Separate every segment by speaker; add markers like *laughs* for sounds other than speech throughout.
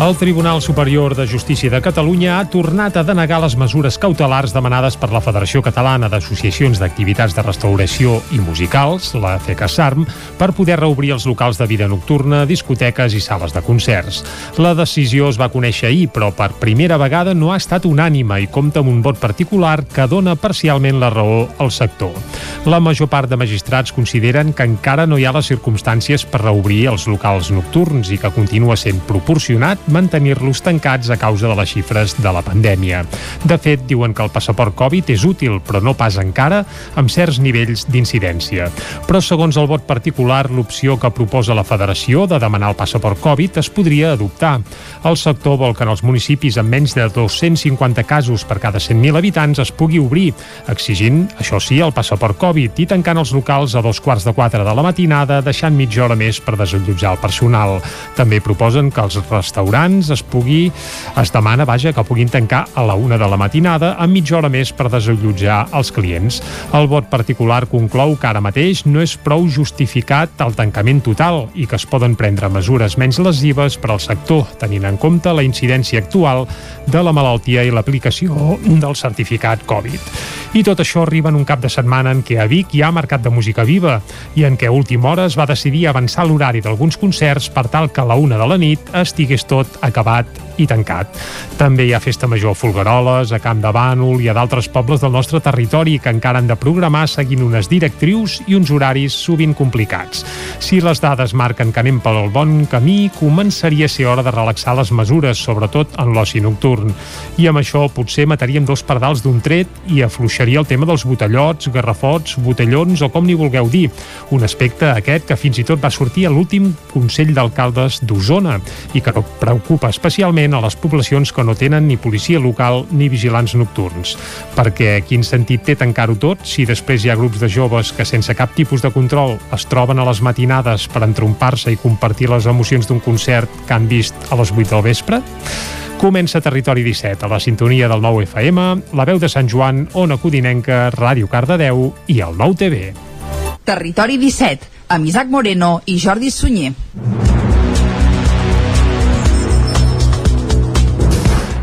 Speaker 1: El Tribunal Superior de Justícia de Catalunya ha tornat a denegar les mesures cautelars demanades per la Federació Catalana d'Associacions d'Activitats de Restauració i Musicals, la FECASARM, per poder reobrir els locals de vida nocturna, discoteques i sales de concerts. La decisió es va conèixer ahir, però per primera vegada no ha estat unànima i compta amb un vot particular que dona parcialment la raó al sector. La major part de magistrats consideren que encara no hi ha les circumstàncies per reobrir els locals nocturns i que continua sent proporcionat mantenir-los tancats a causa de les xifres de la pandèmia. De fet, diuen que el passaport Covid és útil, però no pas encara amb certs nivells d'incidència. Però segons el vot particular, l'opció que proposa la Federació de demanar el passaport Covid es podria adoptar. El sector vol que en els municipis amb menys de 250 casos per cada 100.000 habitants es pugui obrir, exigint, això sí, el passaport Covid i tancant els locals a dos quarts de quatre de la matinada, deixant mitja hora més per desallotjar el personal. També proposen que els restaurants restaurants es pugui, es demana, vaja, que puguin tancar a la una de la matinada amb mitja hora més per desallotjar els clients. El vot particular conclou que ara mateix no és prou justificat el tancament total i que es poden prendre mesures menys lesives per al sector, tenint en compte la incidència actual de la malaltia i l'aplicació del certificat Covid. I tot això arriba en un cap de setmana en què a Vic hi ha mercat de música viva i en què a última hora es va decidir avançar l'horari d'alguns concerts per tal que a la una de la nit estigués tot acabat i tancat. També hi ha Festa Major a Folgueroles, a Camp de Bànol i a d'altres pobles del nostre territori que encara han de programar seguint unes directrius i uns horaris sovint complicats. Si les dades marquen que anem pel bon camí, començaria a ser hora de relaxar les mesures, sobretot en l'oci nocturn. I amb això potser mataríem dos pardals d'un tret i afluixaria el tema dels botellots, garrafots, botellons o com n'hi vulgueu dir. Un aspecte aquest que fins i tot va sortir a l'últim Consell d'Alcaldes d'Osona i que preocupa especialment a les poblacions que no tenen ni policia local ni vigilants nocturns. Perquè quin sentit té tancar-ho tot si després hi ha grups de joves que sense cap tipus de control es troben a les matinades per entrompar-se i compartir les emocions d'un concert que han vist a les 8 del vespre? Comença Territori 17, a la sintonia del 9 FM, la veu de Sant Joan, Ona Codinenca, Ràdio Cardedeu i el 9 TV.
Speaker 2: Territori 17, amb Isaac Moreno i Jordi Sunyer.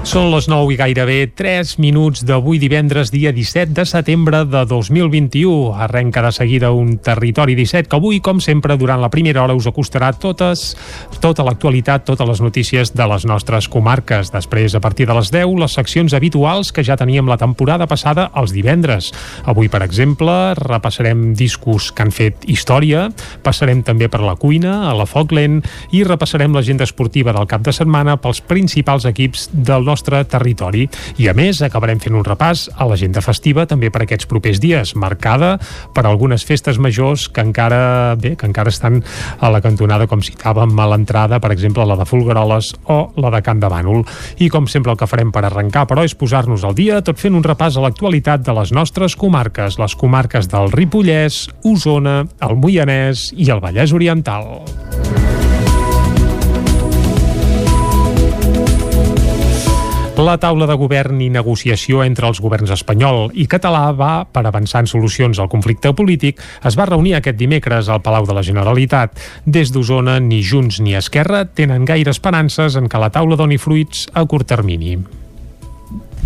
Speaker 1: Són les 9 i gairebé 3 minuts d'avui divendres, dia 17 de setembre de 2021. Arrenca de seguida un Territori 17 que avui, com sempre, durant la primera hora us acostarà totes, tota l'actualitat, totes les notícies de les nostres comarques. Després, a partir de les 10, les seccions habituals que ja teníem la temporada passada els divendres. Avui, per exemple, repassarem discos que han fet història, passarem també per la cuina, a la lent, i repassarem l'agenda esportiva del cap de setmana pels principals equips del nostre nostre territori. I a més, acabarem fent un repàs a l'agenda festiva també per aquests propers dies, marcada per algunes festes majors que encara, bé, que encara estan a la cantonada, com citàvem a l'entrada, per exemple, la de Fulgaroles o la de Can de Bànol. I com sempre el que farem per arrencar, però, és posar-nos al dia tot fent un repàs a l'actualitat de les nostres comarques, les comarques del Ripollès, Osona, el Moianès i el Vallès Oriental. La taula de govern i negociació entre els governs espanyol i català va per avançar en solucions al conflicte polític es va reunir aquest dimecres al Palau de la Generalitat. Des d'Osona, ni Junts ni Esquerra tenen gaire esperances en que la taula doni fruits a curt termini.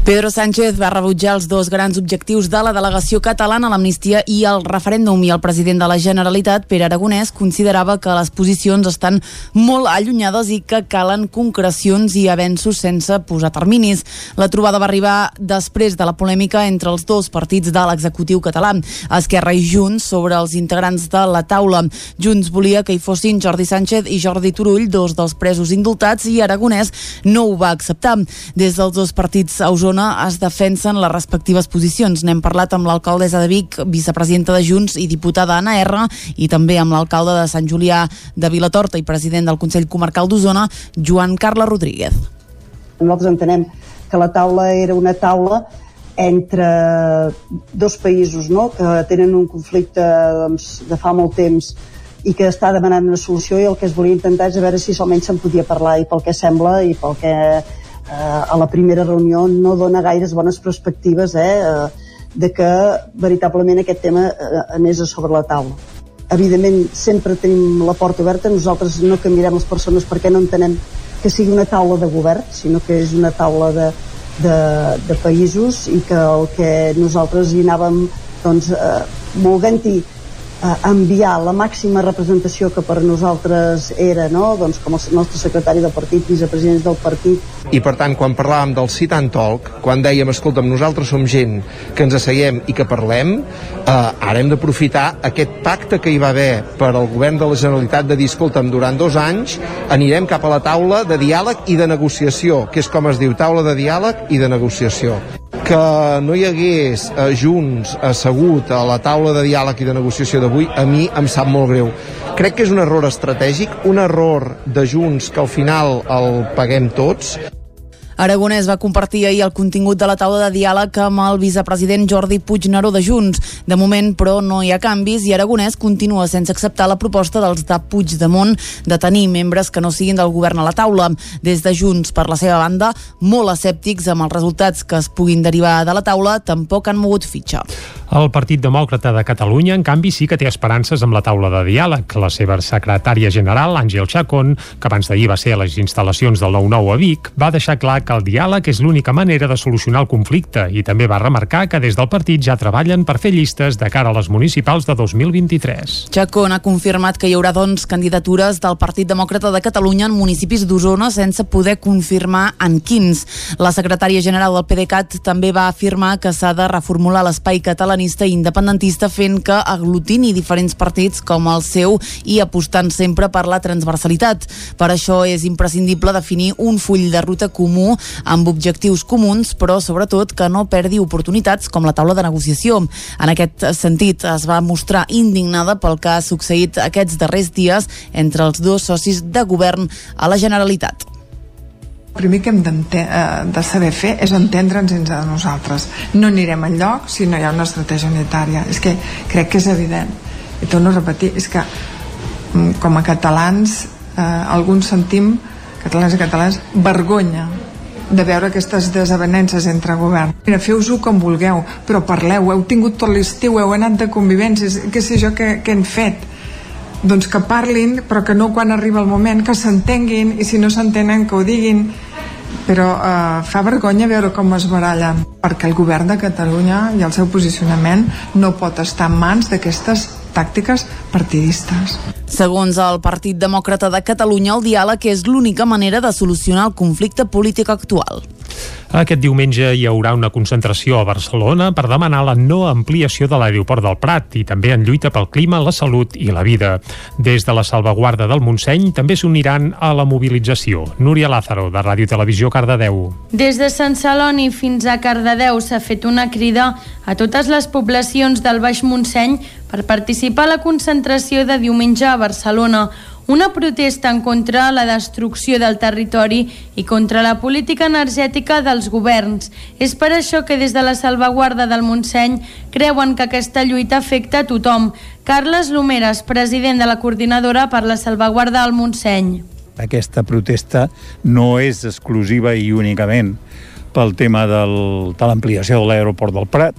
Speaker 3: Pedro Sánchez va rebutjar els dos grans objectius de la delegació catalana, l'amnistia i el referèndum, i el president de la Generalitat, Pere Aragonès, considerava que les posicions estan molt allunyades i que calen concrecions i avenços sense posar terminis. La trobada va arribar després de la polèmica entre els dos partits de l'executiu català, Esquerra i Junts, sobre els integrants de la taula. Junts volia que hi fossin Jordi Sánchez i Jordi Turull, dos dels presos indultats, i Aragonès no ho va acceptar. Des dels dos partits a Osona Osona es defensen les respectives posicions. N'hem parlat amb l'alcaldessa de Vic, vicepresidenta de Junts i diputada Anna R, i també amb l'alcalde de Sant Julià de Vilatorta i president del Consell Comarcal d'Osona, Joan Carles Rodríguez.
Speaker 4: Nosaltres entenem que la taula era una taula entre dos països no? que tenen un conflicte doncs, de fa molt temps i que està demanant una solució i el que es volia intentar és a veure si almenys se'n podia parlar i pel que sembla i pel que eh, a la primera reunió no dona gaires bones perspectives eh, eh, de que veritablement aquest tema eh, anés a sobre la taula. Evidentment, sempre tenim la porta oberta, nosaltres no canviarem les persones perquè no entenem que sigui una taula de govern, sinó que és una taula de, de, de països i que el que nosaltres hi anàvem doncs, eh, volent-hi eh, enviar la màxima representació que per nosaltres era, no? doncs com el nostre secretari del partit, vicepresidents del partit.
Speaker 5: I per tant, quan parlàvem del sit and talk, quan dèiem, escolta'm, nosaltres som gent que ens asseiem i que parlem, eh, ara hem d'aprofitar aquest pacte que hi va haver per al govern de la Generalitat de dir, escolta'm, durant dos anys anirem cap a la taula de diàleg i de negociació, que és com es diu, taula de diàleg i de negociació que no hi hagués eh, Junts assegut a la taula de diàleg i de negociació d'avui, a mi em sap molt greu. Crec que és un error estratègic, un error de Junts que al final el paguem tots,
Speaker 3: Aragonès va compartir ahir el contingut de la taula de diàleg amb el vicepresident Jordi Puigneró de Junts. De moment, però, no hi ha canvis i Aragonès continua sense acceptar la proposta dels de Puigdemont de tenir membres que no siguin del govern a la taula. Des de Junts, per la seva banda, molt escèptics amb els resultats que es puguin derivar de la taula, tampoc han mogut fitxa.
Speaker 1: El Partit Demòcrata de Catalunya, en canvi, sí que té esperances amb la taula de diàleg. La seva secretària general, Àngel Chacón, que abans d'ahir va ser a les instal·lacions del 9-9 a Vic, va deixar clar que el diàleg és l'única manera de solucionar el conflicte i també va remarcar que des del partit ja treballen per fer llistes de cara a les municipals de 2023.
Speaker 3: Chacón ha confirmat que hi haurà, doncs, candidatures del Partit Demòcrata de Catalunya en municipis d'Osona sense poder confirmar en quins. La secretària general del PDeCAT també va afirmar que s'ha de reformular l'espai català catalanista i independentista fent que aglutini diferents partits com el seu i apostant sempre per la transversalitat. Per això és imprescindible definir un full de ruta comú amb objectius comuns, però sobretot que no perdi oportunitats com la taula de negociació. En aquest sentit, es va mostrar indignada pel que ha succeït aquests darrers dies entre els dos socis de govern a la Generalitat.
Speaker 6: El primer que hem eh, de saber fer és entendre'ns entre nosaltres. No anirem enlloc si no hi ha una estratègia unitària. És que crec que és evident. I torno a repetir, és que mm, com a catalans eh, alguns sentim, catalans i catalans, vergonya de veure aquestes desavenences entre govern. Mira, feu-ho com vulgueu, però parleu, heu tingut tot l'estiu, heu anat de convivències, què sé jo què, què hem fet doncs que parlin però que no quan arriba el moment que s'entenguin i si no s'entenen que ho diguin. Però eh, fa vergonya veure com es barallen perquè el govern de Catalunya i el seu posicionament no pot estar en mans d'aquestes tàctiques partidistes.
Speaker 3: Segons el Partit Demòcrata de Catalunya, el diàleg és l'única manera de solucionar el conflicte polític actual.
Speaker 1: Aquest diumenge hi haurà una concentració a Barcelona per demanar la no ampliació de l'aeroport del Prat i també en lluita pel clima, la salut i la vida. Des de la salvaguarda del Montseny també s'uniran a la mobilització. Núria Lázaro, de Ràdio Televisió Cardedeu.
Speaker 7: Des de Sant Celoni fins a Cardedeu s'ha fet una crida a totes les poblacions del Baix Montseny per participar a la concentració de diumenge a Barcelona una protesta en contra la destrucció del territori i contra la política energètica dels governs. És per això que des de la salvaguarda del Montseny creuen que aquesta lluita afecta a tothom. Carles Lomeres, president de la coordinadora per la salvaguarda del Montseny.
Speaker 8: Aquesta protesta no és exclusiva i únicament pel tema del, de l'ampliació de l'aeroport del Prat,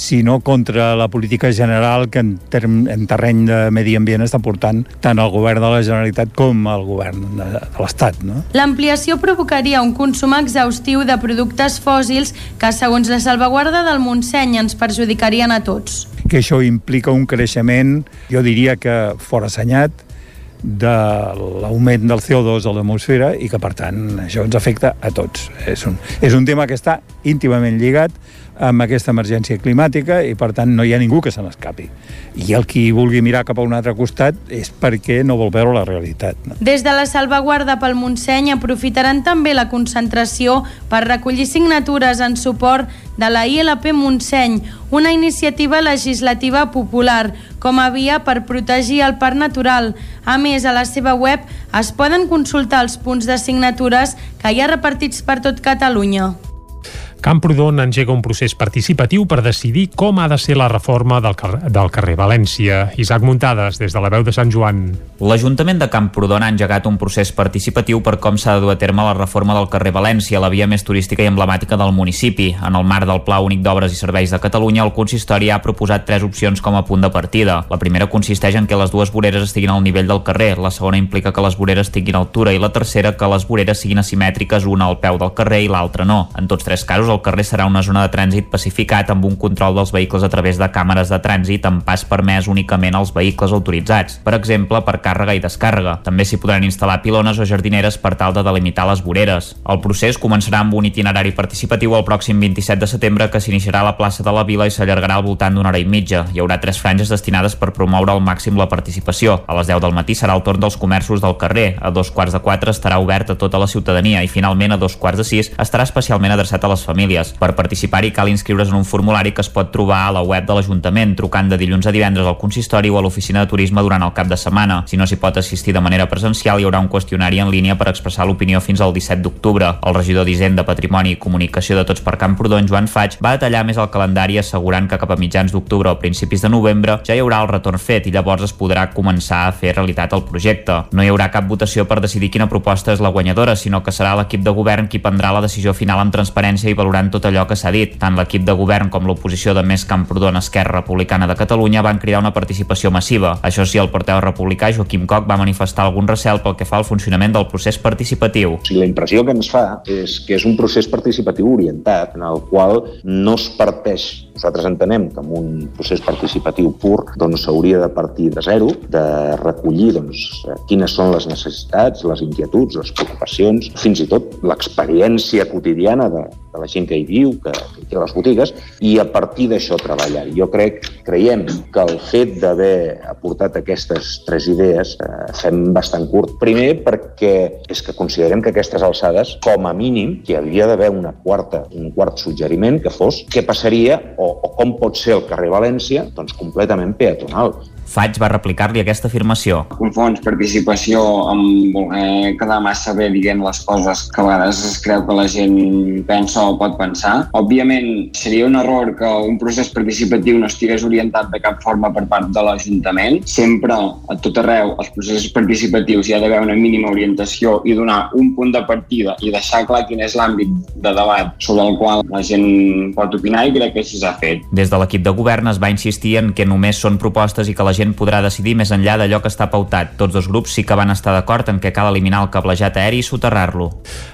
Speaker 8: sinó contra la política general que en, term, en terreny de medi ambient està portant tant el govern de la Generalitat com el govern de, de l'Estat. No?
Speaker 7: L'ampliació provocaria un consum exhaustiu de productes fòssils que, segons la salvaguarda del Montseny, ens perjudicarien a tots.
Speaker 8: Que això implica un creixement, jo diria que forassenyat, de l'augment del CO2 a l'atmosfera i que, per tant, això ens afecta a tots. És un, és un tema que està íntimament lligat amb aquesta emergència climàtica i per tant no hi ha ningú que se n'escapi. I el qui vulgui mirar cap a un altre costat és perquè no vol veure la realitat. No?
Speaker 7: Des de la salvaguarda pel Montseny aprofitaran també la concentració per recollir signatures en suport de la ILP Montseny, una iniciativa legislativa popular com a via per protegir el parc natural. A més, a la seva web es poden consultar els punts de signatures que hi ha repartits per tot Catalunya.
Speaker 1: Camprodon engega un procés participatiu per decidir com ha de ser la reforma del, car del carrer València. Isaac Muntades, des de la veu de Sant Joan.
Speaker 9: L'Ajuntament de Camprodon ha engegat un procés participatiu per com s'ha de dur a terme la reforma del carrer València, la via més turística i emblemàtica del municipi. En el marc del Pla Únic d'Obres i Serveis de Catalunya, el consistori ha proposat tres opcions com a punt de partida. La primera consisteix en que les dues voreres estiguin al nivell del carrer, la segona implica que les voreres tinguin altura i la tercera que les voreres siguin asimètriques una al peu del carrer i l'altra no. En tots tres casos, el carrer serà una zona de trànsit pacificat amb un control dels vehicles a través de càmeres de trànsit amb pas permès únicament als vehicles autoritzats, per exemple, per càrrega i descàrrega. També s'hi podran instal·lar pilones o jardineres per tal de delimitar les voreres. El procés començarà amb un itinerari participatiu el pròxim 27 de setembre que s'iniciarà a la plaça de la Vila i s'allargarà al voltant d'una hora i mitja. Hi haurà tres franges destinades per promoure al màxim la participació. A les 10 del matí serà el torn dels comerços del carrer. A dos quarts de quatre estarà obert a tota la ciutadania i finalment a dos quarts de sis estarà especialment adreçat a les famílies. Per participar-hi cal inscriure's en un formulari que es pot trobar a la web de l'Ajuntament, trucant de dilluns a divendres al consistori o a l'oficina de turisme durant el cap de setmana. Si no s'hi pot assistir de manera presencial, hi haurà un qüestionari en línia per expressar l'opinió fins al 17 d'octubre. El regidor d'Hisenda, Patrimoni i Comunicació de Tots per Camprodon, Joan Faig, va detallar més el calendari assegurant que cap a mitjans d'octubre o principis de novembre ja hi haurà el retorn fet i llavors es podrà començar a fer realitat el projecte. No hi haurà cap votació per decidir quina proposta és la guanyadora, sinó que serà l'equip de govern qui prendrà la decisió final amb transparència i valorant tot allò que s'ha dit. Tant l'equip de govern com l'oposició de Més Camprodon Esquerra Republicana de Catalunya van cridar una participació massiva. Això sí, el porteu republicà Joaquim Coc va manifestar algun recel pel que fa al funcionament del procés participatiu.
Speaker 10: O sigui, la impressió que ens fa és que és un procés participatiu orientat en el qual no es parteix nosaltres entenem que amb un procés participatiu pur doncs, s'hauria de partir de zero, de recollir doncs, quines són les necessitats, les inquietuds, les preocupacions, fins i tot l'experiència quotidiana de, de la gent que hi viu, que, que té les botigues, i a partir d'això treballar. Jo crec, creiem que el fet d'haver aportat aquestes tres idees eh, fem bastant curt. Primer perquè és que considerem que aquestes alçades, com a mínim, que havia d'haver una quarta, un quart suggeriment que fos què passaria o, o com pot ser el carrer València doncs completament peatonal.
Speaker 9: Faig va replicar-li aquesta afirmació.
Speaker 11: Confons participació amb voler quedar massa bé dient les coses que a vegades es creu que la gent pensa o pot pensar. Òbviament, seria un error que un procés participatiu no estigués orientat de cap forma per part de l'Ajuntament. Sempre, a tot arreu, els processos participatius hi ha d'haver una mínima orientació i donar un punt de partida i deixar clar quin és l'àmbit de debat sobre el qual la gent pot opinar i crec que així s'ha fet.
Speaker 9: Des de l'equip de govern es va insistir en que només són propostes i que la gent podrà decidir més enllà d'allò que està pautat. Tots dos grups sí que van estar d'acord en que cal eliminar el cablejat aeri i soterrar-lo.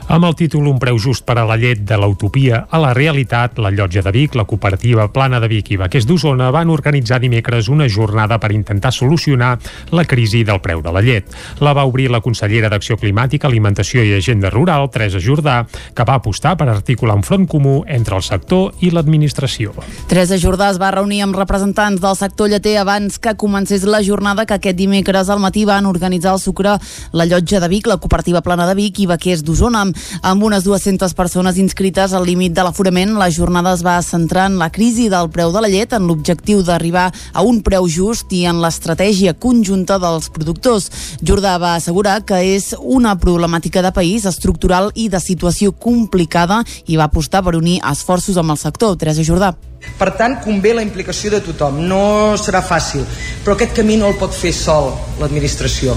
Speaker 1: Amb el títol Un preu just per a la llet de l'utopia a la realitat, la Llotja de Vic, la cooperativa Plana de Vic i Vaquers d'Osona van organitzar dimecres una jornada per intentar solucionar la crisi del preu de la llet. La va obrir la consellera d'Acció Climàtica, Alimentació i Agenda Rural, Teresa Jordà, que va apostar per articular un front comú entre el sector i l'administració.
Speaker 3: Teresa Jordà es va reunir amb representants del sector lleter abans que comencés la jornada que aquest dimecres al matí van organitzar el Sucre, la Llotja de Vic, la cooperativa Plana de Vic i Vaquers d'Osona. Amb unes 200 persones inscrites al límit de l'aforament, la jornada es va centrar en la crisi del preu de la llet, en l'objectiu d'arribar a un preu just i en l'estratègia conjunta dels productors. Jordà va assegurar que és una problemàtica de país estructural i de situació complicada i va apostar per unir esforços amb el sector. Teresa Jordà.
Speaker 12: Per tant, convé la implicació de tothom. No serà fàcil, però aquest camí no el pot fer sol l'administració.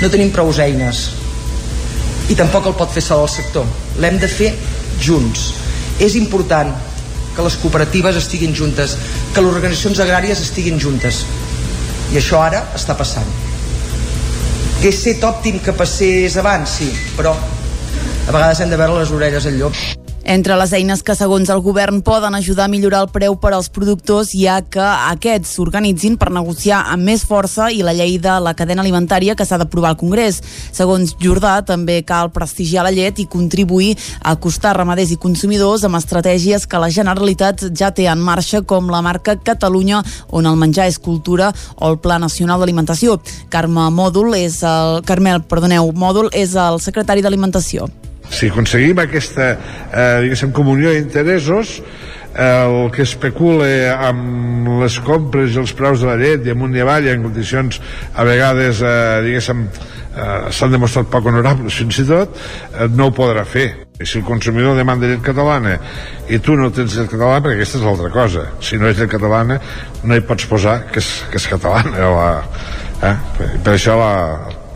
Speaker 12: No tenim prou eines. I tampoc el pot fer sol el sector. L'hem de fer junts. És important que les cooperatives estiguin juntes, que les organitzacions agràries estiguin juntes. I això ara està passant. Hauria set òptim que passés abans, sí, però a vegades hem de veure les orelles al llop.
Speaker 3: Entre les eines que, segons el govern, poden ajudar a millorar el preu per als productors hi ha que aquests s'organitzin per negociar amb més força i la llei de la cadena alimentària que s'ha d'aprovar al Congrés. Segons Jordà, també cal prestigiar la llet i contribuir a acostar ramaders i consumidors amb estratègies que la Generalitat ja té en marxa, com la marca Catalunya, on el menjar és cultura, o el Pla Nacional d'Alimentació. Carme Mòdul és el... Carmel, perdoneu, Mòdul és el secretari d'Alimentació.
Speaker 13: Si aconseguim aquesta, eh, comunió d'interessos, eh, el que especula amb les compres i els preus de la llet i amunt i avall en condicions a vegades, eh, diguéssim, eh, s'han demostrat poc honorables fins i tot, eh, no ho podrà fer. I si el consumidor demanda llet catalana i tu no tens llet catalana, perquè aquesta és l'altra cosa. Si no és llet catalana, no hi pots posar que és, que és catalana. La, eh? per, per això la,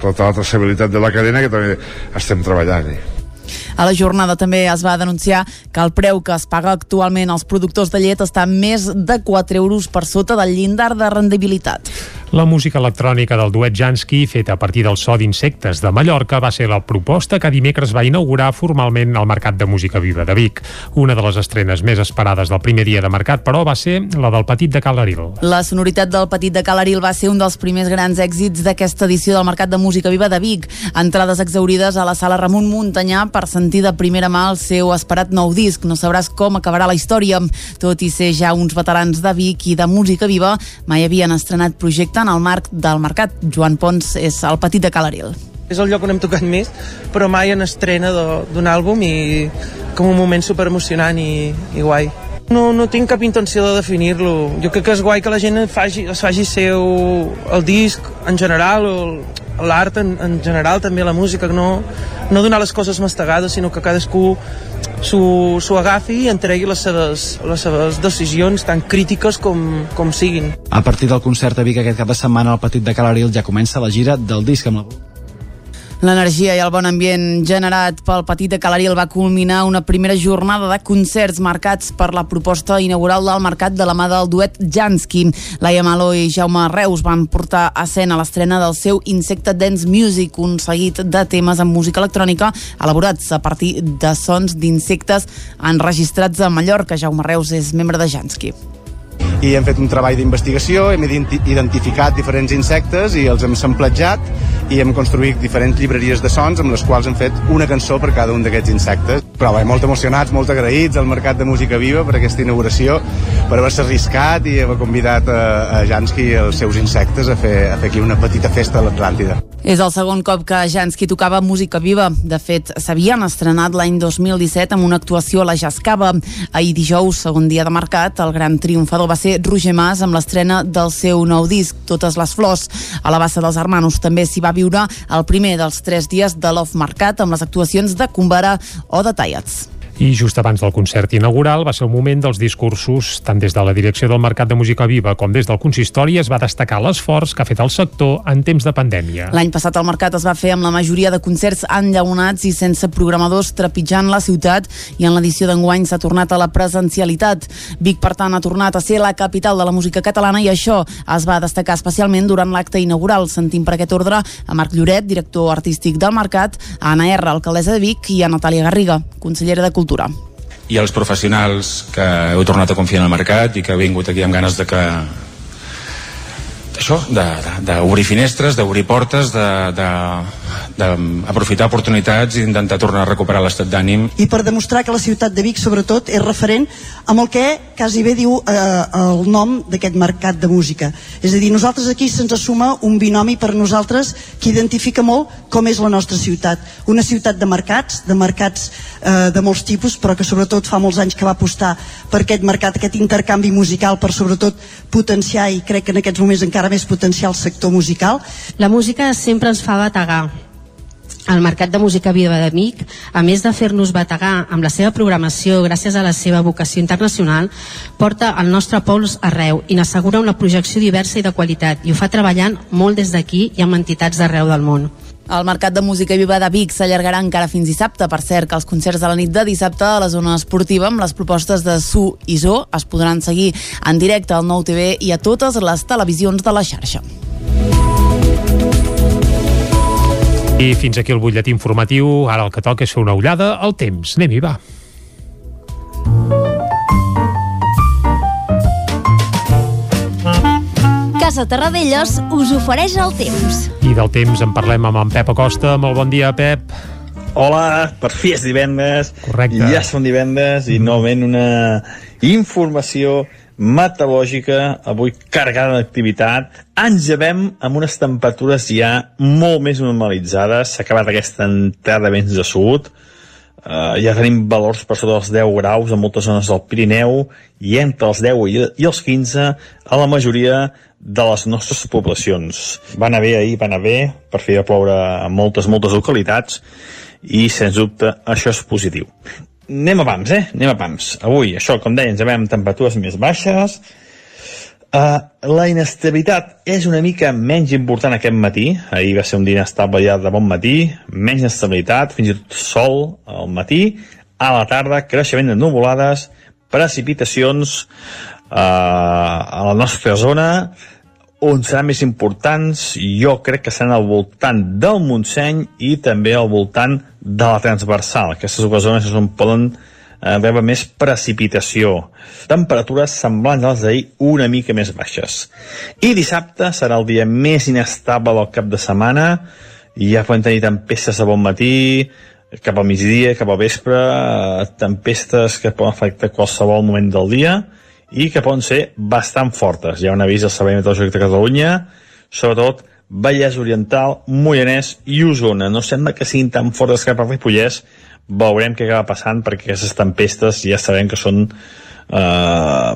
Speaker 13: tota la traçabilitat de la cadena que també estem treballant-hi.
Speaker 3: A la jornada també es va denunciar que el preu que es paga actualment als productors de llet està més de 4 euros per sota del llindar de rendibilitat.
Speaker 1: La música electrònica del duet Jansky, feta a partir del so d'insectes de Mallorca, va ser la proposta que dimecres va inaugurar formalment el Mercat de Música Viva de Vic. Una de les estrenes més esperades del primer dia de mercat, però, va ser la del Petit de Calaril.
Speaker 3: La sonoritat del Petit de Calaril va ser un dels primers grans èxits d'aquesta edició del Mercat de Música Viva de Vic. Entrades exaurides a la sala Ramon Muntanyà per sentir de primera mà el seu esperat nou disc. No sabràs com acabarà la història. Tot i ser ja uns veterans de Vic i de música viva, mai havien estrenat projecte en el marc del mercat. Joan Pons és el petit de Calaril.
Speaker 14: És el lloc on hem tocat més, però mai en estrena d'un àlbum i com un moment super emocionant i, i guai. No, no tinc cap intenció de definir-lo. Jo crec que és guai que la gent faci, es faci seu el disc en general, l'art en, en general, també la música, no, no donar les coses mastegades, sinó que cadascú s'ho agafi i entregui les seves, les seves decisions tan crítiques com, com siguin.
Speaker 15: A partir del concert a Vic aquest cap de setmana, el Petit de Calaril ja comença la gira del disc amb la
Speaker 3: L'energia i el bon ambient generat pel Petit de Calaril va culminar una primera jornada de concerts marcats per la proposta inaugural del mercat de la mà del duet Jansky. Laia Maló i Jaume Reus van portar a escena l'estrena del seu Insecte Dance Music, un seguit de temes amb música electrònica elaborats a partir de sons d'insectes enregistrats a Mallorca. Jaume Reus és membre de Jansky
Speaker 16: i hem fet un treball d'investigació, hem identificat diferents insectes i els hem samplejat i hem construït diferents llibreries de sons amb les quals hem fet una cançó per cada un d'aquests insectes. Però bé, molt emocionats, molt agraïts al Mercat de Música Viva per aquesta inauguració, per haver-se arriscat i haver convidat a, a Jansky i els seus insectes a fer, a fer aquí una petita festa a l'Atlàntida.
Speaker 3: És el segon cop que Jansky tocava música viva. De fet, s'havien estrenat l'any 2017 amb una actuació a la Jascava. Ahir dijous, segon dia de mercat, el gran triomfador va ser Roger Mas amb l'estrena del seu nou disc, Totes les flors. A la bassa dels Hermanos també s'hi va viure el primer dels tres dies de l'Off Mercat amb les actuacions de Cumbara o de Tallats.
Speaker 1: I just abans del concert inaugural va ser el moment dels discursos, tant des de la direcció del Mercat de Música Viva com des del consistori es va destacar l'esforç que ha fet el sector en temps de pandèmia.
Speaker 3: L'any passat el mercat es va fer amb la majoria de concerts enllaunats i sense programadors trepitjant la ciutat i en l'edició d'enguany s'ha tornat a la presencialitat. Vic, per tant, ha tornat a ser la capital de la música catalana i això es va destacar especialment durant l'acte inaugural. Sentim per aquest ordre a Marc Lloret, director artístic del Mercat, a Anna R, alcaldessa de Vic i a Natàlia Garriga, consellera de Cultura cultura.
Speaker 17: I els professionals que heu tornat a confiar en el mercat i que heu vingut aquí amb ganes de que això, d'obrir finestres, d'obrir portes, d'aprofitar oportunitats i intentar tornar a recuperar l'estat d'ànim.
Speaker 4: I per demostrar que la ciutat de Vic, sobretot, és referent amb el que quasi bé diu eh, el nom d'aquest mercat de música. És a dir, nosaltres aquí se'ns assuma un binomi per nosaltres que identifica molt com és la nostra ciutat. Una ciutat de mercats, de mercats eh, de molts tipus, però que sobretot fa molts anys que va apostar per aquest mercat, aquest intercanvi musical, per sobretot potenciar, i crec que en aquests moments encara més potenciar el sector musical.
Speaker 18: La música sempre ens fa bategar, el Mercat de Música Viva d'Amic, a més de fer-nos bategar amb la seva programació gràcies a la seva vocació internacional, porta el nostre pols arreu i n'assegura una projecció diversa i de qualitat i ho fa treballant molt des d'aquí i amb entitats d'arreu del món.
Speaker 3: El Mercat de Música Viva de Vic s'allargarà encara fins dissabte. Per cert, que els concerts de la nit de dissabte a la zona esportiva amb les propostes de Su i Zo es podran seguir en directe al Nou TV i a totes les televisions de la xarxa.
Speaker 1: I fins aquí el butlletí informatiu. Ara el que toca és fer una ullada al temps. Anem-hi, va.
Speaker 19: Casa Terradellos us ofereix el temps.
Speaker 1: I del temps en parlem amb en Pep Acosta. Molt bon dia, Pep.
Speaker 20: Hola, per fi és divendres.
Speaker 1: Correcte.
Speaker 20: Ja són divendres i novament una informació meteorològica, avui carregada d'activitat. Engevem amb unes temperatures ja molt més normalitzades. S'ha acabat aquesta entrada de vents de sud. Uh, ja tenim valors per sota dels 10 graus en moltes zones del Pirineu i entre els 10 i, els 15 a la majoria de les nostres poblacions. Va anar bé ahir, va anar bé, per fi va ploure en moltes, moltes localitats i, sens dubte, això és positiu. Anem a pams, eh? Anem a pams. Avui, això, com deia, ens veiem temperatures més baixes, Uh, la inestabilitat és una mica menys important aquest matí. Ahir va ser un dia inestable ja de bon matí, menys inestabilitat, fins i tot sol al matí. A la tarda, creixement de nuvolades, precipitacions uh, a la nostra zona, on seran més importants, jo crec que seran al voltant del Montseny i també al voltant de la transversal. Aquestes dues zones és on poden eh, rebre més precipitació. Temperatures semblants a les d'ahir una mica més baixes. I dissabte serà el dia més inestable del cap de setmana, ja podem tenir tempestes de bon matí, cap al migdia, cap al vespre, eh, tempestes que poden afectar qualsevol moment del dia i que poden ser bastant fortes. Hi ha un avís del Servei Meteorològic de Catalunya, sobretot Vallès Oriental, Moianès i Osona. No sembla que siguin tan fortes cap a Ripollès, veurem què acaba passant perquè aquestes tempestes ja sabem que són eh,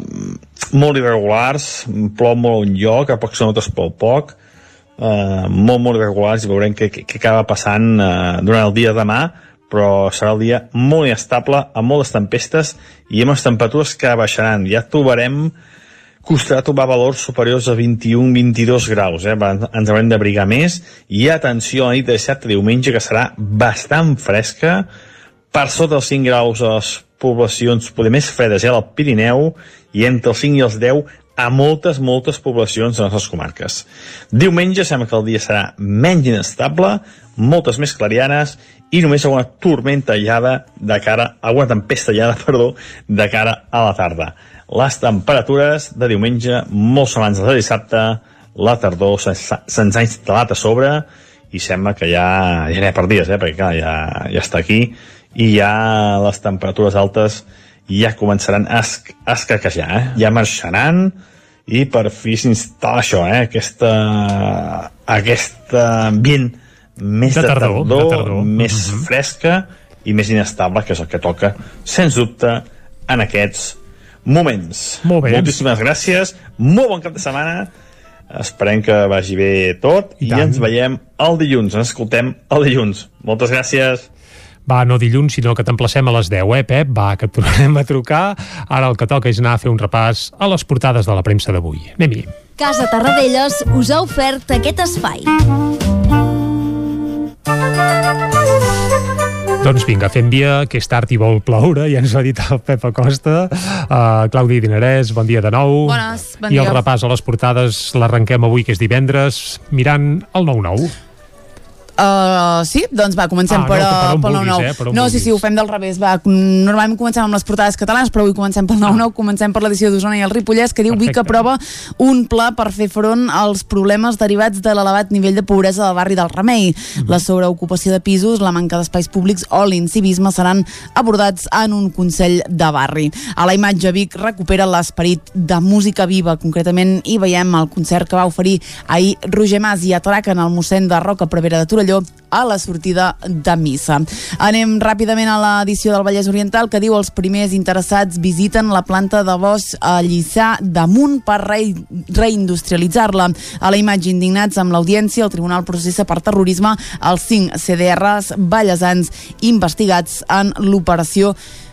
Speaker 20: molt irregulars plou molt un lloc, a pocs notes plou poc eh, molt molt irregulars i veurem què, què, què acaba passant eh, durant el dia de demà però serà el dia molt inestable amb moltes tempestes i amb les temperatures que baixaran ja trobarem costarà trobar valors superiors a 21-22 graus, eh? ens haurem d'abrigar més i atenció a la nit de dissabte diumenge que serà bastant fresca per sota dels 5 graus a les poblacions poder més fredes ja al Pirineu i entre els 5 i els 10 a moltes, moltes poblacions de les nostres comarques. Diumenge sembla que el dia serà menys inestable, moltes més clarianes i només alguna tormenta allada de cara, alguna tempesta allada, *laughs* perdó, de cara a la tarda. Les temperatures de diumenge, molt semblants de dissabte, la tardor se'ns ha instal·lat a sobre i sembla que ja, ja ha per dies, eh? perquè clar, ja, ja està aquí i ja les temperatures altes ja començaran a, es a escaquejar, eh? ja marxaran i per fi s'instal·la això, eh? aquesta, aquest ambient més de, de tardor, tardor, de tardor. més uh mhm. -huh. fresca i més inestable, que és el que toca, sens dubte, en aquests moments.
Speaker 1: Molt bé.
Speaker 20: Moltíssimes gràcies, molt bon cap de setmana, esperem que vagi bé tot i, i ens veiem el dilluns, ens escoltem el dilluns. Moltes gràcies.
Speaker 1: Va, no dilluns, sinó que t'emplacem a les 10, eh, Pep? Va, que et tornarem a trucar. Ara el que toca és anar a fer un repàs a les portades de la premsa d'avui. Anem-hi.
Speaker 19: Casa Tarradellas us ha ofert aquest espai.
Speaker 1: Doncs vinga, fem via, que és tard i vol ploure, ja ens ho ha dit el Pep Acosta. Uh, Claudi Dinarès, bon dia de nou.
Speaker 3: Bones, bon
Speaker 1: I
Speaker 3: dia.
Speaker 1: el repàs a les portades l'arrenquem avui, que és divendres, mirant el 9-9.
Speaker 3: Uh, sí, doncs va, comencem
Speaker 1: ah,
Speaker 3: per,
Speaker 1: no, per
Speaker 3: pel 9-9.
Speaker 1: Eh,
Speaker 3: no, sí, sí, ho fem del revés. Va, normalment comencem amb les portades catalanes, però avui comencem pel 9-9, comencem per l'edició d'Osona i el Ripollès, que diu Perfecte. Vic aprova un pla per fer front als problemes derivats de l'elevat nivell de pobresa del barri del Remei. Mm -hmm. La sobreocupació de pisos, la manca d'espais públics o l'incivisme seran abordats en un Consell de Barri. A la imatge, Vic recupera l'esperit de música viva. Concretament, hi veiem el concert que va oferir ahir Roger Mas i atraquen el mossèn de Roca Prevera de Torelló Torelló a la sortida de missa. Anem ràpidament a l'edició del Vallès Oriental que diu els primers interessats visiten la planta de bosc a Lliçà damunt per re reindustrialitzar-la. A la imatge indignats amb l'audiència, el Tribunal processa per terrorisme els cinc CDRs ballesans investigats en l'operació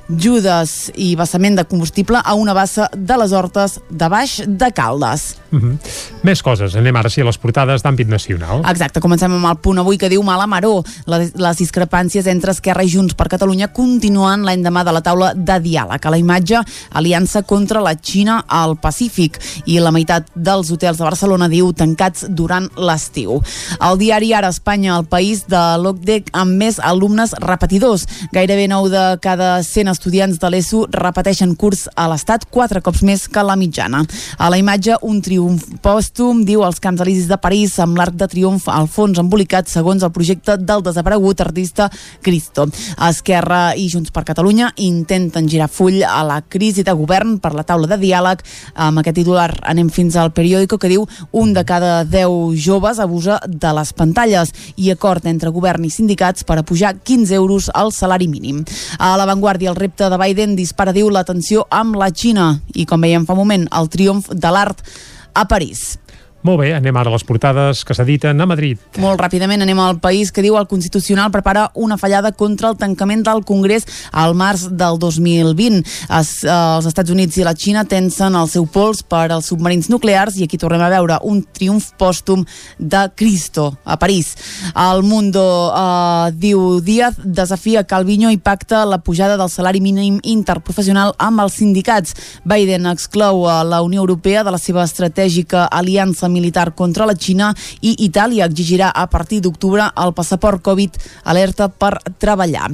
Speaker 3: Judes i vessament de combustible a una bassa de les Hortes de baix de Caldes.
Speaker 1: Mhm. -huh. Més coses. Anem ara sí a les portades d'àmbit nacional.
Speaker 3: Exacte. Comencem amb el punt avui que diu Mala Maró. Les, les discrepàncies entre Esquerra i Junts per Catalunya continuen l'endemà de la taula de diàleg. A la imatge, aliança contra la Xina al Pacífic i la meitat dels hotels de Barcelona diu tancats durant l'estiu. El diari Ara Espanya, el país de l'OCDE amb més alumnes repetidors. Gairebé 9 de cada 100 estudiants de l'ESO repeteixen curs a l'Estat quatre cops més que la mitjana. A la imatge, un triomf pòstum, diu els Camps Elisis de París, amb l'arc de triomf al fons embolicat segons el projecte del desaparegut artista Cristo. Esquerra i Junts per Catalunya intenten girar full a la crisi de govern per la taula de diàleg. Amb aquest titular anem fins al periòdico que diu un de cada 10 joves abusa de les pantalles i acord entre govern i sindicats per a pujar 15 euros al salari mínim. A l'avantguàrdia el repte de Biden dispara, diu, la tensió amb la Xina i, com veiem fa un moment, el triomf de l'art a París.
Speaker 1: Molt bé, anem ara a les portades que s'editen a Madrid.
Speaker 3: Molt ràpidament anem al país que diu el Constitucional prepara una fallada contra el tancament del Congrés al març del 2020. Es, eh, els Estats Units i la Xina tensen el seu pols per als submarins nuclears i aquí tornem a veure un triomf pòstum de Cristo a París. El Mundo eh, diu Díaz desafia Calviño i pacta la pujada del salari mínim interprofessional amb els sindicats. Biden exclou a la Unió Europea de la seva estratègica aliança militar contra la Xina i Itàlia exigirà a partir d'octubre el passaport Covid alerta per treballar.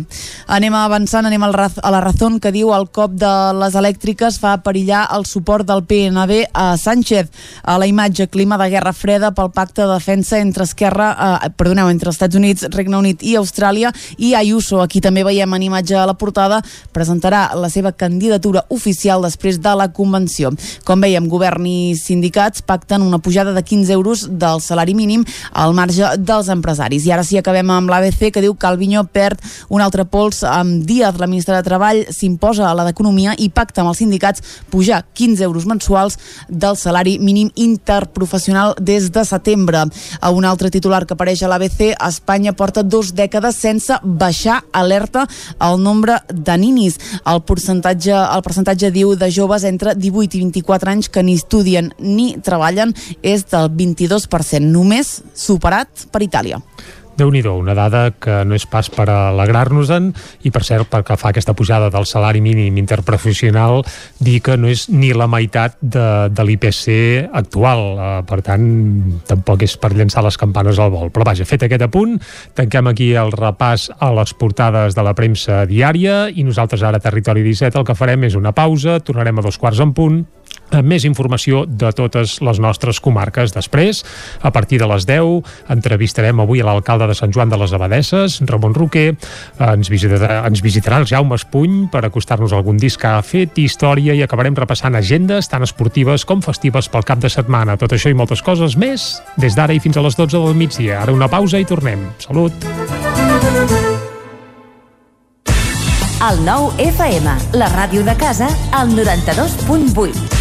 Speaker 3: Anem avançant, anem a la raó que diu el cop de les elèctriques fa perillar el suport del PNB a Sánchez. A la imatge clima de guerra freda pel pacte de defensa entre Esquerra, eh, perdoneu, entre Estats Units, Regne Unit i Austràlia i Ayuso, aquí també veiem en imatge a la portada, presentarà la seva candidatura oficial després de la convenció. Com veiem, govern i sindicats pacten una pujada de 15 euros del salari mínim al marge dels empresaris. I ara sí acabem amb l'ABC que diu que Alviño perd un altre pols amb Díaz, la ministra de Treball, s'imposa a la d'Economia i pacta amb els sindicats pujar 15 euros mensuals del salari mínim interprofessional des de setembre. A un altre titular que apareix a l'ABC, Espanya porta dos dècades sense baixar alerta al nombre de ninis. El percentatge, el percentatge diu de joves entre 18 i 24 anys que ni estudien ni treballen és del 22%, només superat per Itàlia.
Speaker 1: Déu nhi una dada que no és pas per alegrar-nos-en i per cert, perquè fa aquesta pujada del salari mínim interprofessional dir que no és ni la meitat de, de l'IPC actual. Uh, per tant, tampoc és per llançar les campanes al vol, però vaja, fet aquest apunt tanquem aquí el repàs a les portades de la premsa diària i nosaltres ara a Territori 17 el que farem és una pausa, tornarem a dos quarts en punt més informació de totes les nostres comarques. Després, a partir de les 10, entrevistarem avui a l'alcalde de Sant Joan de les Abadesses, Ramon Roquer, ens visitarà, ens visitarà el Jaume Espuny per acostar-nos algun disc que ha fet història i acabarem repassant agendes tan esportives com festives pel cap de setmana. Tot això i moltes coses més des d'ara i fins a les 12 del migdia. Ara una pausa i tornem. Salut!
Speaker 21: El nou FM, la ràdio de casa, al 92.8.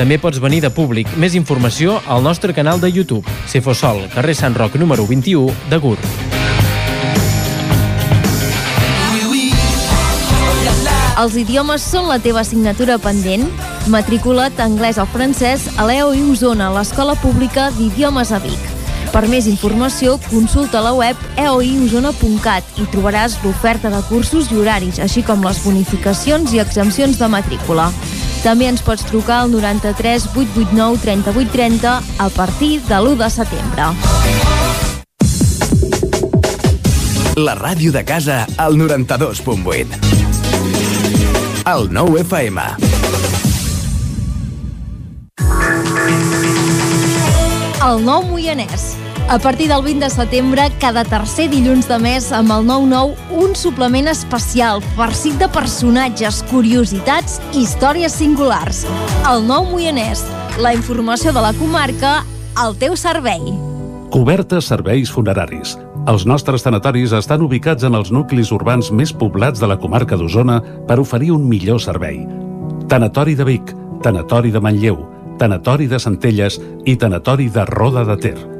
Speaker 22: També pots venir de públic. Més informació al nostre canal de YouTube. Cefosol, carrer Sant Roc número 21 de Gur.
Speaker 19: Els idiomes són la teva assignatura pendent? Matricula't anglès o francès a l'EO i Osona, l'Escola Pública d'Idiomes a Vic. Per més informació, consulta la web eoiosona.cat i trobaràs l'oferta de cursos i horaris, així com les bonificacions i exempcions de matrícula. També ens pots trucar al 93 889 3830 a partir de l'1 de setembre.
Speaker 23: La ràdio de casa al 92.8. El 9 FM.
Speaker 19: El nou Moianès. A partir del 20 de setembre, cada tercer dilluns de mes, amb el 9-9, un suplement especial, farcit de personatges, curiositats i històries singulars. El nou Moianès, la informació de la comarca al teu servei.
Speaker 24: Cobertes serveis funeraris. Els nostres tanatoris estan ubicats en els nuclis urbans més poblats de la comarca d'Osona per oferir un millor servei. Tanatori de Vic, Tanatori de Manlleu, Tanatori de Centelles i Tanatori de Roda de Ter.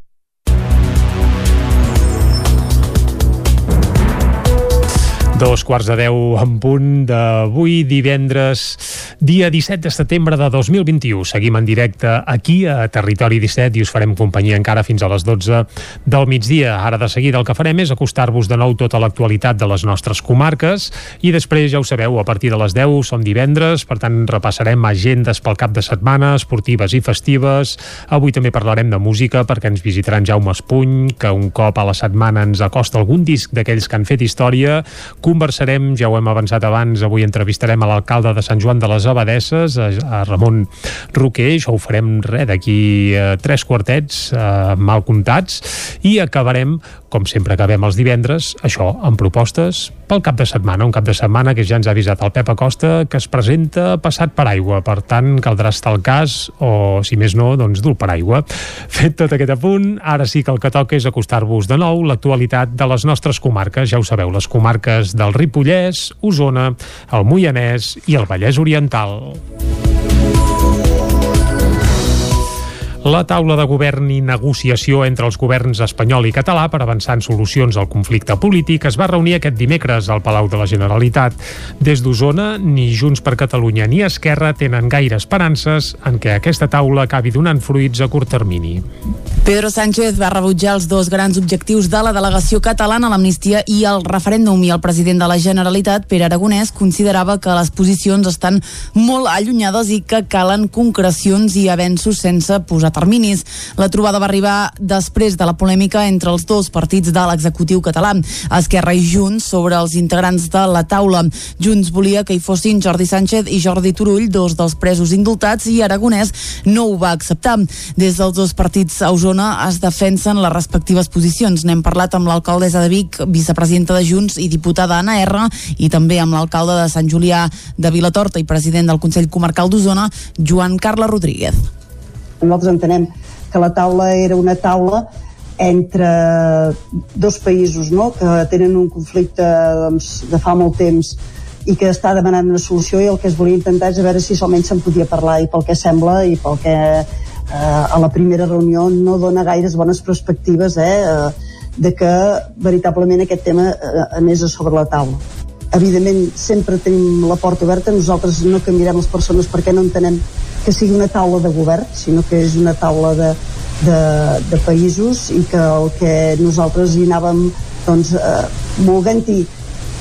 Speaker 1: Dos quarts de deu en punt d'avui, divendres, dia 17 de setembre de 2021. Seguim en directe aquí a Territori 17 i us farem companyia encara fins a les 12 del migdia. Ara de seguida el que farem és acostar-vos de nou tota l'actualitat de les nostres comarques i després, ja ho sabeu, a partir de les 10 som divendres, per tant repassarem agendes pel cap de setmana, esportives i festives. Avui també parlarem de música perquè ens visitaran Jaume Espuny, que un cop a la setmana ens acosta algun disc d'aquells que han fet història, conversarem, ja ho hem avançat abans, avui entrevistarem a l'alcalde de Sant Joan de les Abadesses, a, Ramon Roquer, això ho farem res d'aquí eh, tres quartets eh, mal comptats, i acabarem, com sempre acabem els divendres, això, amb propostes pel cap de setmana, un cap de setmana que ja ens ha avisat el Pep Acosta que es presenta passat per aigua, per tant caldrà estar al cas o, si més no, doncs dur per aigua. *laughs* Fet tot aquest apunt, ara sí que el que toca és acostar-vos de nou l'actualitat de les nostres comarques, ja ho sabeu, les comarques del Ripollès, Osona, el Moianès i el Vallès Oriental. La taula de govern i negociació entre els governs espanyol i català per avançar en solucions al conflicte polític es va reunir aquest dimecres al Palau de la Generalitat. Des d'Osona, ni Junts per Catalunya ni Esquerra tenen gaire esperances en què aquesta taula acabi donant fruits a curt termini.
Speaker 3: Pedro Sánchez va rebutjar els dos grans objectius de la delegació catalana, l'amnistia i el referèndum, i el president de la Generalitat, Pere Aragonès, considerava que les posicions estan molt allunyades i que calen concrecions i avenços sense posar terminis. La trobada va arribar després de la polèmica entre els dos partits de l'executiu català, Esquerra i Junts, sobre els integrants de la taula. Junts volia que hi fossin Jordi Sánchez i Jordi Turull, dos dels presos indultats, i Aragonès no ho va acceptar. Des dels dos partits a Osona es defensen les respectives posicions. N'hem parlat amb l'alcaldessa de Vic, vicepresidenta de Junts i diputada Anna R, i també amb l'alcalde de Sant Julià de Vilatorta i president del Consell Comarcal d'Osona, Joan Carles Rodríguez.
Speaker 4: Nosaltres entenem que la taula era una taula entre dos països no? que tenen un conflicte doncs, de fa molt temps i que està demanant una solució i el que es volia intentar és a veure si almenys se'n podia parlar i pel que sembla i pel que eh, a la primera reunió no dona gaires bones perspectives eh, eh, de que veritablement aquest tema eh, anés a sobre la taula evidentment sempre tenim la porta oberta nosaltres no canviarem les persones perquè no entenem que sigui una taula de govern sinó que és una taula de, de, de països i que el que nosaltres hi anàvem doncs, eh, volent-hi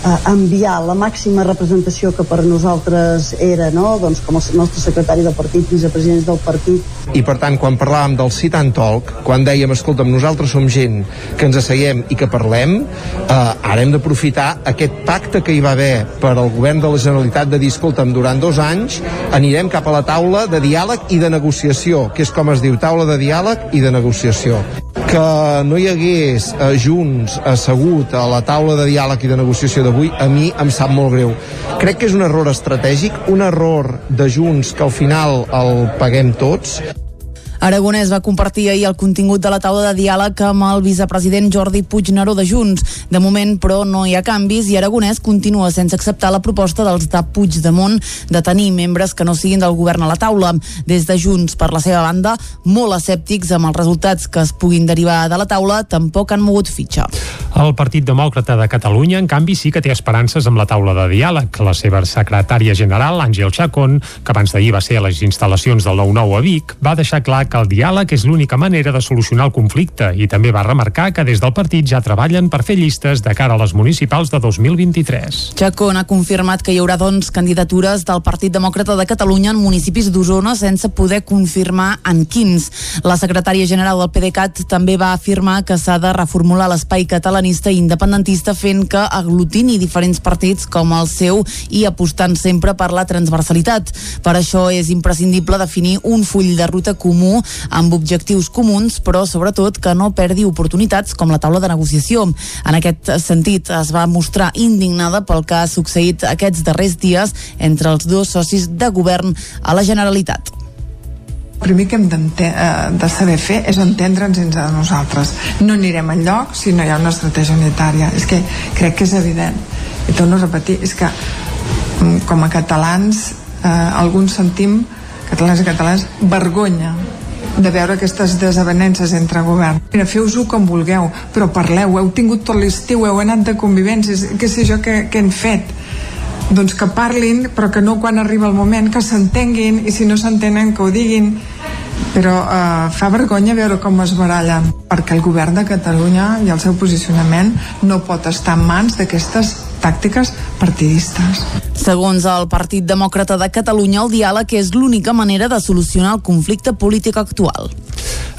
Speaker 4: eh, enviar la màxima representació que per nosaltres era, no? doncs com el nostre secretari del partit, vicepresidents del partit.
Speaker 25: I per tant, quan parlàvem del sit and talk, quan dèiem, escolta'm, nosaltres som gent que ens asseiem i que parlem, eh, ara hem d'aprofitar aquest pacte que hi va haver per al govern de la Generalitat de dir, escolta'm, durant dos anys anirem cap a la taula de diàleg i de negociació, que és com es diu, taula de diàleg i de negociació. Que no hi hagués eh, Junts assegut a la taula de diàleg i de negociació d'avui, a mi em sap molt greu. Crec que és un error estratègic, un error de Junts que al final el paguem tots.
Speaker 3: Aragonès va compartir ahir el contingut de la taula de diàleg amb el vicepresident Jordi Puigneró de Junts. De moment, però, no hi ha canvis i Aragonès continua sense acceptar la proposta dels de Puigdemont de tenir membres que no siguin del govern a la taula. Des de Junts, per la seva banda, molt escèptics amb els resultats que es puguin derivar de la taula, tampoc han mogut fitxa.
Speaker 1: El Partit Demòcrata de Catalunya, en canvi, sí que té esperances amb la taula de diàleg. La seva secretària general, Àngel Chacón, que abans d'ahir va ser a les instal·lacions del 9-9 a Vic, va deixar clar que el diàleg és l'única manera de solucionar el conflicte i també va remarcar que des del partit ja treballen per fer llistes de cara a les municipals de 2023.
Speaker 3: Chacón ha confirmat que hi haurà doncs candidatures del Partit Demòcrata de Catalunya en municipis d'Osona sense poder confirmar en quins. La secretària general del PDeCAT també va afirmar que s'ha de reformular l'espai català catalanista i independentista fent que aglutini diferents partits com el seu i apostant sempre per la transversalitat. Per això és imprescindible definir un full de ruta comú amb objectius comuns, però sobretot que no perdi oportunitats com la taula de negociació. En aquest sentit, es va mostrar indignada pel que ha succeït aquests darrers dies entre els dos socis de govern a la Generalitat.
Speaker 6: Primer que hem eh, de saber fer és entendre'ns entre nosaltres. No anirem enlloc si no hi ha una estratègia unitària. És que crec que és evident. I torno a repetir, és que mm, com a catalans eh, alguns sentim, catalans i catalans, vergonya de veure aquestes desavenences entre govern. Mira, feu-ho com vulgueu, però parleu, heu tingut tot l'estiu, heu anat de convivències, què sé jo que, que hem fet doncs que parlin, però que no quan arriba el moment, que s'entenguin, i si no s'entenen que ho diguin, però eh, fa vergonya veure com es barallen perquè el govern de Catalunya i el seu posicionament no pot estar en mans d'aquestes tàctiques partidistes.
Speaker 3: Segons el Partit Demòcrata de Catalunya, el diàleg és l'única manera de solucionar el conflicte polític actual.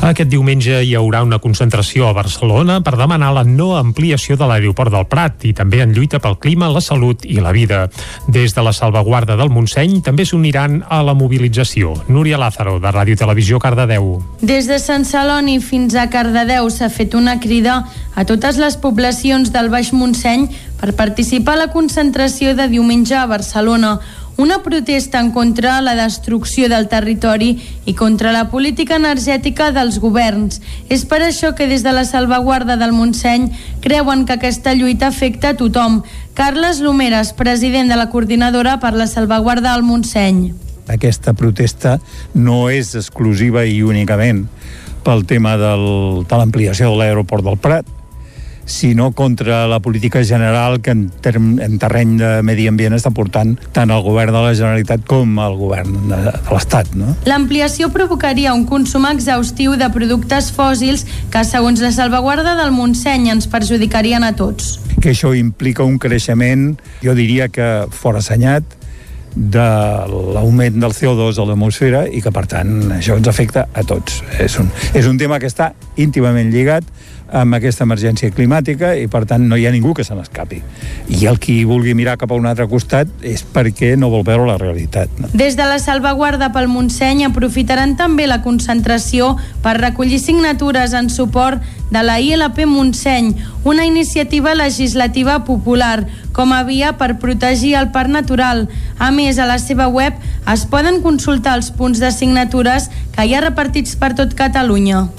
Speaker 1: Aquest diumenge hi haurà una concentració a Barcelona per demanar la no ampliació de l'aeroport del Prat i també en lluita pel clima, la salut i la vida. Des de la salvaguarda del Montseny també s'uniran a la mobilització. Núria Lázaro, de Ràdio Televisió Cardedeu.
Speaker 7: Des de Sant Celoni fins a Cardedeu s'ha fet una crida a totes les poblacions del Baix Montseny per participar a la concentració de diumenge a Barcelona una protesta en contra la destrucció del territori i contra la política energètica dels governs. És per això que des de la salvaguarda del Montseny creuen que aquesta lluita afecta a tothom. Carles Lomeres, president de la coordinadora per la salvaguarda del Montseny.
Speaker 26: Aquesta protesta no és exclusiva i únicament pel tema del, de l'ampliació de l'aeroport del Prat, sinó contra la política general que en, term, en terreny de medi ambient està portant tant el govern de la Generalitat com el govern de, de l'Estat. No?
Speaker 7: L'ampliació provocaria un consum exhaustiu de productes fòssils que, segons la salvaguarda del Montseny, ens perjudicarien a tots.
Speaker 26: Que això implica un creixement, jo diria que forassenyat, de l'augment del CO2 a l'atmosfera i que per tant això ens afecta a tots. És un, és un tema que està íntimament lligat amb aquesta emergència climàtica i per tant no hi ha ningú que se n'escapi i el qui vulgui mirar cap a un altre costat és perquè no vol veure la realitat no?
Speaker 7: Des de la salvaguarda pel Montseny aprofitaran també la concentració per recollir signatures en suport de la ILP Montseny, una iniciativa legislativa popular com a via per protegir el parc natural. A més, a la seva web es poden consultar els punts de signatures que hi ha repartits per tot Catalunya.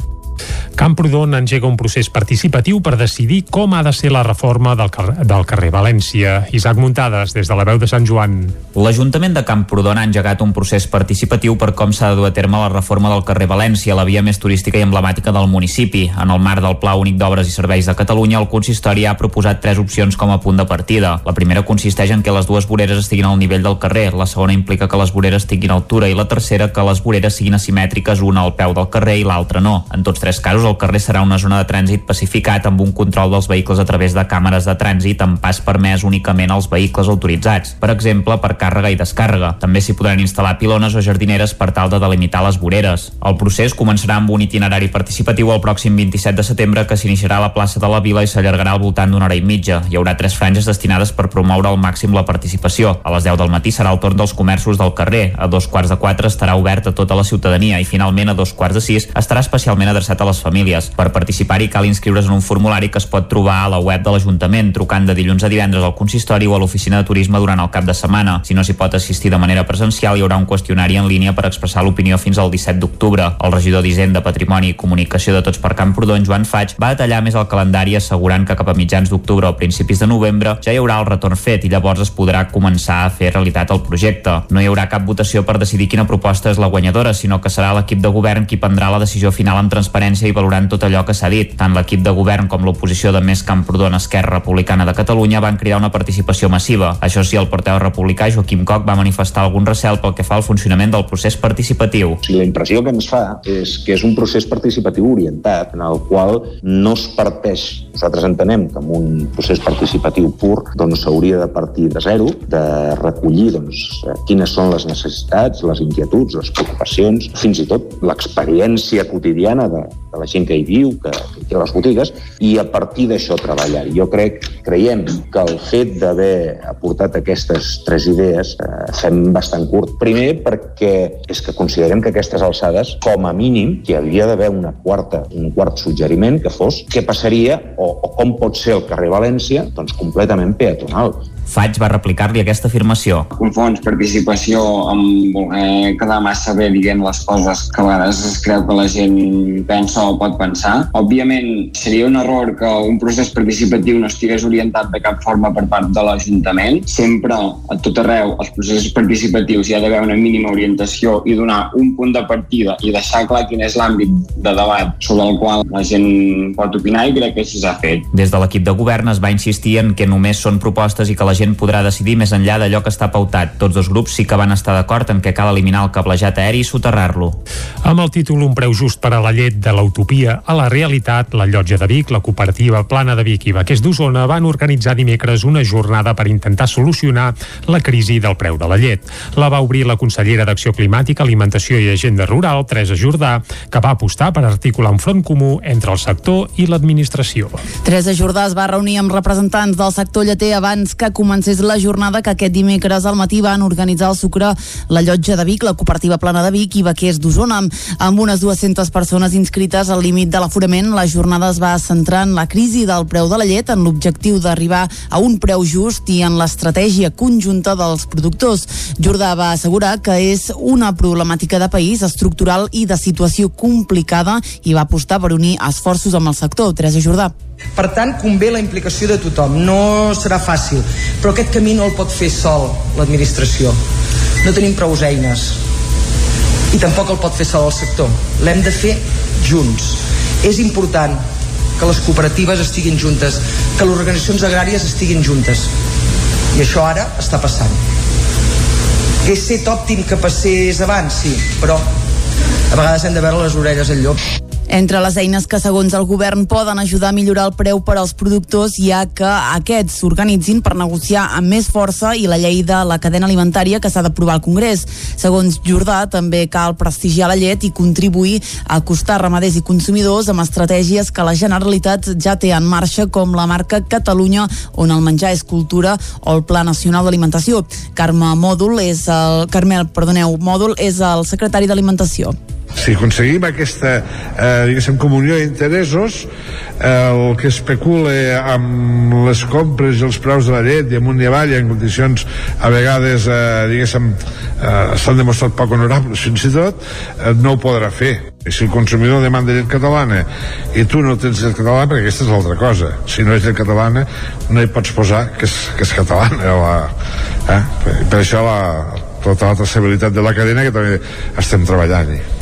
Speaker 1: Camprodon engega un procés participatiu per decidir com ha de ser la reforma del, car del carrer València. Isaac Muntades, des de la veu de Sant Joan.
Speaker 9: L'Ajuntament de Camprodon ha engegat un procés participatiu per com s'ha de dur a terme la reforma del carrer València, la via més turística i emblemàtica del municipi. En el marc del Pla Únic d'Obres i Serveis de Catalunya, el consistori ha proposat tres opcions com a punt de partida. La primera consisteix en que les dues voreres estiguin al nivell del carrer, la segona implica que les voreres tinguin altura i la tercera que les voreres siguin asimètriques, una al peu del carrer i l'altra no. En tots tres casos, el carrer serà una zona de trànsit pacificat amb un control dels vehicles a través de càmeres de trànsit amb pas permès únicament als vehicles autoritzats, per exemple, per càrrega i descàrrega. També s'hi podran instal·lar pilones o jardineres per tal de delimitar les voreres. El procés començarà amb un itinerari participatiu el pròxim 27 de setembre que s'iniciarà a la plaça de la Vila i s'allargarà al voltant d'una hora i mitja. Hi haurà tres franges destinades per promoure al màxim la participació. A les 10 del matí serà el torn dels comerços del carrer. A dos quarts de quatre estarà obert a tota la ciutadania i finalment a dos quarts de sis estarà especialment adreçat a les famílies. Per participar-hi cal inscriure's en un formulari que es pot trobar a la web de l'Ajuntament, trucant de dilluns a divendres al consistori o a l'oficina de turisme durant el cap de setmana. Si no s'hi pot assistir de manera presencial, hi haurà un qüestionari en línia per expressar l'opinió fins al 17 d'octubre. El regidor d'Hisenda, Patrimoni i Comunicació de Tots per Camprodon, Joan Faig, va detallar més el calendari assegurant que cap a mitjans d'octubre o principis de novembre ja hi haurà el retorn fet i llavors es podrà començar a fer realitat el projecte. No hi haurà cap votació per decidir quina proposta és la guanyadora, sinó que serà l'equip de govern qui prendrà la decisió final amb transparència i valorant tot allò que s'ha dit. Tant l'equip de govern com l'oposició de Més Camprodon Esquerra Republicana de Catalunya van cridar una participació massiva. Això sí, el porteu republicà Joaquim Coc va manifestar algun recel pel que fa al funcionament del procés participatiu.
Speaker 10: O sigui, la impressió que ens fa és que és un procés participatiu orientat en el qual no es parteix Nosaltres entenem que amb un procés participatiu pur doncs s'hauria de partir de zero, de recollir doncs, quines són les necessitats, les inquietuds, les preocupacions, fins i tot l'experiència quotidiana de, de la gent que hi viu, que, que té les botigues, i a partir d'això treballar. Jo crec, creiem que el fet d'haver aportat aquestes tres idees eh, fem bastant curt. Primer perquè és que considerem que aquestes alçades, com a mínim, que havia d'haver una quarta, un quart suggeriment que fos què passaria o, o com pot ser el carrer València doncs completament peatonal.
Speaker 9: Faig va replicar-li aquesta afirmació.
Speaker 11: Confons participació amb voler quedar massa bé dient les coses que a vegades es creu que la gent pensa o pot pensar. Òbviament, seria un error que un procés participatiu no estigués orientat de cap forma per part de l'Ajuntament. Sempre, a tot arreu, els processos participatius hi ha d'haver una mínima orientació i donar un punt de partida i deixar clar quin és l'àmbit de debat sobre el qual la gent pot opinar i crec que així s'ha fet.
Speaker 9: Des de l'equip de govern es va insistir en que només són propostes i que la gent podrà decidir més enllà d'allò que està pautat. Tots dos grups sí que van estar d'acord en que cal eliminar el cablejat aeri i soterrar-lo.
Speaker 1: Amb el títol Un preu just per a la llet de l'utopia a la realitat, la Llotja de Vic, la cooperativa Plana de Vic i Vaquers d'Osona van organitzar dimecres una jornada per intentar solucionar la crisi del preu de la llet. La va obrir la consellera d'Acció Climàtica, Alimentació i Agenda Rural, Teresa Jordà, que va apostar per articular un front comú entre el sector i l'administració.
Speaker 3: Teresa Jordà es va reunir amb representants del sector lleter abans que comencés la jornada que aquest dimecres al matí van organitzar el Sucre, la Llotja de Vic, la Cooperativa Plana de Vic i Vaquers d'Osona. Amb unes 200 persones inscrites al límit de l'aforament, la jornada es va centrar en la crisi del preu de la llet, en l'objectiu d'arribar a un preu just i en l'estratègia conjunta dels productors. Jordà va assegurar que és una problemàtica de país estructural i de situació complicada i va apostar per unir esforços amb el sector. Teresa Jordà.
Speaker 12: Per tant, convé la implicació de tothom. No serà fàcil, però aquest camí no el pot fer sol l'administració. No tenim prou eines i tampoc el pot fer sol el sector. L'hem de fer junts. És important que les cooperatives estiguin juntes, que les organitzacions agràries estiguin juntes. I això ara està passant. Hagués set òptim que passés abans, sí, però a vegades hem de veure les orelles al llop.
Speaker 3: Entre les eines que, segons el govern, poden ajudar a millorar el preu per als productors hi ha que aquests s'organitzin per negociar amb més força i la llei de la cadena alimentària que s'ha d'aprovar al Congrés. Segons Jordà, també cal prestigiar la llet i contribuir a acostar ramaders i consumidors amb estratègies que la Generalitat ja té en marxa, com la marca Catalunya, on el menjar és cultura, o el Pla Nacional d'Alimentació. Carme Mòdul és el... Carmel, perdoneu, Mòdul és el secretari d'Alimentació.
Speaker 13: Si aconseguim aquesta, eh, diguéssim, comunió d'interessos, eh, el que especula amb les compres i els preus de la llet i amunt i avall en condicions a vegades, eh, diguéssim, eh, s'han demostrat poc honorables fins i tot, eh, no ho podrà fer. I si el consumidor demanda llet catalana i tu no tens llet catalana, perquè aquesta és l'altra cosa. Si no és llet catalana, no hi pots posar que és, que és catalana. La, eh? Per, per això la, tota la traçabilitat de la cadena que també estem treballant-hi.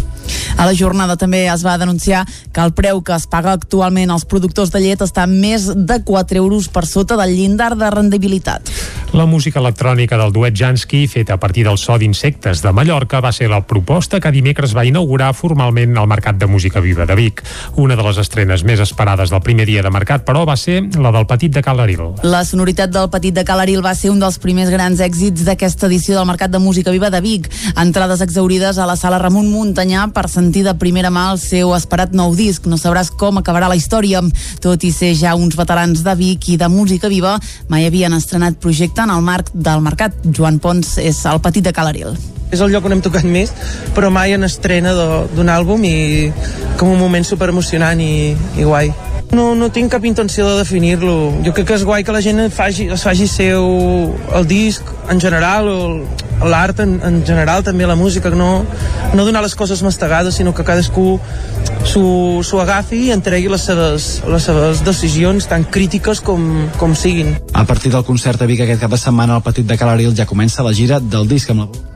Speaker 3: A la jornada també es va denunciar que el preu que es paga actualment als productors de llet està més de 4 euros per sota del llindar de rendibilitat.
Speaker 1: La música electrònica del duet Jansky, feta a partir del so d'insectes de Mallorca, va ser la proposta que dimecres va inaugurar formalment el Mercat de Música Viva de Vic. Una de les estrenes més esperades del primer dia de mercat, però, va ser la del Petit de Calaril.
Speaker 3: La sonoritat del Petit de Calaril va ser un dels primers grans èxits d'aquesta edició del Mercat de Música Viva de Vic. Entrades exaurides a la sala Ramon Muntanyà per sentir de primera mà el seu esperat nou disc. No sabràs com acabarà la història. Tot i ser ja uns veterans de Vic i de música viva, mai havien estrenat projecte en el marc del mercat. Joan Pons és el petit de Calaril.
Speaker 12: És el lloc on hem tocat més, però mai en estrena d'un àlbum i com un moment super emocionant i, i guai. No, no tinc cap intenció de definir-lo. Jo crec que és guai que la gent faci, es faci seu el disc en general, o l'art en, en general, també la música, no, no donar les coses mastegades, sinó que cadascú s'ho agafi i entregui les seves, les seves decisions tan crítiques com, com siguin.
Speaker 27: A partir del concert a Vic aquest cap de setmana, el Petit de Calaril ja comença la gira del disc amb la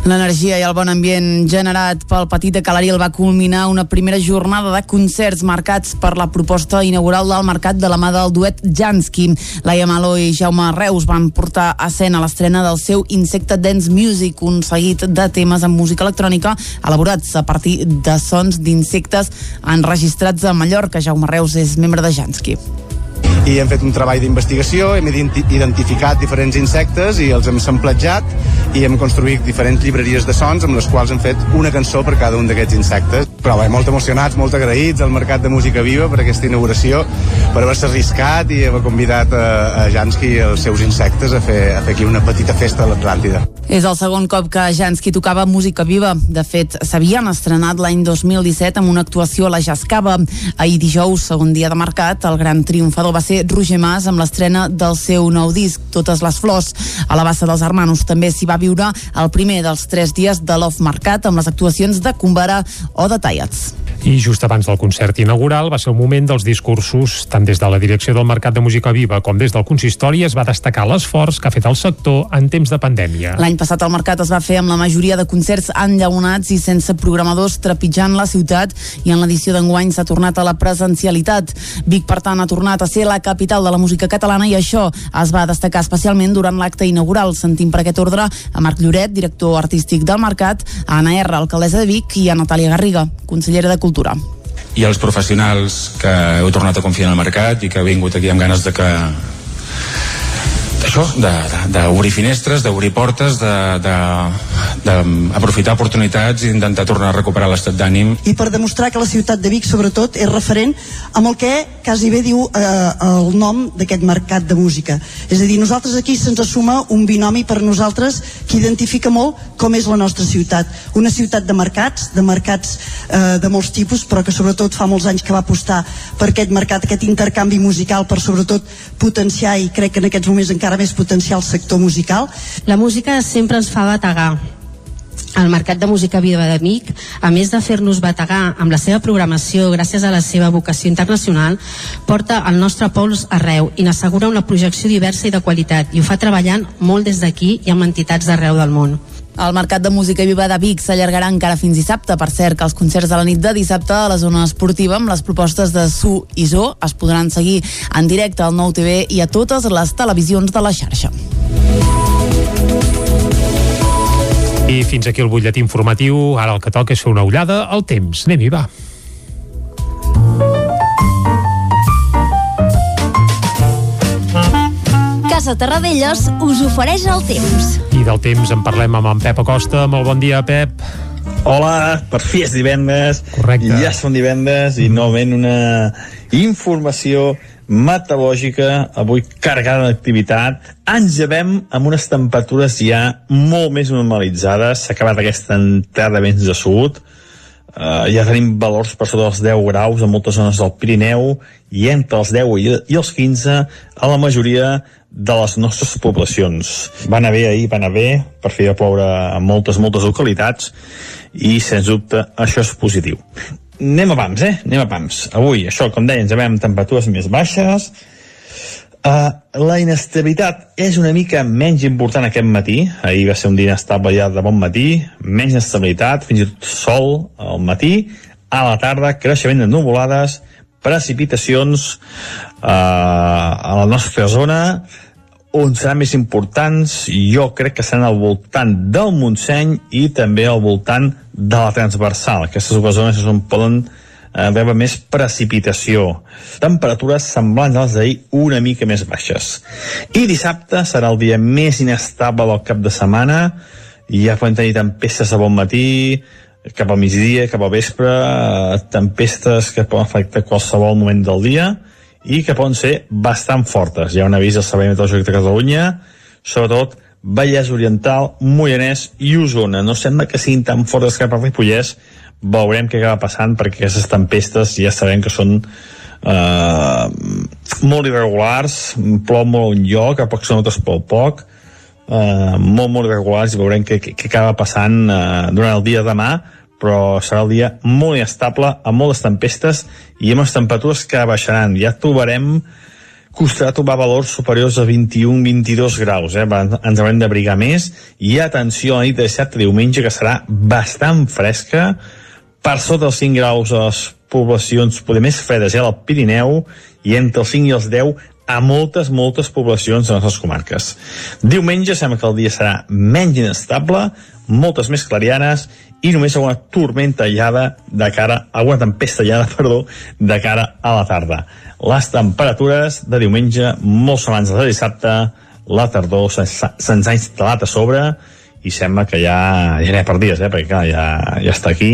Speaker 3: L'energia i el bon ambient generat pel Petit de Calaril va culminar una primera jornada de concerts marcats per la proposta inaugural del mercat de la mà del duet Jansky. Laia Malo i Jaume Reus van portar a escena l'estrena del seu Insecte Dance Music, un seguit de temes amb música electrònica elaborats a partir de sons d'insectes enregistrats a Mallorca. Jaume Reus és membre de Jansky
Speaker 28: i hem fet un treball d'investigació, hem identificat diferents insectes i els hem samplejat i hem construït diferents llibreries de sons amb les quals hem fet una cançó per cada un d'aquests insectes. Però bé, molt emocionats, molt agraïts al Mercat de Música Viva per aquesta inauguració, per haver-se arriscat i haver convidat a, a Jansky i els seus insectes a fer, a fer aquí una petita festa a l'Atlàntida.
Speaker 3: És el segon cop que Jansky tocava música viva. De fet, s'havien estrenat l'any 2017 amb una actuació a la Jascava. Ahir dijous, segon dia de mercat, el gran triomfador va ser Roger Mas amb l'estrena del seu nou disc, Totes les flors. A la bassa dels Hermanos també s'hi va viure el primer dels tres dies de l'Off Mercat amb les actuacions de Cumbara o de Tallats.
Speaker 1: I just abans del concert inaugural va ser el moment dels discursos, tant des de la direcció del Mercat de Música Viva com des del consistori es va destacar l'esforç que ha fet el sector en temps de pandèmia.
Speaker 3: L'any passat el mercat es va fer amb la majoria de concerts enllaunats i sense programadors trepitjant la ciutat i en l'edició d'enguany s'ha tornat a la presencialitat. Vic, per tant, ha tornat a ser la capital de la música catalana i això es va destacar especialment durant l'acte inaugural. Sentim per aquest ordre a Marc Lloret, director artístic del mercat, a Anna R, alcaldessa de Vic i a Natàlia Garriga, consellera de Cultura
Speaker 17: i els professionals que heu tornat a confiar en el mercat i que heu vingut aquí amb ganes de que això, d'obrir finestres, d'obrir portes, d'aprofitar oportunitats i intentar tornar a recuperar l'estat d'ànim.
Speaker 4: I per demostrar que la ciutat de Vic, sobretot, és referent amb el que quasi bé diu eh, el nom d'aquest mercat de música. És a dir, nosaltres aquí se'ns assuma un binomi per nosaltres que identifica molt com és la nostra ciutat. Una ciutat de mercats, de mercats eh, de molts tipus, però que sobretot fa molts anys que va apostar per aquest mercat, aquest intercanvi musical, per sobretot potenciar, i crec que en aquests moments encara més potenciar el sector musical.
Speaker 18: La música sempre ens fa bategar, el Mercat de Música Viva de Vic, a més de fer-nos bategar amb la seva programació gràcies a la seva vocació internacional, porta el nostre pols arreu i n'assegura una projecció diversa i de qualitat i ho fa treballant molt des d'aquí i amb entitats d'arreu del món.
Speaker 3: El Mercat de Música Viva de Vic s'allargarà encara fins dissabte. Per cert, que els concerts de la nit de dissabte a la zona esportiva amb les propostes de Su i Zo es podran seguir en directe al Nou TV i a totes les televisions de la xarxa.
Speaker 1: I fins aquí el butlletí informatiu. Ara el que toca és fer una ullada al temps. Anem-hi, va.
Speaker 19: Casa Terradellos us ofereix el temps.
Speaker 1: I del temps en parlem amb en Pep Acosta. Molt bon dia, Pep.
Speaker 20: Hola, per fi és divendres.
Speaker 1: Correcte.
Speaker 20: Ja són divendres i novament una informació meteorològica, avui carregada d'activitat. Ens llevem amb unes temperatures ja molt més normalitzades. S'ha acabat aquesta entrada de vents de sud. Uh, ja tenim valors per sota dels 10 graus en moltes zones del Pirineu i entre els 10 i, i els 15 a la majoria de les nostres poblacions. Va anar bé ahir, va anar bé, per fi de ploure en moltes, moltes localitats i, sens dubte, això és positiu anem a pams, eh? Anem a pams. Avui, això, com deia, ens veiem temperatures més baixes. Uh, la inestabilitat és una mica menys important aquest matí. Ahir va ser un dia inestable ja de bon matí. Menys estabilitat, fins i tot sol al matí. A la tarda, creixement de nuvolades, precipitacions uh, a la nostra zona on seran més importants, jo crec que seran al voltant del Montseny i també al voltant de la transversal. Aquestes dues zones és on poden eh, més precipitació. Temperatures semblants a les d'ahir una mica més baixes. I dissabte serà el dia més inestable del cap de setmana ja podem tenir tempestes a bon matí, cap al migdia, cap al vespre, eh, tempestes que poden afectar qualsevol moment del dia, i que poden ser bastant fortes. Hi ha un avís del Servei Meteorològic de Catalunya, sobretot Vallès Oriental, Moianès i Osona. No sembla que siguin tan fortes cap a Ripollès, veurem què acaba passant perquè aquestes tempestes ja sabem que són eh, molt irregulars, plou molt un lloc, a pocs notes pel poc, eh, molt, molt irregulars i veurem què, què acaba passant eh, durant el dia de demà, però serà el dia molt inestable, amb moltes tempestes i amb les temperatures que baixaran. Ja trobarem costarà trobar valors superiors a 21-22 graus, eh? ens haurem d'abrigar més, i atenció a la nit de dissabte diumenge, que serà bastant fresca, per sota els 5 graus a les poblacions poder més fredes ja al Pirineu, i entre els 5 i els 10 a moltes, moltes poblacions de les nostres comarques. Diumenge sembla que el dia serà menys inestable, moltes més clarianes i només tormenta allada de cara, alguna tempesta allada, *laughs* perdó, de cara a la tarda. Les temperatures de diumenge, molt abans de dissabte, la tardor se'ns ha instal·lat a sobre i sembla que ja, ja ha per dies, eh? perquè clar, ja, ja està aquí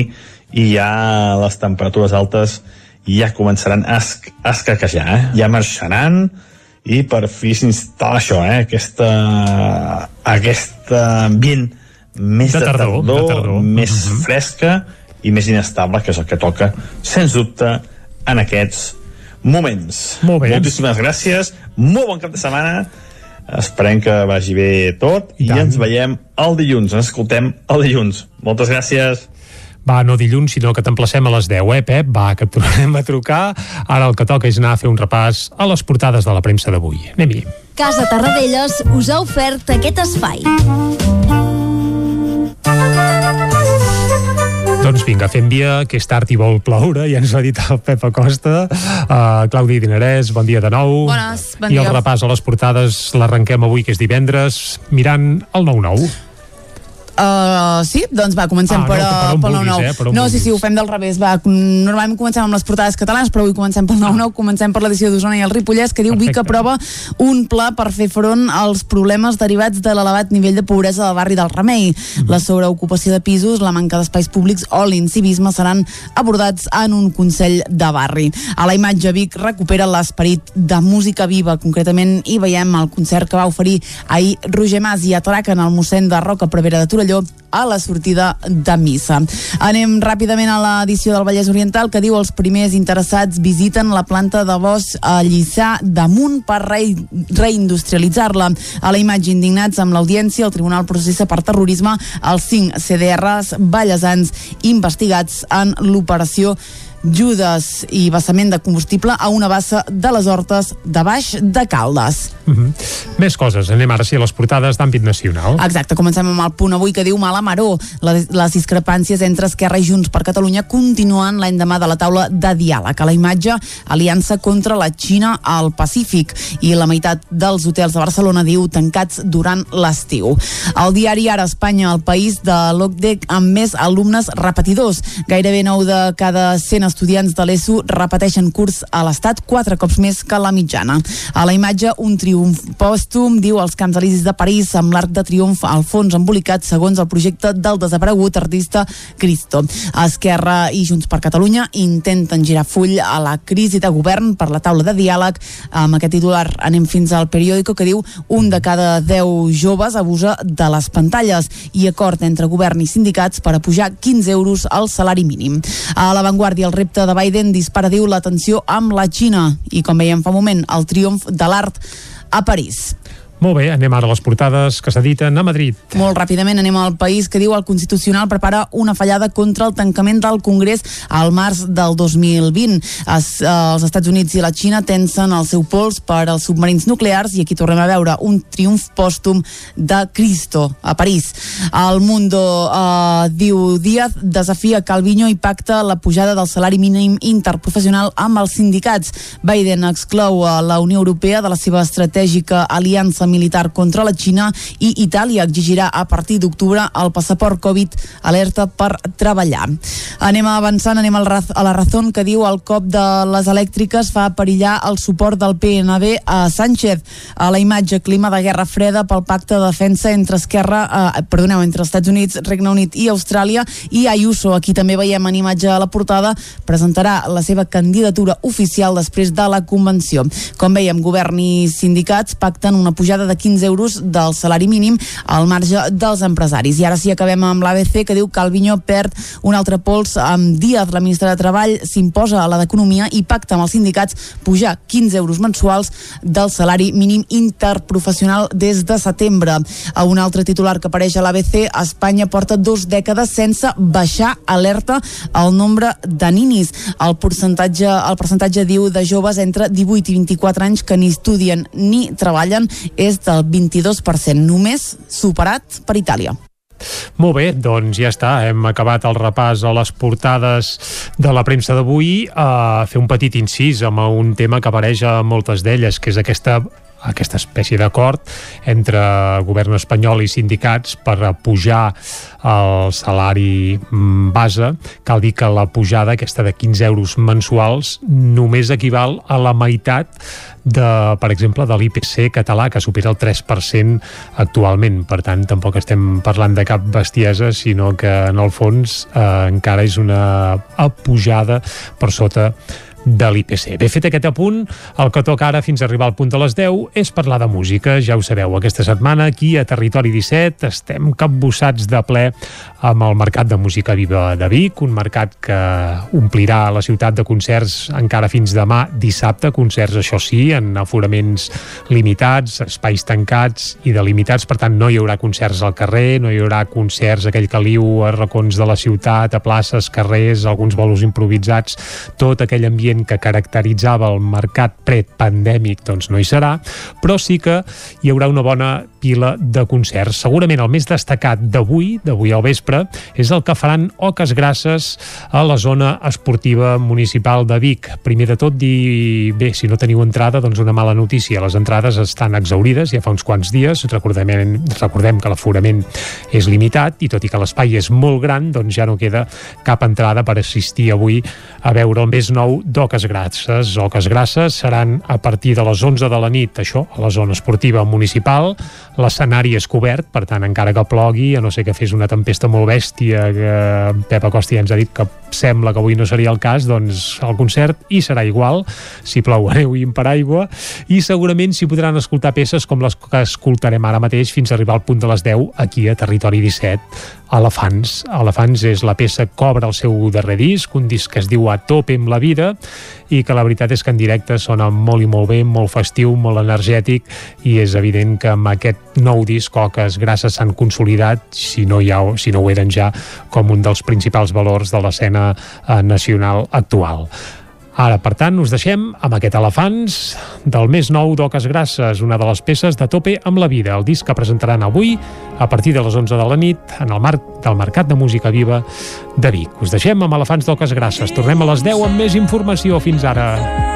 Speaker 20: i ja les temperatures altes ja començaran a, es a escaquejar, eh? ja marxaran i per fi s'instal·la això, eh? aquesta, aquest ambient més de, de tardor, tardor, de tardor. més uh mhm. -huh. fresca i més inestable, que és el que toca, sens dubte, en aquests moments.
Speaker 1: Molt bé.
Speaker 20: Moltíssimes gràcies, molt bon cap de setmana, esperem que vagi bé tot i, i ens veiem el dilluns, ens escoltem el dilluns. Moltes gràcies.
Speaker 1: Va, no dilluns, sinó que t'emplacem a les 10, eh, Pep? Va, que et tornem a trucar. Ara el que toca és anar a fer un repàs a les portades de la premsa d'avui. Anem-hi.
Speaker 19: Casa Tarradellas us ha ofert aquest espai.
Speaker 1: Doncs vinga, fem via, que és tard i vol ploure, ja ens ho ha dit el Pep Acosta. Uh, Claudi Dinarès, bon dia de nou.
Speaker 3: Bones, bon
Speaker 1: I el repàs a les portades l'arrenquem avui, que és divendres, mirant el 9-9.
Speaker 3: Uh, sí, doncs va, comencem ah, per, no, per pel 9-9. Eh, no, sí, sí, ho fem del revés. Va, normalment comencem amb les portades catalanes, però avui comencem pel 9-9, ah. comencem per l'edició d'Osona i el Ripollès, que diu Perfecte. Vic aprova un pla per fer front als problemes derivats de l'elevat nivell de pobresa del barri del Remei. Mm. La sobreocupació de pisos, la manca d'espais públics o l'incivisme seran abordats en un Consell de Barri. A la imatge, Vic recupera l'esperit de música viva. Concretament, hi veiem el concert que va oferir ahir Roger Mas i atraquen el mossèn de Roca Prevera de Torelló Torelló a la sortida de missa. Anem ràpidament a l'edició del Vallès Oriental que diu els primers interessats visiten la planta de bosc a Lliçà damunt per re reindustrialitzar-la. A la imatge indignats amb l'audiència, el Tribunal processa per terrorisme els cinc CDRs ballesans investigats en l'operació Judes i vessament de combustible a una bassa de les Hortes de Baix de Caldes.
Speaker 1: Mhm. -huh. Més coses. Anem ara sí a les portades d'àmbit nacional.
Speaker 3: Exacte. Comencem amb el punt avui que diu Mala Maró. Les, les discrepàncies entre Esquerra i Junts per Catalunya continuen l'endemà de la taula de diàleg. A la imatge, aliança contra la Xina al Pacífic i la meitat dels hotels de Barcelona diu tancats durant l'estiu. El diari Ara Espanya, el país de l'OCDE amb més alumnes repetidors. Gairebé 9 de cada 100 estudiants de l'ESO repeteixen curs a l'Estat quatre cops més que la mitjana. A la imatge, un triomf pòstum, diu els Camps Elisis de París, amb l'arc de triomf al fons embolicat segons el projecte del desaparegut artista Cristo. Esquerra i Junts per Catalunya intenten girar full a la crisi de govern per la taula de diàleg. Amb aquest titular anem fins al periòdico que diu un de cada 10 joves abusa de les pantalles i acord entre govern i sindicats per a pujar 15 euros al salari mínim. A l'avantguàrdia el repte de Biden dispara, diu, l'atenció amb la Xina i, com veiem fa un moment, el triomf de l'art a París.
Speaker 1: Molt bé, anem ara a les portades que s'editen a Madrid.
Speaker 3: Molt ràpidament anem al país que diu el Constitucional prepara una fallada contra el tancament del Congrés al març del 2020. Es, eh, els Estats Units i la Xina tensen el seu pols per als submarins nuclears i aquí tornem a veure un triomf pòstum de Cristo a París. El Mundo eh, diu Díaz desafia Calviño i pacta la pujada del salari mínim interprofessional amb els sindicats. Biden exclou a la Unió Europea de la seva estratègica aliança militar contra la Xina i Itàlia exigirà a partir d'octubre el passaport Covid alerta per treballar. Anem avançant, anem a la raó que diu el cop de les elèctriques fa perillar el suport del PNB a Sánchez. A la imatge clima de guerra freda pel pacte de defensa entre Esquerra, eh, perdoneu, entre Estats Units, Regne Unit i Austràlia i Ayuso, aquí també veiem en imatge a la portada, presentarà la seva candidatura oficial després de la convenció. Com veiem, govern i sindicats pacten una pujada pujada de 15 euros del salari mínim al marge dels empresaris. I ara sí acabem amb l'ABC que diu que Albinyó perd un altre pols amb Díaz, la ministra de Treball, s'imposa a la d'Economia i pacta amb els sindicats pujar 15 euros mensuals del salari mínim interprofessional des de setembre. A un altre titular que apareix a l'ABC, Espanya porta dos dècades sense baixar alerta al nombre de ninis. El percentatge, el percentatge diu de joves entre 18 i 24 anys que ni estudien ni treballen és del 22%, només superat per Itàlia.
Speaker 1: Molt bé, doncs ja està, hem acabat el repàs a les portades de la premsa d'avui, a fer un petit incís amb un tema que apareix a moltes d'elles, que és aquesta aquesta espècie d'acord entre govern espanyol i sindicats per pujar el salari mm, base. Cal dir que la pujada aquesta de 15 euros mensuals només equival a la meitat de, per exemple, de l'IPC català, que supera el 3% actualment. Per tant, tampoc estem parlant de cap bestiesa, sinó que, en el fons, eh, encara és una pujada per sota de l'IPC. Bé, fet aquest apunt, el que toca ara fins a arribar al punt de les 10 és parlar de música. Ja ho sabeu, aquesta setmana aquí a Territori 17 estem capbussats de ple amb el Mercat de Música Viva de Vic, un mercat que omplirà la ciutat de concerts encara fins demà dissabte, concerts això sí, en aforaments limitats, espais tancats i delimitats, per tant no hi haurà concerts al carrer, no hi haurà concerts aquell caliu a racons de la ciutat, a places, carrers, alguns bolos improvisats, tot aquell ambient ambient que caracteritzava el mercat prepandèmic doncs no hi serà, però sí que hi haurà una bona pila de concerts. Segurament el més destacat d'avui, d'avui al vespre, és el que faran Oques Grasses a la zona esportiva municipal de Vic. Primer de tot, dir, bé, si no teniu entrada, doncs una mala notícia. Les entrades estan exaurides ja fa uns quants dies. Recordem, recordem que l'aforament és limitat i tot i que l'espai és molt gran, doncs ja no queda cap entrada per assistir avui a veure el més nou d'Oques Grasses. Oques Grasses seran a partir de les 11 de la nit, això, a la zona esportiva municipal. L'escenari és cobert, per tant, encara que plogui, a no ser que fes una tempesta molt bèstia, que Pep Acosta ja ens ha dit que sembla que avui no seria el cas, doncs el concert hi serà igual, si plou *laughs* a neu i per aigua, i segurament s'hi podran escoltar peces com les que escoltarem ara mateix fins a arribar al punt de les 10 aquí a Territori 17, Elefants. Elefants és la peça que obre el seu darrer disc, un disc que es diu A tope amb la vida i que la veritat és que en directe sona molt i molt bé, molt festiu, molt energètic i és evident que amb aquest nou disc Oques Grasses s'han consolidat, si no, ha, si no ho eren ja, com un dels principals valors de l'escena eh, nacional actual. Ara, per tant, us deixem amb aquest Elefants del més nou d'Oques Grasses, una de les peces de tope amb la vida, el disc que presentaran avui a partir de les 11 de la nit en el marc del Mercat de Música Viva de Vic. Us deixem amb Elefants d'Oques Grasses. Tornem a les 10 amb més informació. Fins ara.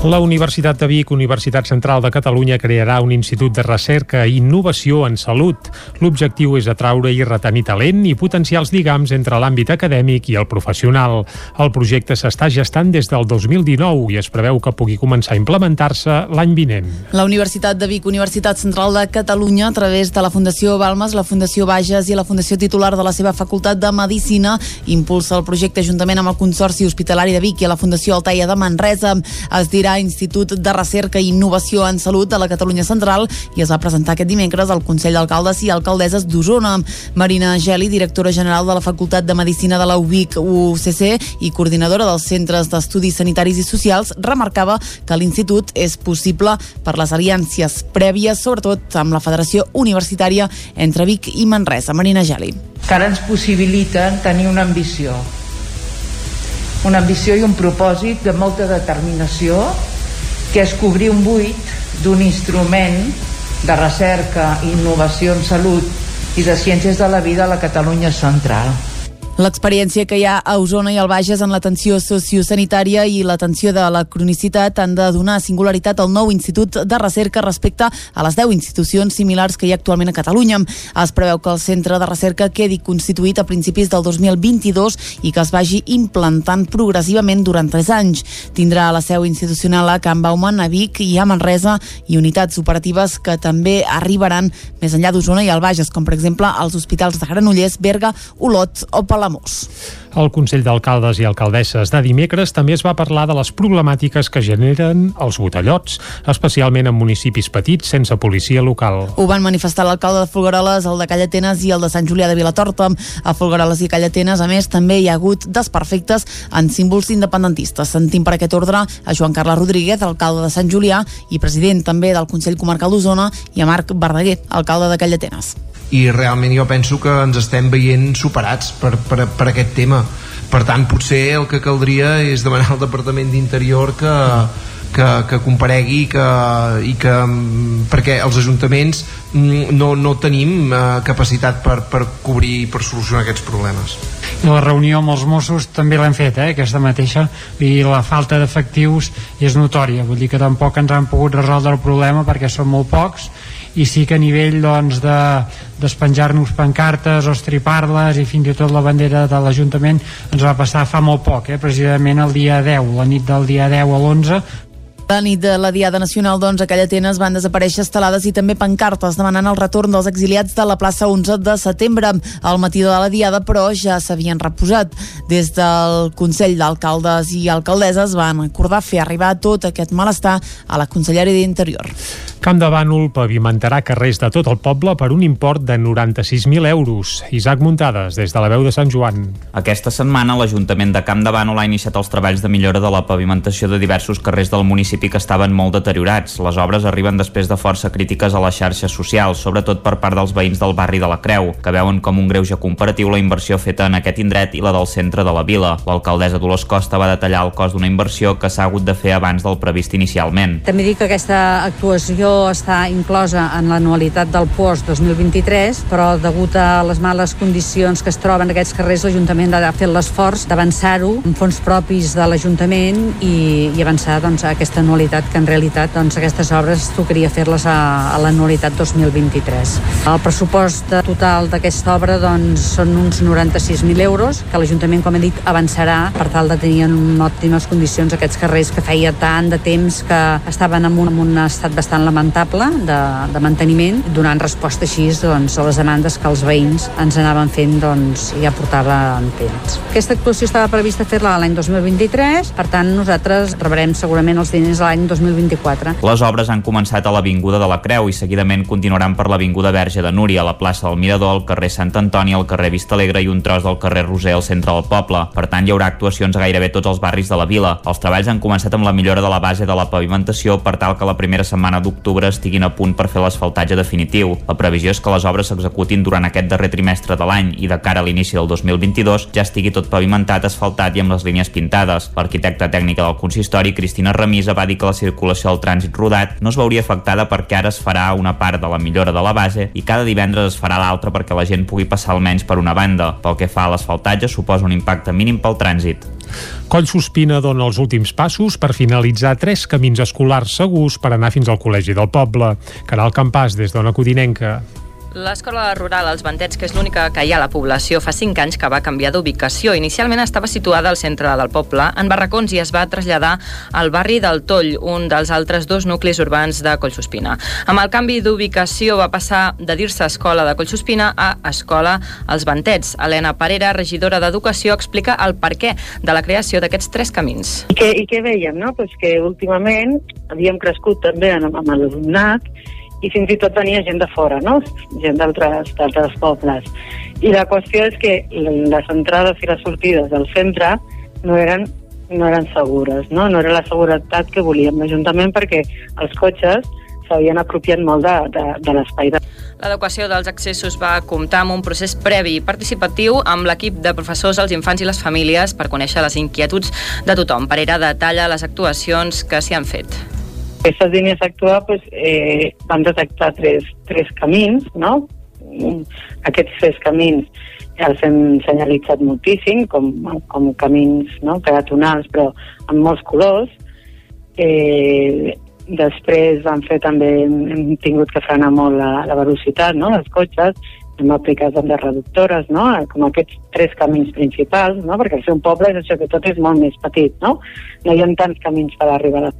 Speaker 1: La Universitat de Vic, Universitat Central de Catalunya, crearà un institut de recerca i innovació en salut. L'objectiu és atraure i retenir talent i potenciar els lligams entre l'àmbit acadèmic i el professional. El projecte s'està gestant des del 2019 i es preveu que pugui començar a implementar-se l'any vinent.
Speaker 3: La Universitat de Vic, Universitat Central de Catalunya, a través de la Fundació Balmes, la Fundació Bages i la Fundació titular de la seva Facultat de Medicina, impulsa el projecte juntament amb el Consorci Hospitalari de Vic i la Fundació Altaia de Manresa. Es dirà Institut de Recerca i Innovació en Salut de la Catalunya Central i es va presentar aquest dimecres al Consell d'Alcaldes i Alcaldesses d'Osona. Marina Geli, directora general de la Facultat de Medicina de la UBIC UCC i coordinadora dels Centres d'Estudis Sanitaris i Socials, remarcava que l'institut és possible per les aliances prèvies, sobretot amb la Federació Universitària entre Vic i Manresa. Marina Geli.
Speaker 29: Que ara ens possibiliten tenir una ambició una ambició i un propòsit de molta determinació que és cobrir un buit d'un instrument de recerca innovació en salut i de ciències de la vida a la Catalunya central.
Speaker 3: L'experiència que hi ha a Osona i al Bages en l'atenció sociosanitària i l'atenció de la cronicitat han de donar singularitat al nou Institut de Recerca respecte a les 10 institucions similars que hi ha actualment a Catalunya. Es preveu que el centre de recerca quedi constituït a principis del 2022 i que es vagi implantant progressivament durant 3 anys. Tindrà la seu institucional a Can Bauman, a Vic i a Manresa i unitats operatives que també arribaran més enllà d'Osona i al Bages, com per exemple els hospitals de Granollers, Berga, Olot o Palamós. Palamós.
Speaker 1: Al Consell d'Alcaldes i Alcaldesses de dimecres també es va parlar de les problemàtiques que generen els botellots, especialment en municipis petits sense policia local.
Speaker 3: Ho van manifestar l'alcalde de Folgueroles, el de Callatenes i el de Sant Julià de Vilatorta. A Folgueroles i Callatenes, a més, també hi ha hagut desperfectes en símbols independentistes. Sentim per aquest ordre a Joan Carles Rodríguez, alcalde de Sant Julià i president també del Consell Comarcal d'Osona, i a Marc Verdaguer, alcalde de Callatenes
Speaker 25: i realment jo penso que ens estem veient superats per, per, per aquest tema per tant potser el que caldria és demanar al Departament d'Interior que, que, que comparegui que, i que, perquè els ajuntaments no, no tenim eh, capacitat per, per cobrir i per solucionar aquests problemes.
Speaker 30: La reunió amb els Mossos també l'hem fet, eh, aquesta mateixa, i la falta d'efectius és notòria, vull dir que tampoc ens han pogut resoldre el problema perquè són molt pocs i sí que a nivell doncs, de despenjar-nos pancartes o estripar-les i fins i tot la bandera de l'Ajuntament ens va passar fa molt poc, eh? precisament el dia 10, la nit del dia 10 a l'11
Speaker 3: la nit de la Diada Nacional, doncs, a Callatenes van desaparèixer estelades i també pancartes demanant el retorn dels exiliats de la plaça 11 de setembre. Al matí de la Diada, però, ja s'havien reposat. Des del Consell d'Alcaldes i Alcaldesses van acordar fer arribar tot aquest malestar a la Conselleria d'Interior.
Speaker 1: Camp de Bànol pavimentarà carrers de tot el poble per un import de 96.000 euros. Isaac Muntades, des de la veu de Sant Joan.
Speaker 9: Aquesta setmana l'Ajuntament de Camp de Bànol ha iniciat els treballs de millora de la pavimentació de diversos carrers del municipi que estaven molt deteriorats. Les obres arriben després de força crítiques a les xarxes socials, sobretot per part dels veïns del barri de la Creu, que veuen com un greuge comparatiu la inversió feta en aquest indret i la del centre de la vila. L'alcaldessa Dolors Costa va detallar el cost d'una inversió que s'ha hagut de fer abans del previst inicialment.
Speaker 31: També dic que aquesta actuació està inclosa en l'anualitat del POST 2023, però degut a les males condicions que es troben aquests carrers, l'Ajuntament ha fet l'esforç d'avançar-ho amb fons propis de l'Ajuntament i, i avançar doncs, aquesta anualitat, que en realitat doncs, aquestes obres tocaria fer-les a, a l'anualitat 2023. El pressupost total d'aquesta obra doncs, són uns 96.000 euros, que l'Ajuntament, com he dit, avançarà per tal de tenir en òptimes condicions aquests carrers que feia tant de temps que estaven en un, en un estat bastant lamentable de, de manteniment, donant resposta així doncs, a les demandes que els veïns ens anaven fent doncs, ja portava en temps. Aquesta actuació estava prevista fer-la l'any 2023, per tant nosaltres rebrem segurament els diners l'any 2024.
Speaker 9: Les obres han començat a l'Avinguda de la Creu i seguidament continuaran per l'Avinguda Verge de Núria, la plaça del Mirador, el carrer Sant Antoni, el carrer Vistalegre i un tros del carrer Roser al centre del poble. Per tant, hi haurà actuacions a gairebé tots els barris de la vila. Els treballs han començat amb la millora de la base de la pavimentació per tal que la primera setmana d'octubre d'octubre estiguin a punt per fer l'asfaltatge definitiu. La previsió és que les obres s'executin durant aquest darrer trimestre de l'any i de cara a l'inici del 2022 ja estigui tot pavimentat, asfaltat i amb les línies pintades. L'arquitecta tècnica del consistori, Cristina Remisa, va dir que la circulació al trànsit rodat no es veuria afectada perquè ara es farà una part de la millora de la base i cada divendres es farà l'altra perquè la gent pugui passar almenys per una banda. Pel que fa a l'asfaltatge, suposa un impacte mínim pel trànsit.
Speaker 1: Collsospina dona els últims passos per finalitzar tres camins escolars segurs per anar fins al Col·legi del Poble. Caral Campàs, des d'Ona Codinenca.
Speaker 32: L'escola rural Els Ventets, que és l'única que hi ha a la població, fa 5 anys que va canviar d'ubicació. Inicialment estava situada al centre del poble, en barracons, i es va traslladar al barri del Toll, un dels altres dos nuclis urbans de Collsospina. Amb el canvi d'ubicació va passar de dir-se Escola de Collsospina a Escola Els Ventets. Helena Parera, regidora d'Educació, explica el perquè de la creació d'aquests tres camins.
Speaker 33: I què, i què veiem? No? Pues que últimament havíem crescut també amb, amb l'alumnat i fins i tot venia gent de fora, no? gent d'altres pobles. I la qüestió és que les entrades i les sortides del centre no eren, no eren segures, no? no era la seguretat que volíem l'Ajuntament perquè els cotxes s'havien apropiat molt de, de, de l'espai. De...
Speaker 32: L'adequació dels accessos va comptar amb un procés previ i participatiu amb l'equip de professors, els infants i les famílies per conèixer les inquietuds de tothom. Perera detalla les actuacions que s'hi han fet.
Speaker 33: Aquestes línies d'actuar pues, eh, van detectar tres, tres camins, no? Aquests tres camins els hem senyalitzat moltíssim, com, com camins no? peatonals, però amb molts colors. Eh, després vam fer també, hem tingut que frenar molt la, la velocitat no? dels cotxes, hem aplicat també reductores, no? com aquests tres camins principals, no? perquè el seu poble és això que tot és molt més petit, no? No hi ha tants camins per arribar a la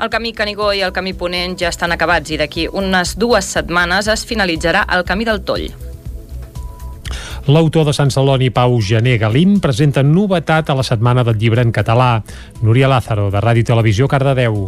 Speaker 32: el camí Canigó i el camí Ponent ja estan acabats i d'aquí unes dues setmanes es finalitzarà el camí del Toll.
Speaker 1: L'autor de Sant Celoni, Pau Gené Galín, presenta novetat a la Setmana del Llibre en català. Núria Lázaro, de Ràdio Televisió, Cardedeu.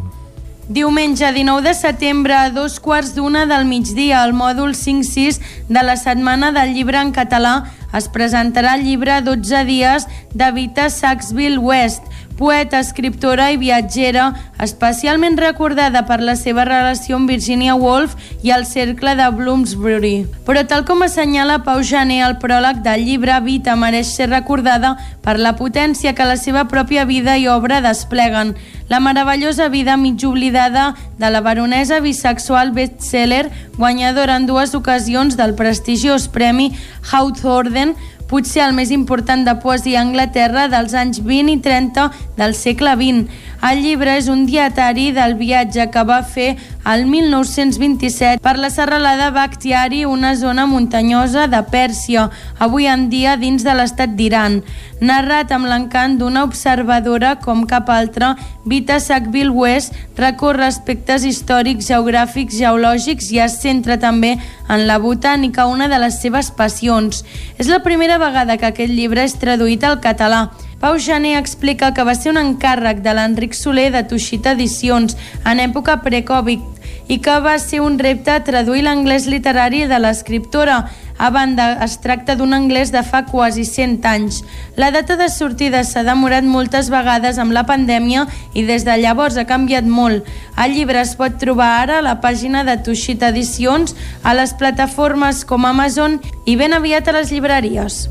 Speaker 7: Diumenge 19 de setembre a dos quarts d'una del migdia al mòdul 5-6 de la Setmana del Llibre en català es presentarà el llibre 12 dies de Vita Saxville West, poeta, escriptora i viatgera, especialment recordada per la seva relació amb Virginia Woolf i el cercle de Bloomsbury. Però tal com assenyala Pau Jané al pròleg del llibre, Vita mereix ser recordada per la potència que la seva pròpia vida i obra despleguen. La meravellosa vida mig oblidada de la baronesa bisexual bestseller, guanyadora en dues ocasions del prestigiós premi Hawthornden potser el més important de poesia a Anglaterra dels anys 20 i 30 del segle XX. El llibre és un dietari del viatge que va fer el 1927 per la serralada Bakhtiari, una zona muntanyosa de Pèrsia, avui en dia dins de l'estat d'Iran. Narrat amb l'encant d'una observadora com cap altra, Vita Sackville West recorre aspectes històrics, geogràfics, geològics i es centra també en la botànica, una de les seves passions. És la primera vegada que aquest llibre és traduït al català Pau Jané explica que va ser un encàrrec de l'Enric Soler de Tuixita Edicions en època pre-Covid i que va ser un repte traduir l'anglès literari de l'escriptora. A banda, es tracta d'un anglès de fa quasi 100 anys. La data de sortida s'ha demorat moltes vegades amb la pandèmia i des de llavors ha canviat molt. El llibre es pot trobar ara a la pàgina de Tuixita Edicions, a les plataformes com Amazon i ben aviat a les llibreries.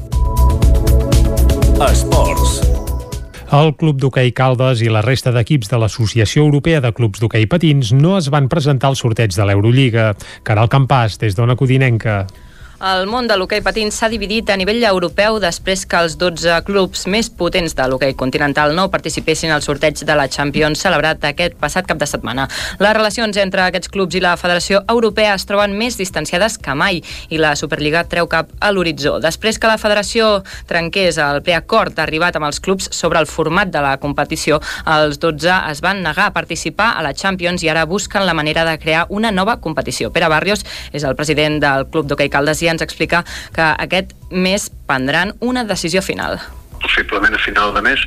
Speaker 1: Esports. El Club d'Hoquei Caldes i la resta d'equips de l'Associació Europea de Clubs d'Hoquei Patins no es van presentar al sorteig de l'Eurolliga. Caral Campàs, des d'Ona Codinenca.
Speaker 32: El món de l'hoquei patins s'ha dividit a nivell europeu després que els 12 clubs més potents de l'hoquei continental no participessin al sorteig de la Champions celebrat aquest passat cap de setmana. Les relacions entre aquests clubs i la Federació Europea es troben més distanciades que mai i la Superliga treu cap a l'horitzó. Després que la Federació trenqués el preacord arribat amb els clubs sobre el format de la competició, els 12 es van negar a participar a la Champions i ara busquen la manera de crear una nova competició. Pere Barrios és el president del Club d'Hockey Caldes i ens explica que aquest mes prendran una decisió final
Speaker 34: possiblement a final de mes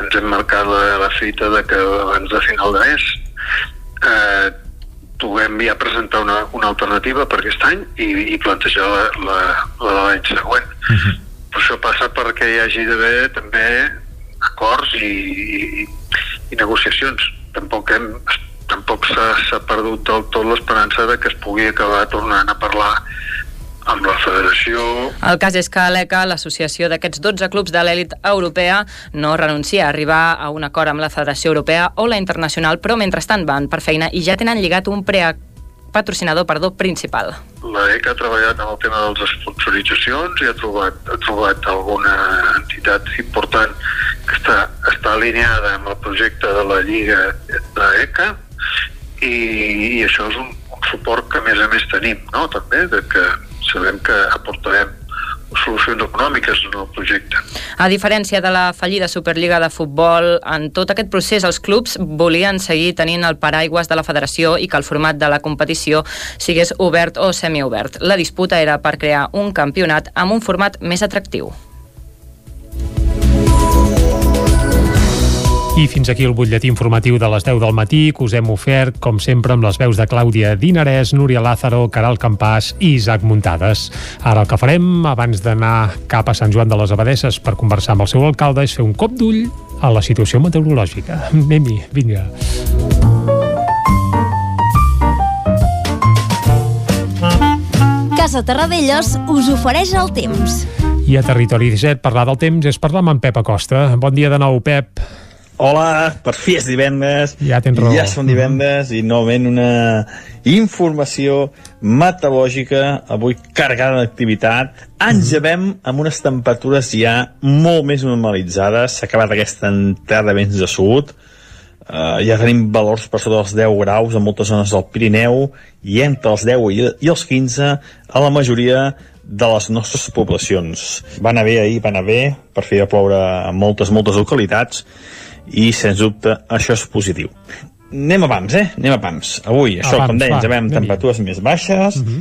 Speaker 34: ens hem marcat la, la fita de que abans de final de mes eh, puguem ja presentar una, una alternativa per aquest any i, i plantejar la, la, la de l'any següent. Uh -huh. Però això passa perquè hi hagi d'haver també acords i, i, i negociacions. Tampoc hem, tampoc s'ha perdut del tot l'esperança de que es pugui acabar tornant a parlar amb la federació...
Speaker 32: El cas és que l'ECA, l'associació d'aquests 12 clubs de l'èlit europea, no renuncia a arribar a un acord amb la Federació Europea o la Internacional, però mentrestant van per feina i ja tenen lligat un pre patrocinador perdó, principal.
Speaker 34: La ECA ha treballat amb el tema de les sponsoritzacions i ha trobat, ha trobat alguna entitat important que està, està alineada amb el projecte de la Lliga de ECA i, i això és un, un suport que a més a més tenim, no? també, de que sabem que aportarem solucions econòmiques en el projecte.
Speaker 32: A diferència de la fallida Superliga de Futbol, en tot aquest procés els clubs volien seguir tenint el paraigües de la federació i que el format de la competició sigués obert o semiobert. La disputa era per crear un campionat amb un format més atractiu.
Speaker 1: I fins aquí el butlletí informatiu de les 10 del matí que us hem ofert, com sempre, amb les veus de Clàudia Dinarès, Núria Lázaro, Caral Campàs i Isaac Muntades. Ara el que farem, abans d'anar cap a Sant Joan de les Abadesses per conversar amb el seu alcalde, és fer un cop d'ull a la situació meteorològica. Anem-hi, vinga.
Speaker 19: Casa Terradellos us ofereix el temps.
Speaker 1: I a Territori 17 parlar del temps és parlar amb en Pep Acosta. Bon dia de nou, Pep.
Speaker 20: Hola, per fi és divendres.
Speaker 1: Ja tens raó.
Speaker 20: Ja són divendres i novament una informació meteorològica avui carregada d'activitat. Engevem amb unes temperatures ja molt més normalitzades. S'ha acabat aquesta entrada de vents de sud. Uh, ja tenim valors per sota dels 10 graus en moltes zones del Pirineu i entre els 10 i, i els 15 a la majoria de les nostres poblacions. Va anar bé ahir, va anar bé, per fi de ploure en moltes, moltes localitats, i sens dubte això és positiu anem a pams, eh? Anem a pams. Avui, això, pams, com deia, ens veiem temperatures més baixes. Uh -huh.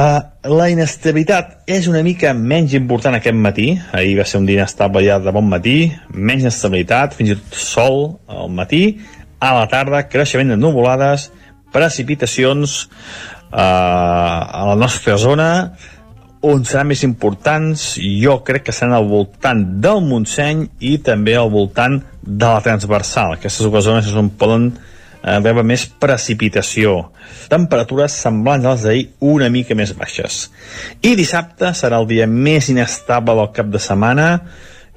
Speaker 20: uh, la inestabilitat és una mica menys important aquest matí. Ahir va ser un dia inestable ja de bon matí. Menys inestabilitat, fins i tot sol al matí. A la tarda, creixement de nuvolades, precipitacions uh, a la nostra zona on seran més importants jo crec que seran al voltant del Montseny i també al voltant de la transversal. Aquestes dues zones on poden eh, veure més precipitació. Temperatures semblants a les d'ahir una mica més baixes. I dissabte serà el dia més inestable del cap de setmana.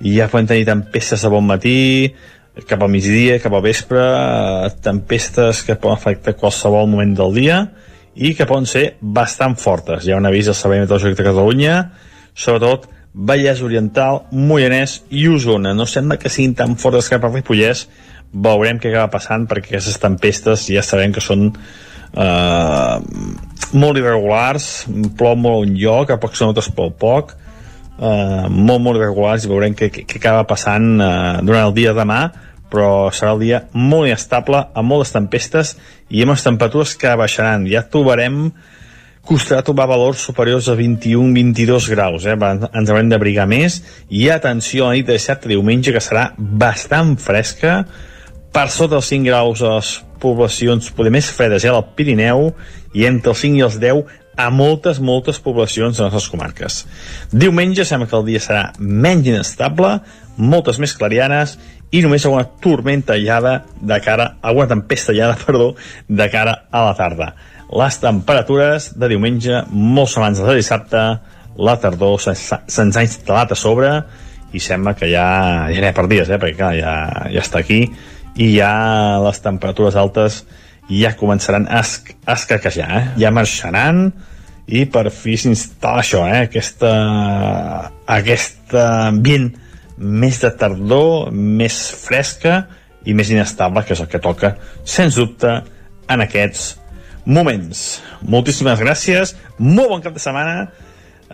Speaker 20: Ja podem tenir tempestes a bon matí cap al migdia, cap al vespre tempestes que poden afectar qualsevol moment del dia i que poden ser bastant fortes. Hi ha un avís del Servei Meteorològic de Catalunya, sobretot Vallès Oriental, Moianès i Osona. No sembla que siguin tan fortes cap a Ripollès, veurem què acaba passant perquè aquestes tempestes ja sabem que són eh, molt irregulars, plou molt a un lloc, a pocs notes pel poc, eh, molt, molt irregulars i veurem què, què acaba passant eh, durant el dia de demà, però serà el dia molt inestable, amb moltes tempestes i amb les temperatures que baixaran. Ja trobarem, costarà trobar valors superiors a 21-22 graus, eh? ens haurem d'abrigar més, i atenció a la nit de dissabte diumenge, que serà bastant fresca, per sota els 5 graus a les poblacions poder més fredes ja al Pirineu, i entre els 5 i els 10 a moltes, moltes poblacions de les nostres comarques. Diumenge sembla que el dia serà menys inestable, moltes més clarianes i només alguna tormenta aïllada de cara, alguna tempesta aïllada, *laughs* perdó, de cara a la tarda. Les temperatures de diumenge, molt semblants de dissabte, la tardor se'ns ha instal·lat a sobre i sembla que ja, ja ha per dies, eh? perquè clar, ja, ja està aquí i ja les temperatures altes ja començaran a, es, a escaquejar, eh? ja marxaran i per fi s'instal·la això, eh? aquesta, aquest ambient més de tardor, més fresca i més inestable, que és el que toca, sens dubte, en aquests moments. Moltíssimes gràcies, molt bon cap de setmana,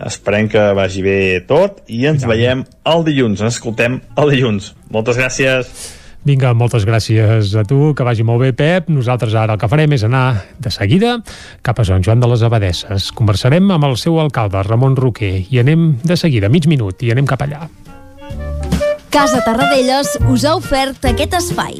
Speaker 20: esperem que vagi bé tot i ens veiem el dilluns, ens escoltem el dilluns. Moltes gràcies.
Speaker 1: Vinga, moltes gràcies a tu, que vagi molt bé, Pep. Nosaltres ara el que farem és anar de seguida cap a Sant Joan de les Abadesses. Conversarem amb el seu alcalde, Ramon Roquer, i anem de seguida, mig minut, i anem cap allà.
Speaker 19: Casa Tarradellas us ha ofert aquest espai.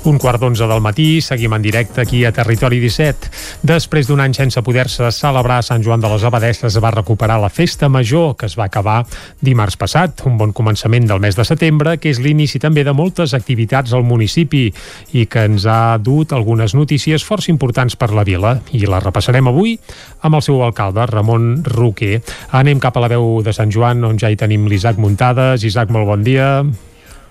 Speaker 1: Un quart d'onze del matí, seguim en directe aquí a Territori 17. Després d'un any sense poder-se celebrar Sant Joan de les Abadesses va recuperar la festa major, que es va acabar dimarts passat, un bon començament del mes de setembre, que és l'inici també de moltes activitats al municipi i que ens ha dut algunes notícies força importants per la vila. I la repassarem avui amb el seu alcalde, Ramon Roquer. Anem cap a la veu de Sant Joan, on ja hi tenim l'Isaac Muntades. Isaac, molt bon dia.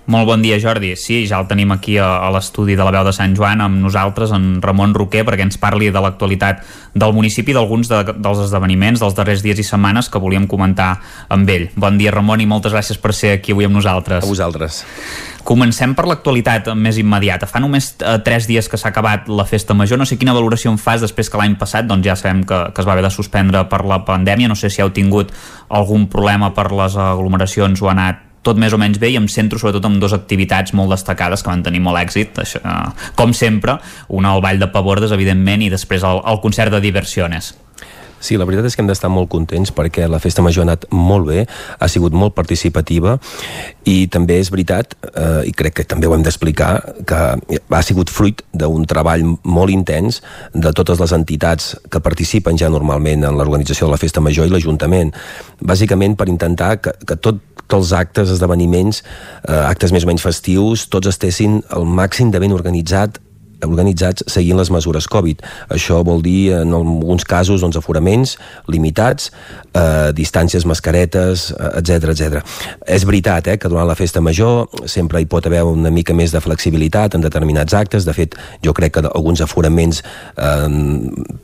Speaker 9: Molt bon dia, Jordi. Sí, ja el tenim aquí a, a l'estudi de la veu de Sant Joan amb nosaltres, en Ramon Roquer, perquè ens parli de l'actualitat del municipi, d'alguns de, dels esdeveniments dels darrers dies i setmanes que volíem comentar amb ell. Bon dia, Ramon, i moltes gràcies per ser aquí avui amb nosaltres.
Speaker 35: A vosaltres.
Speaker 9: Comencem per l'actualitat més immediata. Fa només eh, tres dies que s'ha acabat la festa major. No sé quina valoració en fas després que l'any passat doncs ja sabem que, que es va haver de suspendre per la pandèmia. No sé si heu tingut algun problema per les aglomeracions o ha anat tot més o menys bé i em centro sobretot en dues activitats molt destacades que van tenir molt èxit això, eh, com sempre, una al Ball de Pavordes evidentment i després el, el concert de Diversiones
Speaker 35: Sí, la veritat és que hem d'estar molt contents perquè la festa major ha anat molt bé, ha sigut molt participativa i també és veritat, eh, i crec que també ho hem d'explicar, que ha sigut fruit d'un treball molt intens de totes les entitats que participen ja normalment en l'organització de la festa major i l'Ajuntament, bàsicament per intentar que, que tot els actes, esdeveniments, eh, actes més o menys festius, tots estessin el màxim de ben organitzat organitzats seguint les mesures Covid. Això vol dir, en alguns casos, doncs, aforaments limitats, eh, distàncies, mascaretes, etc etc. És veritat eh, que durant la festa major sempre hi pot haver una mica més de flexibilitat en determinats actes. De fet, jo crec que alguns aforaments eh,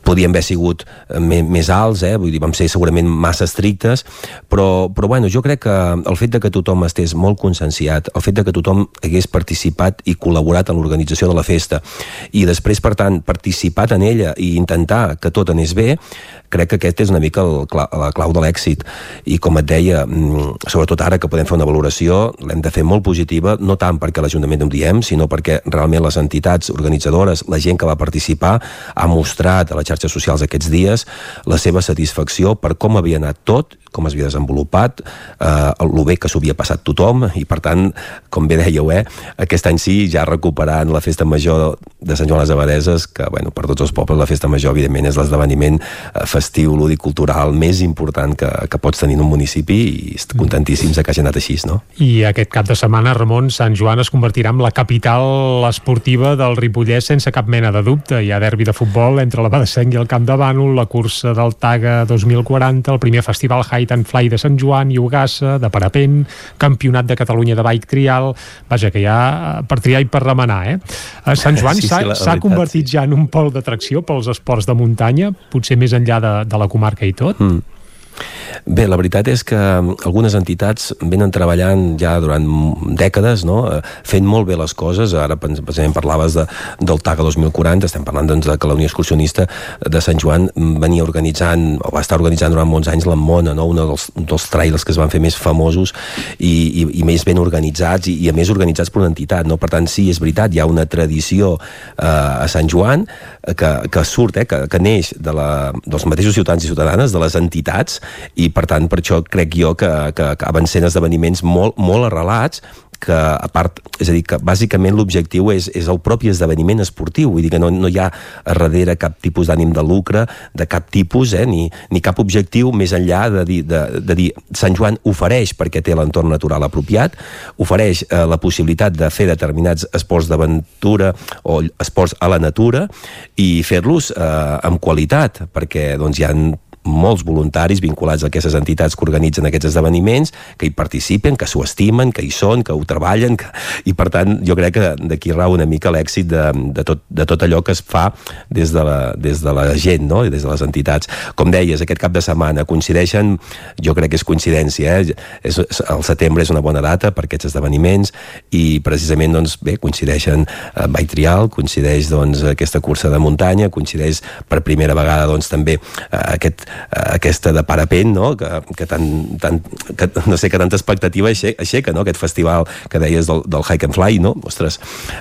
Speaker 35: podien haver sigut més, més alts, eh, vull dir, vam ser segurament massa estrictes, però, però bueno, jo crec que el fet de que tothom estés molt conscienciat, el fet de que tothom hagués participat i col·laborat en l'organització de la festa i després, per tant, participat en ella i intentar que tot anés bé, crec que aquest és una mica el, la clau de l'èxit. I com et deia, mm, sobretot ara que podem fer una valoració, l'hem de fer molt positiva, no tant perquè l'Ajuntament ho diem, sinó perquè realment les entitats organitzadores, la gent que va participar, ha mostrat a les xarxes socials aquests dies la seva satisfacció per com havia anat tot, com es havia desenvolupat, eh, el bé que s'ho havia passat tothom, i per tant, com bé dèieu, eh, aquest any sí, ja recuperant la festa major de Sant Joan les Abadeses, que bueno, per tots els pobles la festa major evidentment és l'esdeveniment eh, festiu, lúdic, cultural més important que, que pots tenir en un municipi i contentíssims que hagi anat així, no?
Speaker 1: I aquest cap de setmana, Ramon, Sant Joan es convertirà en la capital esportiva del Ripollès sense cap mena de dubte. Hi ha derbi de futbol entre la Badesenc i el Camp de Bànol, la cursa del Taga 2040, el primer festival Height and Fly de Sant Joan i Ugassa, de parapent, campionat de Catalunya de bike trial, vaja, que hi ha per triar i per remenar, eh? Sant Joan s'ha *laughs* sí, sí, convertit sí. ja en un pol d'atracció pels esports de muntanya, potser més enllà de, de la comarca i tot? Mm.
Speaker 35: Bé, la veritat és que algunes entitats venen treballant ja durant dècades, no? Eh, fent molt bé les coses. Ara, precisament, parlaves de, del TAGA 2040, estem parlant doncs, de que la Unió Excursionista de Sant Joan venia organitzant, o va estar organitzant durant molts anys l'Emmona, no? un dels, dels trails que es van fer més famosos i, i, i més ben organitzats, i, i a més organitzats per una entitat. No? Per tant, sí, és veritat, hi ha una tradició eh, a Sant Joan eh, que, que surt, eh, que, que neix de la, dels mateixos ciutadans i ciutadanes, de les entitats, i per tant per això crec jo que, que acaben sent esdeveniments molt, molt arrelats que a part, és a dir, que bàsicament l'objectiu és, és el propi esdeveniment esportiu, vull dir que no, no hi ha darrere cap tipus d'ànim de lucre, de cap tipus, eh, ni, ni cap objectiu més enllà de dir, de, de dir Sant Joan ofereix, perquè té l'entorn natural apropiat, ofereix eh, la possibilitat de fer determinats esports d'aventura o esports a la natura i fer-los eh, amb qualitat, perquè doncs, hi ha molts voluntaris vinculats a aquestes entitats que organitzen aquests esdeveniments, que hi participen, que s'ho estimen, que hi són, que ho treballen, que... i per tant jo crec que d'aquí rau una mica l'èxit de, de, tot, de tot allò que es fa des de la, des de la gent no? i des de les entitats. Com deies, aquest cap de setmana coincideixen, jo crec que és coincidència, eh? és, el setembre és una bona data per aquests esdeveniments i precisament doncs, bé, coincideixen eh, Bike Trial, coincideix doncs, aquesta cursa de muntanya, coincideix per primera vegada doncs, també eh, aquest aquesta de parapent, no? que, que, tant, tant, que no sé, que tanta expectativa aixeca, no? aquest festival que deies del, del Hike and Fly, no? Ostres,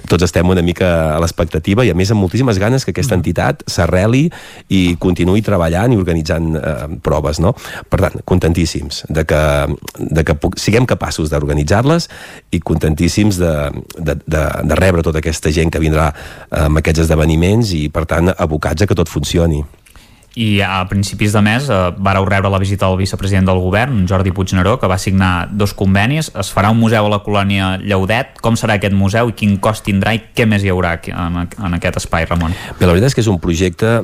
Speaker 35: tots estem una mica a l'expectativa i a més amb moltíssimes ganes que aquesta entitat s'arreli i continuï treballant i organitzant eh, proves, no? Per tant, contentíssims de que, de que puc, siguem capaços d'organitzar-les i contentíssims de, de, de, de rebre tota aquesta gent que vindrà eh, amb aquests esdeveniments i, per tant, abocats a que tot funcioni
Speaker 9: i a principis de mes eh, vareu rebre la visita del vicepresident del govern, Jordi Puigneró, que va signar dos convenis. Es farà un museu a la colònia Lleudet. Com serà aquest museu i quin cost tindrà i què més hi haurà en, en aquest espai, Ramon?
Speaker 35: Bé, la veritat és que és un projecte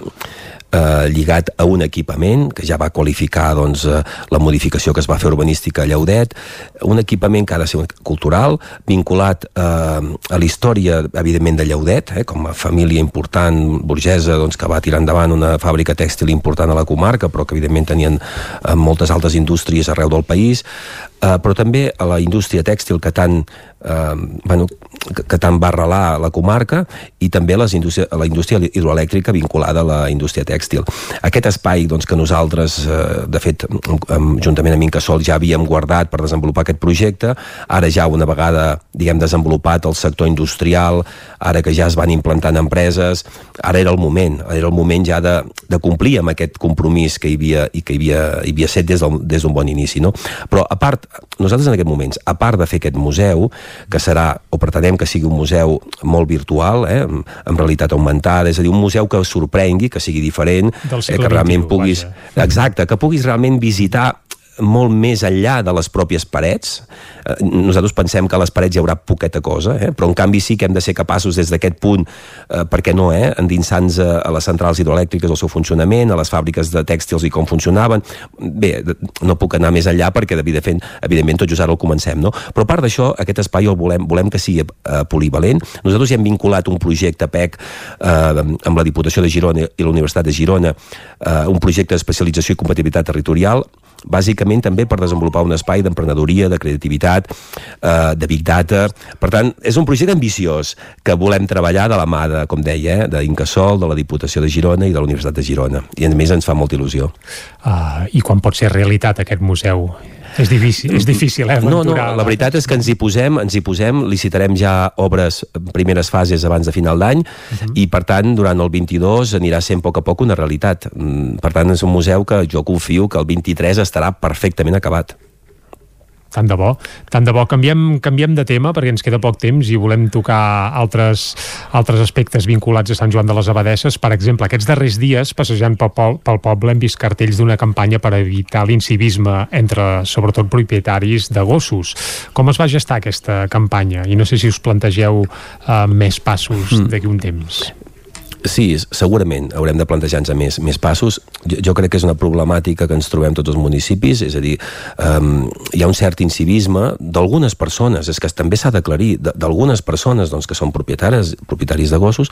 Speaker 35: eh, lligat a un equipament que ja va qualificar doncs, eh, la modificació que es va fer urbanística a Lleudet, un equipament que ha de ser cultural, vinculat eh, a la història, evidentment, de Lleudet, eh, com a família important burgesa doncs, que va tirar endavant una fàbrica tèxtil important a la comarca, però que evidentment tenien eh, moltes altres indústries arreu del país, eh, però també a la indústria tèxtil que tant, eh, bueno, que, que tant va arrelar la comarca i també les indústria, la indústria hidroelèctrica vinculada a la indústria tèxtil. Aquest espai doncs, que nosaltres, eh, de fet, juntament amb Incasol ja havíem guardat per desenvolupar aquest projecte, ara ja una vegada diguem desenvolupat el sector industrial, ara que ja es van implantant empreses, ara era el moment, era el moment ja de, de complir amb aquest compromís que hi havia, i que hi havia, hi havia set des d'un des bon inici. No? Però a part, nosaltres en aquest moments, a part de fer aquest museu, que serà, o pretenem que sigui un museu molt virtual, eh, amb, realitat augmentada, és a dir, un museu que sorprengui, que sigui diferent, eh, que realment 21, puguis... Vaja. Exacte, que puguis realment visitar molt més enllà de les pròpies parets. Eh, nosaltres pensem que a les parets hi haurà poqueta cosa, eh? però en canvi sí que hem de ser capaços des d'aquest punt, eh, per què no, eh? endinsar-nos a, les centrals hidroelèctriques, el seu funcionament, a les fàbriques de tèxtils i com funcionaven. Bé, no puc anar més enllà perquè evidentment, evidentment tot just ara el comencem, no? Però a part d'això, aquest espai el volem, volem que sigui eh, polivalent. Nosaltres hi hem vinculat un projecte PEC eh, amb la Diputació de Girona i la Universitat de Girona, eh, un projecte d'especialització i compatibilitat territorial bàsicament també per desenvolupar un espai d'emprenedoria, de creativitat, eh, de big data. Per tant, és un projecte ambiciós que volem treballar de la mà, de, com deia, eh, d'Incasol, de la Diputació de Girona i de la Universitat de Girona. I a més ens fa molta il·lusió.
Speaker 1: Uh, I quan pot ser realitat aquest museu? És difícil, és difícil, eh?
Speaker 35: No, no, la veritat és que ens hi posem, ens hi posem, licitarem ja obres, primeres fases abans de final d'any, uh mhm. -huh. i per tant, durant el 22 anirà sent a poc a poc una realitat. Mm, per tant, és un museu que jo confio que el 23 estarà perfectament acabat.
Speaker 1: Tant de bo. Tant de bo. Canviem, canviem de tema perquè ens queda poc temps i volem tocar altres, altres aspectes vinculats a Sant Joan de les Abadesses. Per exemple, aquests darrers dies, passejant pel, pel poble, hem vist cartells d'una campanya per evitar l'incivisme entre, sobretot, propietaris de gossos. Com es va gestar aquesta campanya? I no sé si us plantegeu uh, més passos mm. d'aquí un temps.
Speaker 35: Sí, segurament haurem de plantejar-nos més, més passos. Jo, jo crec que és una problemàtica que ens trobem tots els municipis, és a dir, um, hi ha un cert incivisme d'algunes persones, és que també s'ha d'aclarir, d'algunes persones doncs, que són propietaris, propietaris de gossos,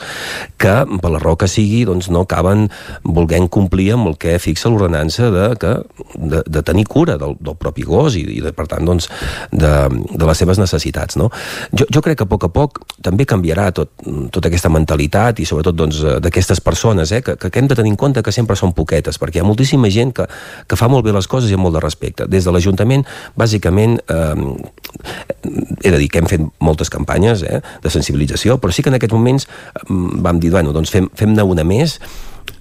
Speaker 35: que per la raó que sigui doncs, no acaben volent complir amb el que fixa l'ordenança de, que, de, de tenir cura del, del propi gos i, i de, per tant doncs, de, de les seves necessitats. No? Jo, jo crec que a poc a poc també canviarà tot, tota aquesta mentalitat i sobretot doncs, d'aquestes persones, eh, que, que hem de tenir en compte que sempre són poquetes, perquè hi ha moltíssima gent que, que fa molt bé les coses i amb molt de respecte. Des de l'Ajuntament, bàsicament, eh, he de dir que hem fet moltes campanyes eh, de sensibilització, però sí que en aquests moments eh, vam dir, bueno, doncs fem-ne fem una més,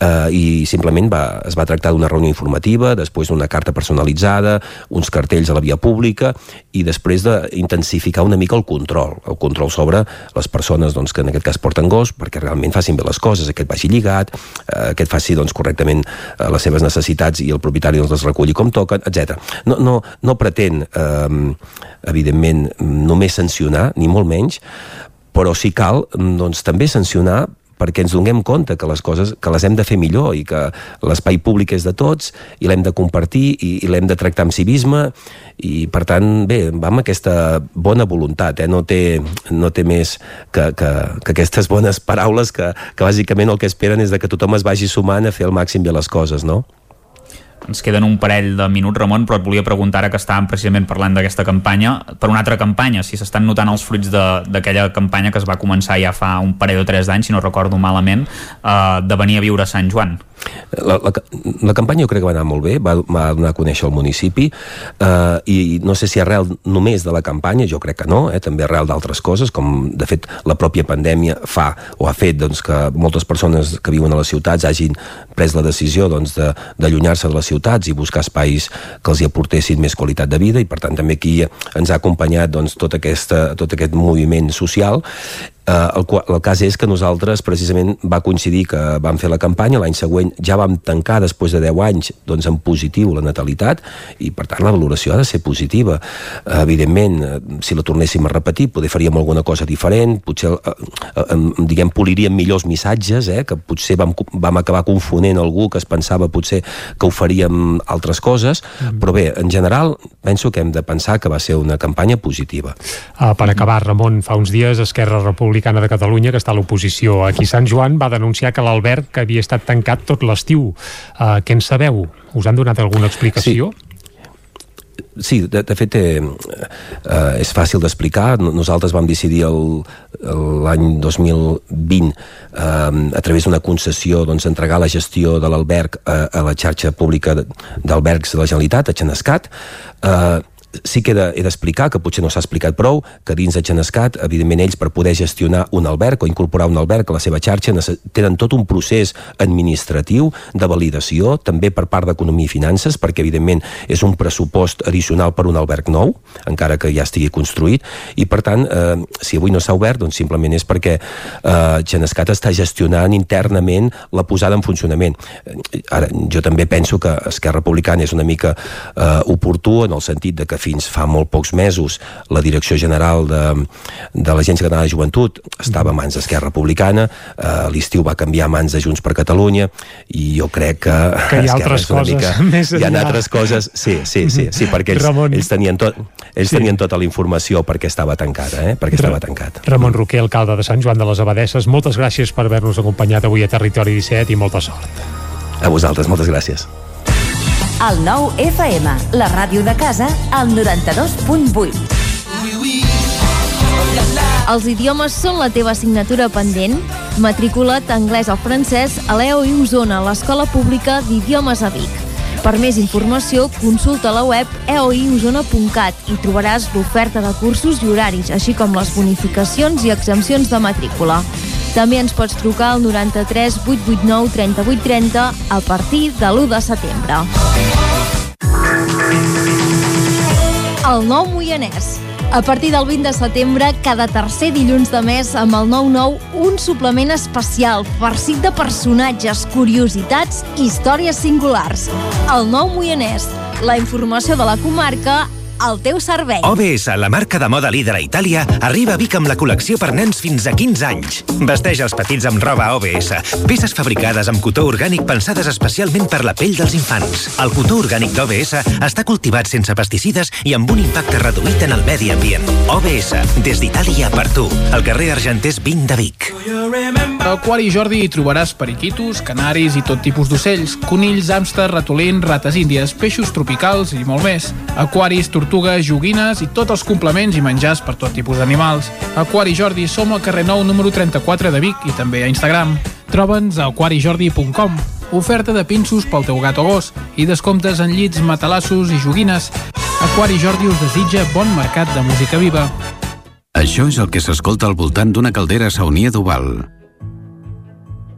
Speaker 35: eh, i simplement va, es va tractar d'una reunió informativa, després d'una carta personalitzada, uns cartells a la via pública i després d'intensificar una mica el control, el control sobre les persones doncs, que en aquest cas porten gos perquè realment facin bé les coses, aquest vagi lligat, eh, aquest faci doncs, correctament eh, les seves necessitats i el propietari doncs, les reculli com toquen, etc. No, no, no pretén, eh, evidentment, només sancionar, ni molt menys, però si cal, doncs, també sancionar perquè ens donem compte que les coses que les hem de fer millor i que l'espai públic és de tots i l'hem de compartir i, i l'hem de tractar amb civisme i per tant, bé, va amb aquesta bona voluntat, eh? no, té, no té més que, que, que aquestes bones paraules que, que bàsicament el que esperen és de que tothom es vagi sumant a fer el màxim bé les coses, no?
Speaker 9: Ens queden un parell de minuts, Ramon, però et volia preguntar ara que estàvem precisament parlant d'aquesta campanya, per una altra campanya, si s'estan notant els fruits d'aquella campanya que es va començar ja fa un parell o tres d'anys, si no recordo malament, eh, de venir a viure a Sant Joan.
Speaker 35: La, la, la campanya jo crec que va anar molt bé, va, va donar a conèixer el municipi eh, i no sé si arrel només de la campanya, jo crec que no, eh, també arrel d'altres coses, com de fet la pròpia pandèmia fa o ha fet doncs, que moltes persones que viuen a les ciutats hagin pres la decisió doncs, d'allunyar-se de, de les ciutats i buscar espais que els hi aportessin més qualitat de vida i per tant també aquí ens ha acompanyat doncs, tot, aquesta, tot aquest moviment social Eh, el, el cas és que nosaltres precisament va coincidir que vam fer la campanya, l'any següent ja vam tancar després de 10 anys doncs, en positiu la natalitat i per tant la valoració ha de ser positiva. Eh, evidentment, eh, si la tornéssim a repetir, poder faríem alguna cosa diferent, potser eh, eh, diguem, poliríem millors missatges, eh, que potser vam, vam acabar confonent algú que es pensava potser que ho faríem altres coses, mm. però bé, en general penso que hem de pensar que va ser una campanya positiva.
Speaker 1: Uh, per acabar, Ramon, fa uns dies Esquerra Republicana Republicana de Catalunya, que està a l'oposició aquí a Sant Joan, va denunciar que l'Albert que havia estat tancat tot l'estiu. Uh, què en sabeu? Us han donat alguna explicació?
Speaker 35: Sí. Sí, de, de fet eh, eh, és fàcil d'explicar. Nosaltres vam decidir l'any 2020 eh, a través d'una concessió doncs, entregar la gestió de l'alberg a, a la xarxa pública d'albergs de la Generalitat, a Xenescat. Eh, sí que he d'explicar, que potser no s'ha explicat prou, que dins de Genescat, evidentment ells per poder gestionar un alberg o incorporar un alberg a la seva xarxa tenen tot un procés administratiu de validació, també per part d'Economia i Finances, perquè evidentment és un pressupost addicional per un alberg nou, encara que ja estigui construït, i per tant, eh, si avui no s'ha obert, doncs simplement és perquè eh, Genescat està gestionant internament la posada en funcionament. Eh, ara, jo també penso que Esquerra Republicana és una mica eh, oportú en el sentit de que fins fa molt pocs mesos la Direcció General de, de l'Agència Catalana de Joventut estava a mans d'Esquerra Republicana, eh, l'estiu va canviar a mans de Junts per Catalunya i jo crec que,
Speaker 1: que hi ha altres coses mica, més
Speaker 35: enllà. Hi ha altres coses, sí, sí, sí, sí perquè ells, Ramon. ells tenien, tot, ells sí. tenien tota la informació perquè estava tancada, eh? perquè estava tancat.
Speaker 1: Ramon Roquer, alcalde de Sant Joan de les Abadesses, moltes gràcies per haver-nos acompanyat avui a Territori 17 i molta sort.
Speaker 35: A vosaltres, moltes gràcies.
Speaker 36: El nou FM, la ràdio de casa, al 92.8.
Speaker 19: Els idiomes són la teva assignatura pendent? Matricula't anglès o francès a l'EO i Osona, l'Escola Pública d'Idiomes a Vic. Per més informació, consulta la web eoiosona.cat i trobaràs l'oferta de cursos i horaris, així com les bonificacions i exempcions de matrícula. També ens pots trucar al 93 889 3830 a partir de l'1 de setembre. El nou Moianès. A partir del 20 de setembre, cada tercer dilluns de mes, amb el 9-9, un suplement especial, farcit de personatges, curiositats i històries singulars. El nou Moianès. La informació de la comarca al teu servei.
Speaker 37: OBS, la marca de moda líder a Itàlia, arriba a Vic amb la col·lecció per nens fins a 15 anys. Vesteix els petits amb roba OBS. Peces fabricades amb cotó orgànic pensades especialment per la pell dels infants. El cotó orgànic d'OBS està cultivat sense pesticides i amb un impacte reduït en el medi ambient. OBS, des d'Itàlia per tu. Al carrer Argenters 20 de Vic.
Speaker 38: A Aquari Jordi hi trobaràs periquitos, canaris i tot tipus d'ocells, conills, hàmster, ratolins, rates índies, peixos tropicals i molt més. Aquaris, tortugues, joguines i tots els complements i menjars per tot tipus d'animals. Aquari Jordi som al carrer Nou número 34 de Vic i també a Instagram. Troba'ns a aquarijordi.com oferta de pinços pel teu gat o gos i descomptes en llits, matalassos i joguines. Aquari Jordi us desitja bon mercat de música viva.
Speaker 39: Això és el que s'escolta al voltant d'una caldera saunia d'Oval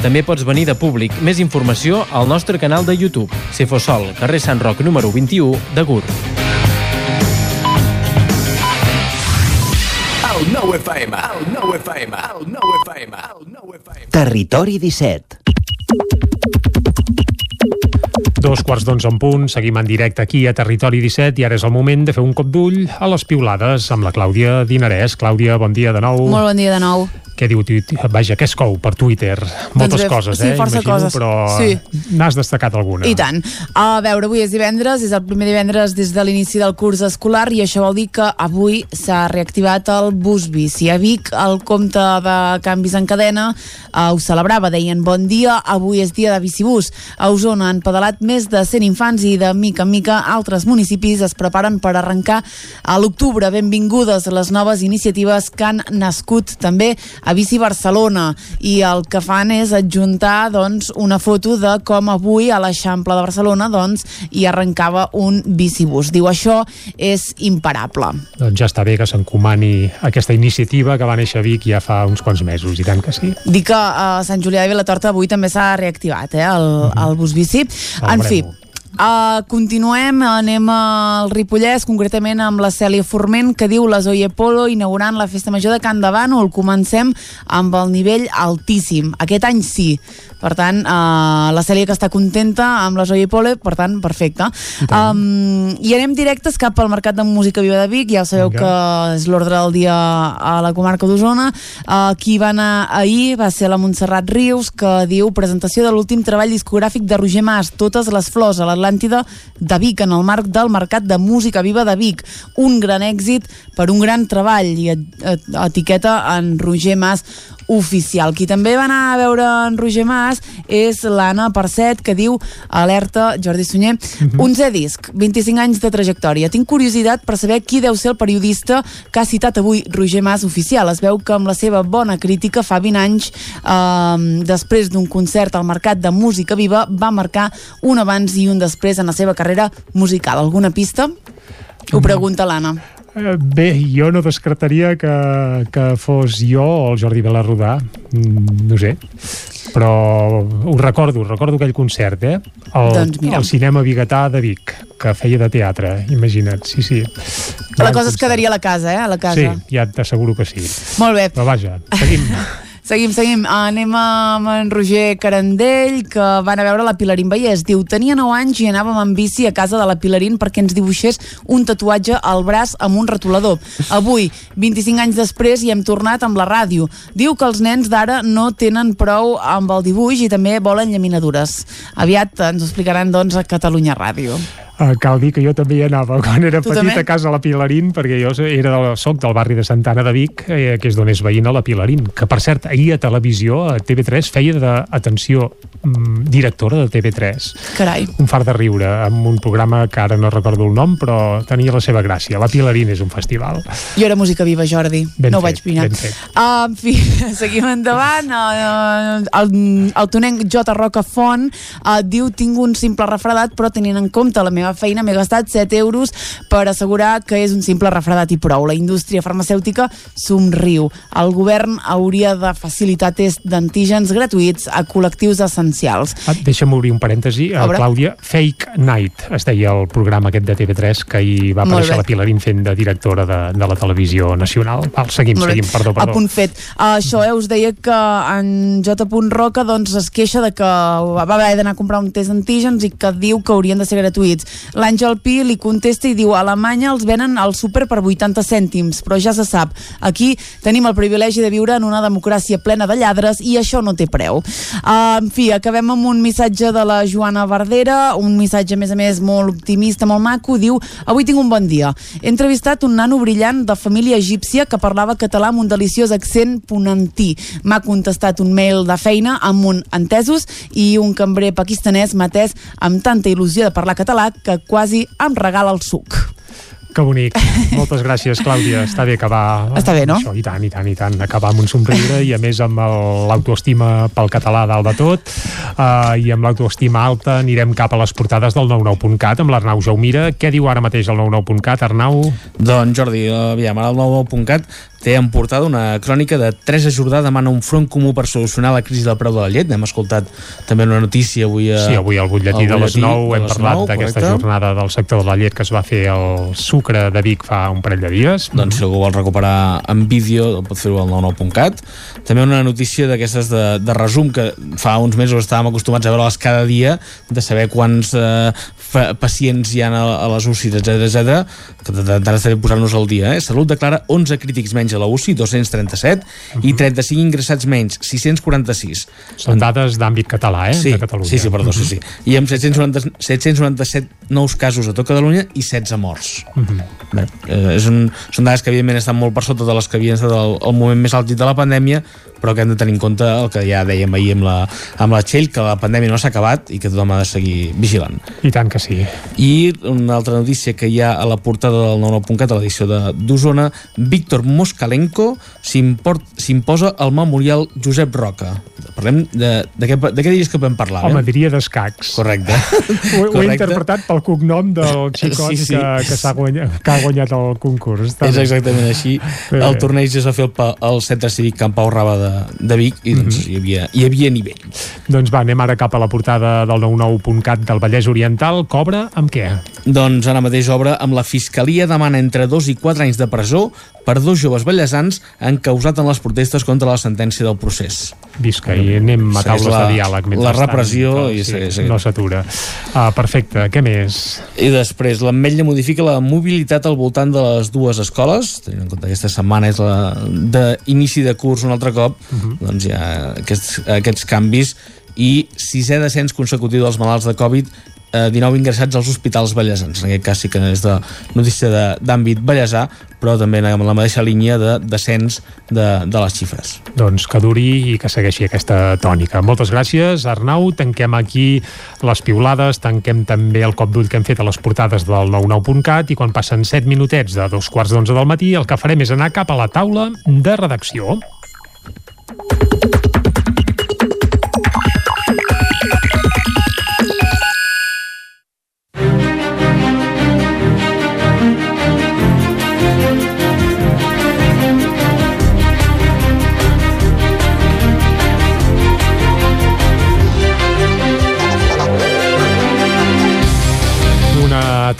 Speaker 40: També pots venir de públic. Més informació al nostre canal de YouTube. Cefosol, carrer Sant Roc número 21 de
Speaker 41: FM.
Speaker 42: Territori 17.
Speaker 1: Dos quarts d'onze en punt, seguim en directe aquí a Territori 17 i ara és el moment de fer un cop d'ull a les piulades amb la Clàudia Dinarès. Clàudia, bon dia de nou.
Speaker 3: Molt bon dia de nou.
Speaker 1: Què diu, vaja, què es cou per Twitter? Moltes
Speaker 3: bé,
Speaker 1: coses,
Speaker 3: sí,
Speaker 1: eh?
Speaker 3: força
Speaker 1: Imagino,
Speaker 3: coses.
Speaker 1: però
Speaker 3: Sí.
Speaker 1: n'has destacat alguna.
Speaker 3: I tant. A veure, avui és divendres, és el primer divendres des de l'inici del curs escolar i això vol dir que avui s'ha reactivat el bus bici. A Vic, el compte de canvis en cadena eh, ho celebrava, deien bon dia, avui és dia de bicibús. A Osona han pedalat més de 100 infants i de mica en mica altres municipis es preparen per arrencar a l'octubre. Benvingudes les noves iniciatives que han nascut també a Bici Barcelona i el que fan és adjuntar doncs, una foto de com avui a l'Eixample de Barcelona doncs, hi arrencava un bicibús. Diu això és imparable.
Speaker 1: Doncs ja està bé que s'encomani aquesta iniciativa que va néixer a Vic ja fa uns quants mesos, i tant que sí.
Speaker 3: Dic que a Sant Julià de Vilatorta avui també s'ha reactivat eh, el, el bus bici. En fi, Uh, continuem, anem al Ripollès, concretament amb la Cèlia Forment, que diu la Zoe Polo inaugurant la festa major de Can de Bànol. Comencem amb el nivell altíssim. Aquest any sí. Per tant, uh, la Cèlia que està contenta amb la Zoe Polo, per tant, perfecte. Um, I anem directes cap al Mercat de Música Viva de Vic, ja sabeu
Speaker 15: Vinga.
Speaker 3: que és l'ordre del dia a la comarca d'Osona. Uh, qui va anar ahir va ser la Montserrat Rius, que diu presentació de l'últim treball discogràfic de Roger Mas, Totes les flors a l'Atlàntida de Vic, en el marc del Mercat de Música Viva de Vic. Un gran èxit per un gran treball i et, et, etiqueta en Roger Mas oficial. Qui també va anar a veure en Roger Mas és l'Anna Percet, que diu alerta Jordi Sunyer,
Speaker 1: Mhm.
Speaker 3: 11 disc, 25 anys de trajectòria. Tinc curiositat per saber qui deu ser el periodista que ha citat avui Roger Mas oficial. Es veu que amb la seva bona crítica fa 20 anys, eh, després d'un concert al Mercat de Música Viva, va marcar un abans i un després en la seva carrera musical. Alguna pista? Ho pregunta l'Anna.
Speaker 1: Eh, Bé, jo no descartaria que, que fos jo o el Jordi Belarrodà, mm, no sé, però ho recordo, recordo aquell concert, eh? El,
Speaker 3: Doncs mira.
Speaker 1: el cinema Bigatà de Vic, que feia de teatre, imagina't, sí, sí.
Speaker 3: La cosa es quedaria a la casa, eh? A la casa.
Speaker 1: Sí, ja t'asseguro que sí.
Speaker 3: Molt bé.
Speaker 1: Però vaja, seguim. *laughs*
Speaker 3: Seguim, seguim. Anem amb en Roger Carandell, que van a veure la Pilarín Vallès. Diu, tenia 9 anys i anàvem en bici a casa de la Pilarín perquè ens dibuixés un tatuatge al braç amb un retolador. Avui, 25 anys després, hi hem tornat amb la ràdio. Diu que els nens d'ara no tenen prou amb el dibuix i també volen llaminadures. Aviat ens ho explicaran, doncs, a Catalunya Ràdio.
Speaker 1: Uh, cal dir que jo també hi anava *laughs* quan era
Speaker 3: Tu
Speaker 1: petit
Speaker 3: també?
Speaker 1: a casa a la Pilarín, perquè jo era del, soc del barri de Santana de Vic, eh, que és d'on és veïna la Pilarín, que per cert, ahir a televisió, a TV3, feia d'atenció mm, directora de TV3.
Speaker 3: Carai.
Speaker 1: Un far de riure, amb un programa que ara no recordo el nom, però tenia la seva gràcia. La Pilarín és un festival.
Speaker 3: Jo era música viva, Jordi.
Speaker 1: Ben
Speaker 3: no ho
Speaker 1: fet,
Speaker 3: vaig mirar.
Speaker 1: ben fet.
Speaker 3: Uh, en fi, *laughs* seguim endavant. Uh, el, el tonenc J. Rocafont uh, diu tinc un simple refredat, però tenint en compte la meva feina m'he gastat 7 euros per assegurar que és un simple refredat i prou. La indústria farmacèutica somriu. El govern hauria de facilitar tests d'antígens gratuïts a col·lectius essencials.
Speaker 1: Ah, deixa'm obrir un parèntesi.
Speaker 3: Obre.
Speaker 1: Clàudia, Fake Night, es deia el programa aquest de TV3 que hi va aparèixer la Pilarín fent de directora de, de la televisió nacional. Val, seguim,
Speaker 3: Molt bé.
Speaker 1: seguim, perdó,
Speaker 3: A
Speaker 1: perdó.
Speaker 3: punt fet. Uh, això, eh, us deia que en J. Roca doncs, es queixa de que va haver d'anar a comprar un test d'antígens i que diu que haurien de ser gratuïts. L'Àngel Pi li contesta i diu a Alemanya els venen al súper per 80 cèntims, però ja se sap. Aquí tenim el privilegi de viure en una democràcia plena de lladres i això no té preu. Uh, en fi, acabem amb un missatge de la Joana Verdera, un missatge, a més a més, molt optimista, molt maco. Diu, avui tinc un bon dia. He entrevistat un nano brillant de família egípcia que parlava català amb un deliciós accent ponentí. M'ha contestat un mail de feina amb un entesos i un cambrer pakistanès m'ha atès amb tanta il·lusió de parlar català que quasi em regala el suc.
Speaker 1: Que bonic. Moltes gràcies, Clàudia. Està bé acabar...
Speaker 3: Està bé, no?
Speaker 1: Això, I tant, i tant, i tant. Acabar amb un somriure i, a més, amb el- l'autoestima pel català dalt de tot. Uh, I amb l'autoestima alta anirem cap a les portades del 99.cat amb l'Arnau Jaumira. Què diu ara mateix el 99.cat, Arnau?
Speaker 15: Doncs Jordi, aviam, ara el 99.cat té en portada una crònica de Teresa Jordà demana un front comú per solucionar la crisi del preu de la llet. Hem escoltat també una notícia avui a...
Speaker 1: Sí, avui al butlletí de les 9 hem parlat d'aquesta jornada del sector de la llet que es va fer al Sucre de Vic fa un parell de dies.
Speaker 15: Doncs si algú vol recuperar en vídeo pot fer-ho al 99.cat també una notícia d'aquestes de, de resum que fa uns mesos estàvem acostumats a veure-les cada dia de saber quants eh, pacients hi ha a, a les UCI, etc etc que intentarà estar posant-nos al dia eh? Salut declara 11 crítics menys a la UCI 237 i 35 ingressats menys 646
Speaker 1: Són dades d'àmbit català, eh?
Speaker 15: Sí,
Speaker 1: de Catalunya.
Speaker 15: sí, sí, perdó, sí, sí. I amb 790, 797 nous casos a tot Catalunya i 16 morts.
Speaker 1: Mhm.
Speaker 15: Bé, eh, és un, són dades que evidentment estan molt per sota de les que havien estat el, el moment més àlgid de la pandèmia, però que hem de tenir en compte el que ja dèiem ahir amb la, amb la Txell, que la pandèmia no s'ha acabat i que tothom ha de seguir vigilant.
Speaker 1: I tant que sí.
Speaker 15: I una altra notícia que hi ha a la portada del 99.cat a l'edició de- d'Osona, Víctor Moskalenko s'import- s'imposa al memorial Josep Roca. Parlem de, de, què, de què diries que vam parlar?
Speaker 1: Home,
Speaker 15: eh?
Speaker 1: diria d'escacs.
Speaker 15: Correcte. *laughs*
Speaker 1: Ho, ho he
Speaker 15: Correcte.
Speaker 1: interpretat pel cognom del xicot
Speaker 15: Sí, sí.
Speaker 1: que, que, s'ha guanyat, que ha guanyat el concurs. Està
Speaker 15: És exactament així.
Speaker 1: Bé.
Speaker 15: El torneig es va fer al, Centre Cívic Camp Pau Raba de, de Vic i doncs,
Speaker 1: Mhm.
Speaker 15: hi, havia, hi havia nivell.
Speaker 1: Doncs va, anem ara cap a la portada del 99.cat del Vallès Oriental. Cobra amb què?
Speaker 15: Doncs ara mateix obre amb la Fiscalia demana entre 2 i 4 anys de presó per dos joves ballesans encausat en les protestes contra la sentència del procés.
Speaker 1: Visca, i anem a taules
Speaker 15: la-
Speaker 1: de diàleg.
Speaker 15: la repressió
Speaker 1: que,
Speaker 15: i segueix, segueix.
Speaker 1: No s'atura. Uh, perfecte, què més?
Speaker 15: I després, l'Ametlla modifica la mobilitat al voltant de les dues escoles, tenint en compte que aquesta setmana és la d'inici de curs un altre cop, doncs hi ha aquests, aquests canvis i sisè descens consecutiu dels malalts de Covid eh, 19 ingressats als hospitals ballesans. En aquest cas sí que és de notícia d'àmbit ballesà, però també en la mateixa línia de descens de, de les xifres.
Speaker 1: Doncs que duri i que segueixi aquesta tònica. Moltes gràcies, Arnau. Tanquem aquí les piulades, tanquem també el cop d'ull que hem fet a les portades del 99.cat i quan passen 7 minutets de dos quarts d'onze del matí el que farem és anar cap a la taula de redacció.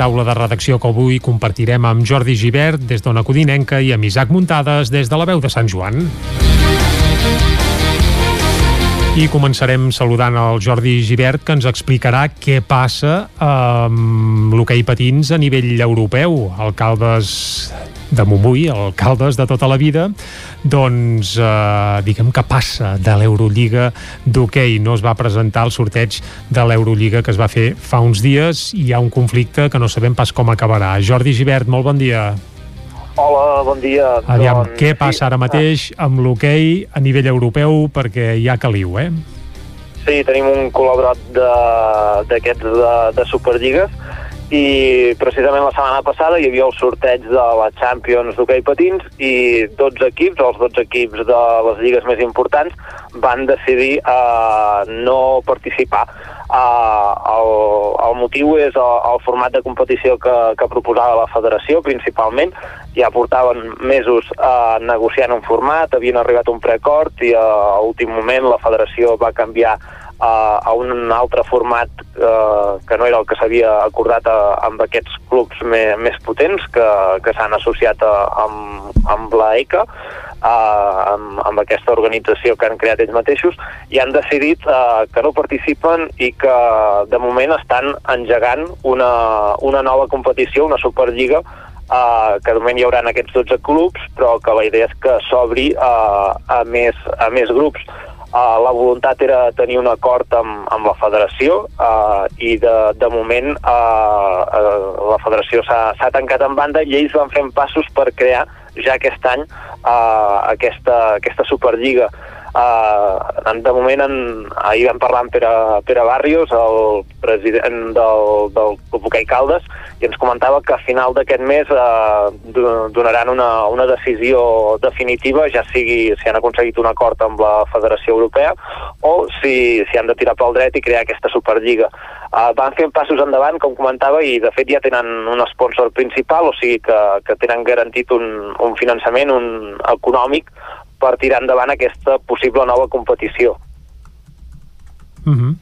Speaker 1: Taula de redacció que avui compartirem amb Jordi Givert des d'Ona Codinenca i amb Isaac Muntades des de la veu de Sant Joan. I començarem saludant el Jordi Givert que ens explicarà què passa amb l'hoquei patins a nivell europeu. Alcaldes de Montbui, alcaldes de tota la vida, doncs eh, diguem que passa de l'Eurolliga d'hoquei. No es va presentar el sorteig de l'Eurolliga que es va fer fa uns dies i hi ha un conflicte que no sabem pas com acabarà. Jordi Givert, molt bon dia.
Speaker 43: Hola, bon dia.
Speaker 1: Aviam,
Speaker 43: Doncs,
Speaker 1: què passa ara mateix amb l'hoquei a nivell europeu perquè hi ha caliu, eh?
Speaker 43: Sí, tenim un col·laborat de- d'aquests de, de Superlligues i precisament la setmana passada hi havia el sorteig de la Champions d'hoquei patins i 12 equips, els 12 equips de les lligues més importants, van decidir uh, no participar. Uh, el, el motiu és el, el format de competició que, que proposava la federació, principalment. Ja portaven mesos uh, negociant un format, havien arribat un preacord i uh, a últim moment la federació va canviar uh, a un altre format uh, que no era el que s'havia acordat uh, amb aquests clubs me, més potents que, que s'han associat a, amb, amb la ECA uh, amb, amb aquesta organització que han creat ells mateixos i han decidit uh, que no participen i que de moment estan engegant una, una nova competició, una Superliga uh, que de moment hi haurà aquests 12 clubs però que la idea és que s'obri uh, a, més, a més grups Uh, la voluntat era tenir un acord amb, amb la federació uh, i de, de moment uh, uh, la federació s'ha tancat en banda i ells van fent passos per crear ja aquest any uh, aquesta, aquesta Superliga. Uh, de moment en, ahir vam parlar amb Pere, Pere Barrios, el president del, del Club Hockey Caldes, i ens comentava que a final d'aquest mes uh, donaran una, una decisió definitiva, ja sigui si han aconseguit un acord amb la Federació Europea o si, si han de tirar pel dret i crear aquesta Superliga. Uh, van fent passos endavant, com comentava, i de fet ja tenen un sponsor principal, o sigui que, que tenen garantit un, un finançament un, econòmic per tirar endavant aquesta possible nova competició.
Speaker 1: Uh -huh.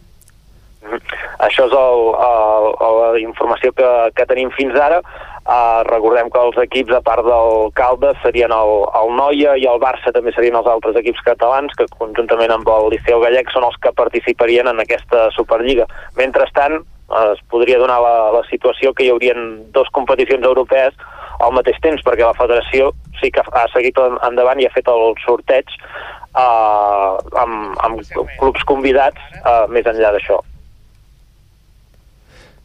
Speaker 43: Això és el, el, la informació que, que tenim fins ara. Uh, recordem que els equips, a part del Caldes, serien el, el Noia i el Barça també serien els altres equips catalans, que conjuntament amb el Liceu Gallec són els que participarien en aquesta Superliga. Mentrestant, es podria donar la, la situació que hi haurien dues competicions europees al mateix temps, perquè la federació sí que ha seguit endavant i ha fet el sorteig uh, amb, amb clubs convidats uh, més enllà d'això.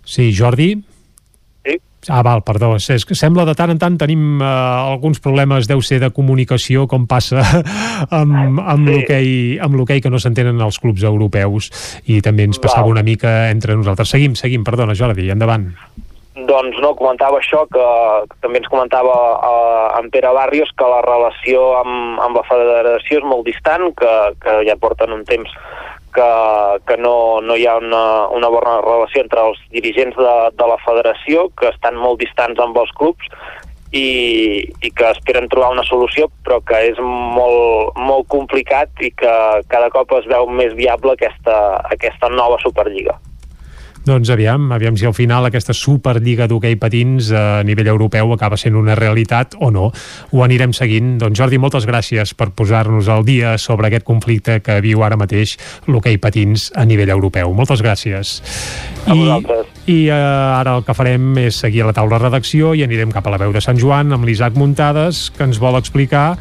Speaker 1: Sí, Jordi? Ah, val, perdó. És que sembla de tant en tant tenim uh, alguns problemes, deu ser de comunicació, com passa *laughs* amb, amb sí. l'hoquei que no s'entenen els clubs europeus i també ens passava val. una mica entre nosaltres. Seguim, seguim, perdona, Jordi, endavant.
Speaker 43: Doncs no, comentava això, que, que també ens comentava eh, en Pere Barrios que la relació amb, amb la federació és molt distant, que, que ja porten un temps que, que no, no hi ha una, una bona relació entre els dirigents de, de la federació, que estan molt distants amb els clubs i, i que esperen trobar una solució, però que és molt, molt complicat i que cada cop es veu més viable aquesta, aquesta nova Superliga.
Speaker 1: Doncs aviam, aviam si al final aquesta Superliga d'hoquei patins a nivell europeu acaba sent una realitat o no. Ho anirem seguint. Doncs Jordi, moltes gràcies per posar-nos al dia sobre aquest conflicte que viu ara mateix l'hoquei patins a nivell europeu. Moltes gràcies.
Speaker 43: A
Speaker 1: I, i uh, ara el que farem és seguir a la taula de redacció i anirem cap a la veu de Sant Joan amb l'Isaac Muntades, que ens vol explicar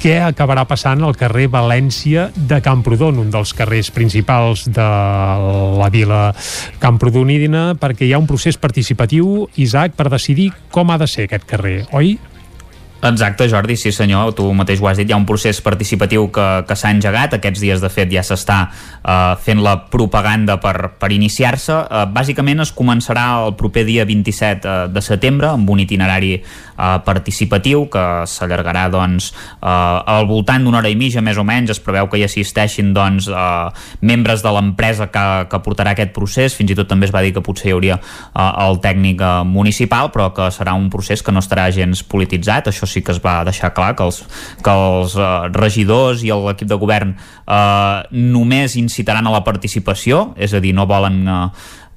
Speaker 1: què acabarà passant al carrer València de Camprodon, un dels carrers principals de la vila camprodonidina, perquè hi ha un procés participatiu, Isaac, per decidir com ha de ser aquest carrer, oi?
Speaker 9: Exacte, Jordi, sí senyor, tu mateix ho has dit, hi ha un procés participatiu que, que s'ha engegat, aquests dies de fet ja s'està uh, fent la propaganda per, per iniciar-se. Uh, bàsicament es començarà el proper dia 27 uh, de setembre amb un itinerari uh, participatiu que s'allargarà doncs, uh, al voltant d'una hora i mitja més o menys, es preveu que hi assisteixin doncs, uh, membres de l'empresa que, que portarà aquest procés, fins i tot també es va dir que potser hi hauria uh, el tècnic uh, municipal, però que serà un procés que no estarà gens polititzat, això sí que es va deixar clar que els, que els uh, regidors i l'equip de govern uh, només incitaran a la participació, és a dir, no volen uh,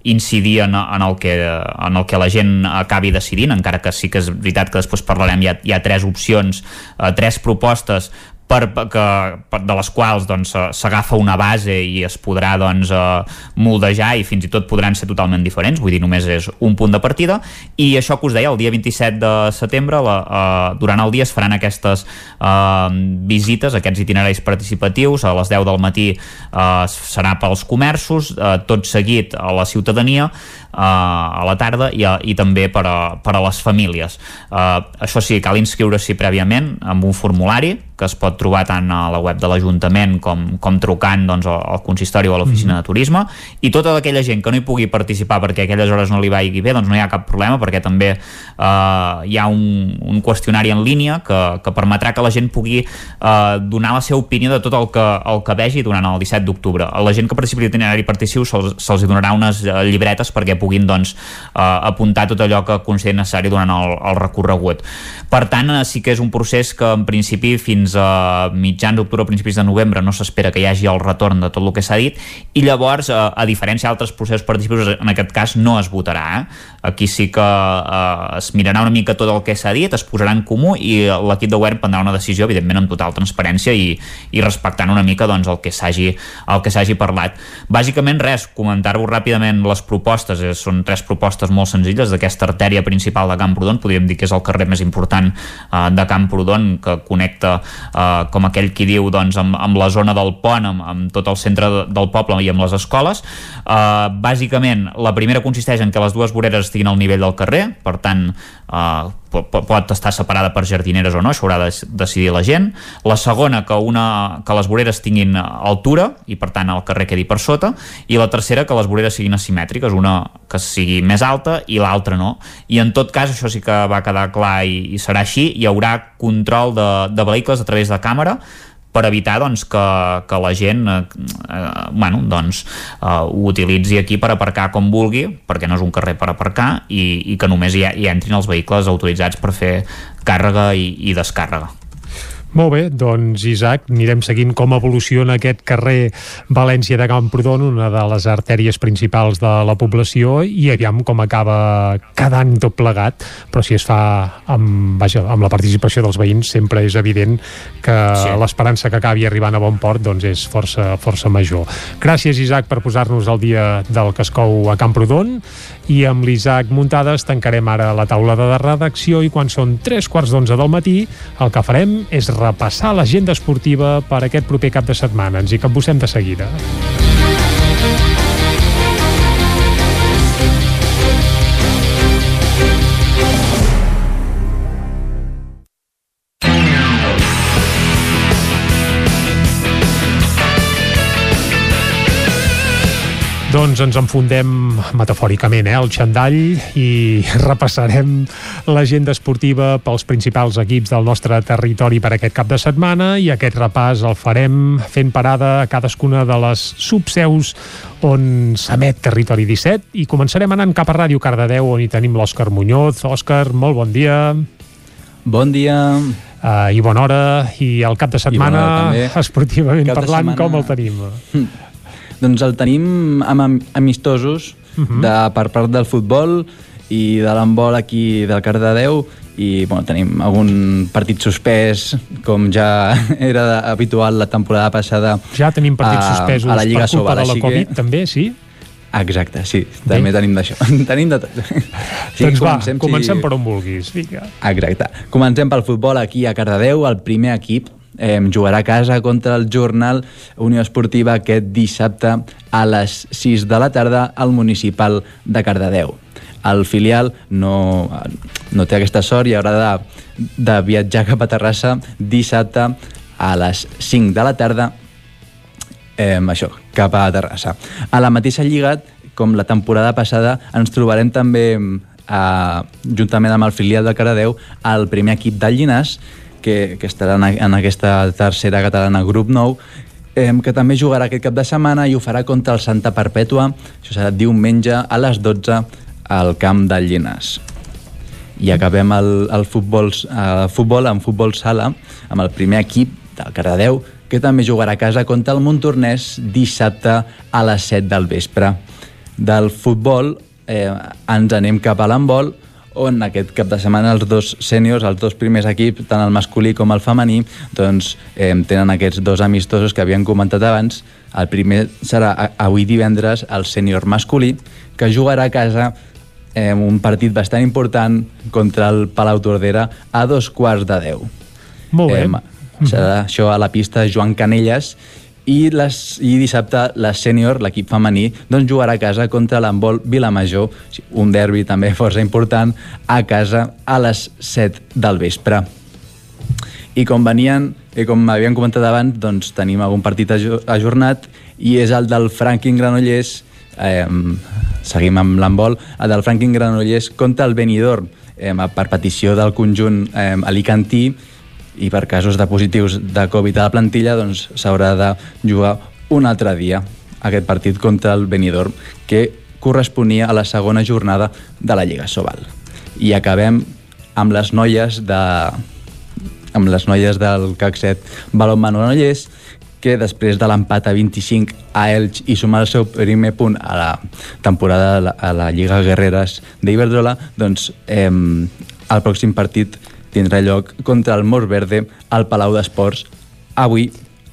Speaker 9: incidir en, en, el que, en el que la gent acabi decidint, encara que sí que és veritat que després parlarem, hi ha, hi ha tres opcions, uh, tres propostes per, que, per, de les quals doncs, eh, s'agafa doncs, una base i es podrà doncs, eh, moldejar i fins i tot podran ser totalment diferents, vull dir, només és un punt de partida, i això que us deia, el dia 27 de setembre, la, eh, durant el dia es faran aquestes eh, visites, aquests itineraris participatius, a les 10 del matí eh, serà pels comerços, eh, tot seguit a la ciutadania, a la tarda i, a, i també per a, per a les famílies. Eh, això sí, cal inscriure-s'hi prèviament amb un formulari que es pot trobar tant a la web de l'Ajuntament com, com trucant doncs, al consistori o a l'oficina mm -hmm. de turisme i tota aquella gent que no hi pugui participar perquè aquelles hores no li vagi bé, doncs no hi ha cap problema perquè també eh, hi ha un, un qüestionari en línia que, que permetrà que la gent pugui eh, donar la seva opinió de tot el que, el que vegi durant el 17 d'octubre. A la gent que participi l'itinerari particiu se'ls se donarà unes eh, llibretes perquè puguin doncs, eh, apuntar tot allò que consideri necessari durant el, el recorregut. Per tant, eh, sí que és un procés que en principi fins a mitjans d'octubre o principis de novembre no s'espera que hi hagi el retorn de tot el que s'ha dit i llavors, eh, a diferència d'altres processos participatius, en aquest cas no es votarà. Eh? Aquí sí que eh, es mirarà una mica tot el que s'ha dit, es posarà en comú i l'equip de govern prendrà una decisió, evidentment, amb total transparència i, i respectant una mica doncs, el que s'hagi el que s'hagi parlat. Bàsicament, res, comentar-vos ràpidament les propostes. Eh, són tres propostes molt senzilles d'aquesta artèria principal de Camprodon, podríem dir que és el carrer més important eh, de Camprodon, que connecta eh, com aquell qui diu doncs, amb, amb la zona del pont, amb, amb tot el centre de, del poble i amb les escoles. Eh, bàsicament, la primera consisteix en que les dues voreres estiguin al nivell del carrer, per tant, eh, pot estar separada per jardineres o no, això haurà de decidir la gent. La segona, que, una, que les voreres tinguin altura i per tant el carrer quedi per sota i la tercera, que les voreres siguin asimètriques, una que sigui més alta i l'altra no. I en tot cas, això sí que va quedar clar i, i serà així, hi haurà control de, de vehicles a través de càmera per evitar doncs, que, que la gent eh, eh, bueno, doncs, eh, ho utilitzi aquí per aparcar com vulgui, perquè no és un carrer per aparcar, i, i que només hi, hi entrin els vehicles autoritzats per fer càrrega i, i descàrrega.
Speaker 1: Molt bé, doncs Isaac, anirem seguint com evoluciona aquest carrer València de Camprodon, una de les artèries principals de la població, i aviam com acaba cada any tot plegat, però si es fa amb, vaja, amb la participació dels veïns sempre és evident que sí. l'esperança que acabi arribant a bon port doncs és força, força major. Gràcies Isaac per posar-nos al dia del Cascou a Camprodon i amb l'Isaac Muntades tancarem ara la taula de redacció i quan són tres quarts d'onze del matí el que farem és repassar l'agenda esportiva per aquest proper cap de setmana. Ens hi capbussem de seguida. Doncs ens enfundem metafòricament eh, el xandall i *laughs* repassarem l'agenda esportiva pels principals equips del nostre territori per aquest cap de setmana i aquest repàs el farem fent parada a cadascuna de les subseus on s'emet Territori 17 i començarem anant cap a Ràdio Cardedeu on hi tenim l'Òscar Muñoz. Òscar, molt bon dia.
Speaker 44: Bon dia.
Speaker 1: Uh, i bona hora. I el cap de setmana, esportivament parlant, setmana... com el tenim? *laughs*
Speaker 44: Doncs el tenim amb amistosos uh mhm. -huh. de, per part del futbol i de l'handbol aquí del Cardedeu i bueno, tenim algun partit suspès com ja *laughs* era habitual la temporada passada
Speaker 1: ja tenim partits a, suspesos a la Lliga per culpa Sobal, de la Covid que... també, sí?
Speaker 44: Exacte, sí, també Bé. tenim d'això. *laughs* tenim de tot.
Speaker 1: Sí, doncs va, comencem si... per on vulguis. Vinga.
Speaker 44: Exacte. Comencem pel futbol aquí a Cardedeu, el primer equip eh, jugarà a casa contra el Jornal Unió Esportiva aquest dissabte a les 6 de la tarda al municipal de Cardedeu. El filial no, no té aquesta sort i haurà de, de viatjar cap a Terrassa dissabte a les 5 de la tarda eh, això, cap a Terrassa. A la mateixa lliga, com la temporada passada, ens trobarem també eh, juntament amb el filial de Caradeu al primer equip del Llinàs que, que estarà en, en aquesta tercera catalana grup 9 eh, que també jugarà aquest cap de setmana i ho farà contra el Santa Perpètua. Això serà diumenge a les 12 al camp del Llinàs i acabem el, el futbol, el futbol amb futbol sala amb el primer equip del Cardedeu que també jugarà a casa contra el Montornès dissabte a les 7 del vespre. Del futbol eh, ens anem cap a l'handbol on aquest cap de setmana els dos sèniors, els dos primers equips, tant el masculí com el femení, doncs eh, tenen aquests dos amistosos que havien comentat abans. El primer serà avui divendres el sènior masculí, que jugarà a casa eh, un partit bastant important contra el Palau Tordera a dos quarts de deu.
Speaker 1: Molt bé.
Speaker 44: Eh, serà això a la pista Joan Canelles i, les, i dissabte la sènior, l'equip femení, doncs jugarà a casa contra l'embol Vilamajor, un derbi també *laughs* força important, a casa a les 7 del vespre. I com venien, i com m'havien comentat abans, doncs tenim algun partit ajornat i és el del Franklin Granollers, eh, seguim amb l'embol, el del Franklin Granollers contra el Benidorm, eh, per petició del conjunt eh, alicantí, i per casos de positius de Covid a la plantilla doncs s'haurà de jugar un altre dia aquest partit contra el Benidorm que corresponia a la segona jornada de la Lliga Sobal. I acabem amb les noies de amb les noies del CAC 7 Balon Manolles que després de l'empat a 25 a Elx i sumar el seu primer punt a la temporada a la Lliga Guerreres d'Iberdrola, doncs eh, el pròxim partit tindrà lloc contra el Mor Verde al Palau d'Esports avui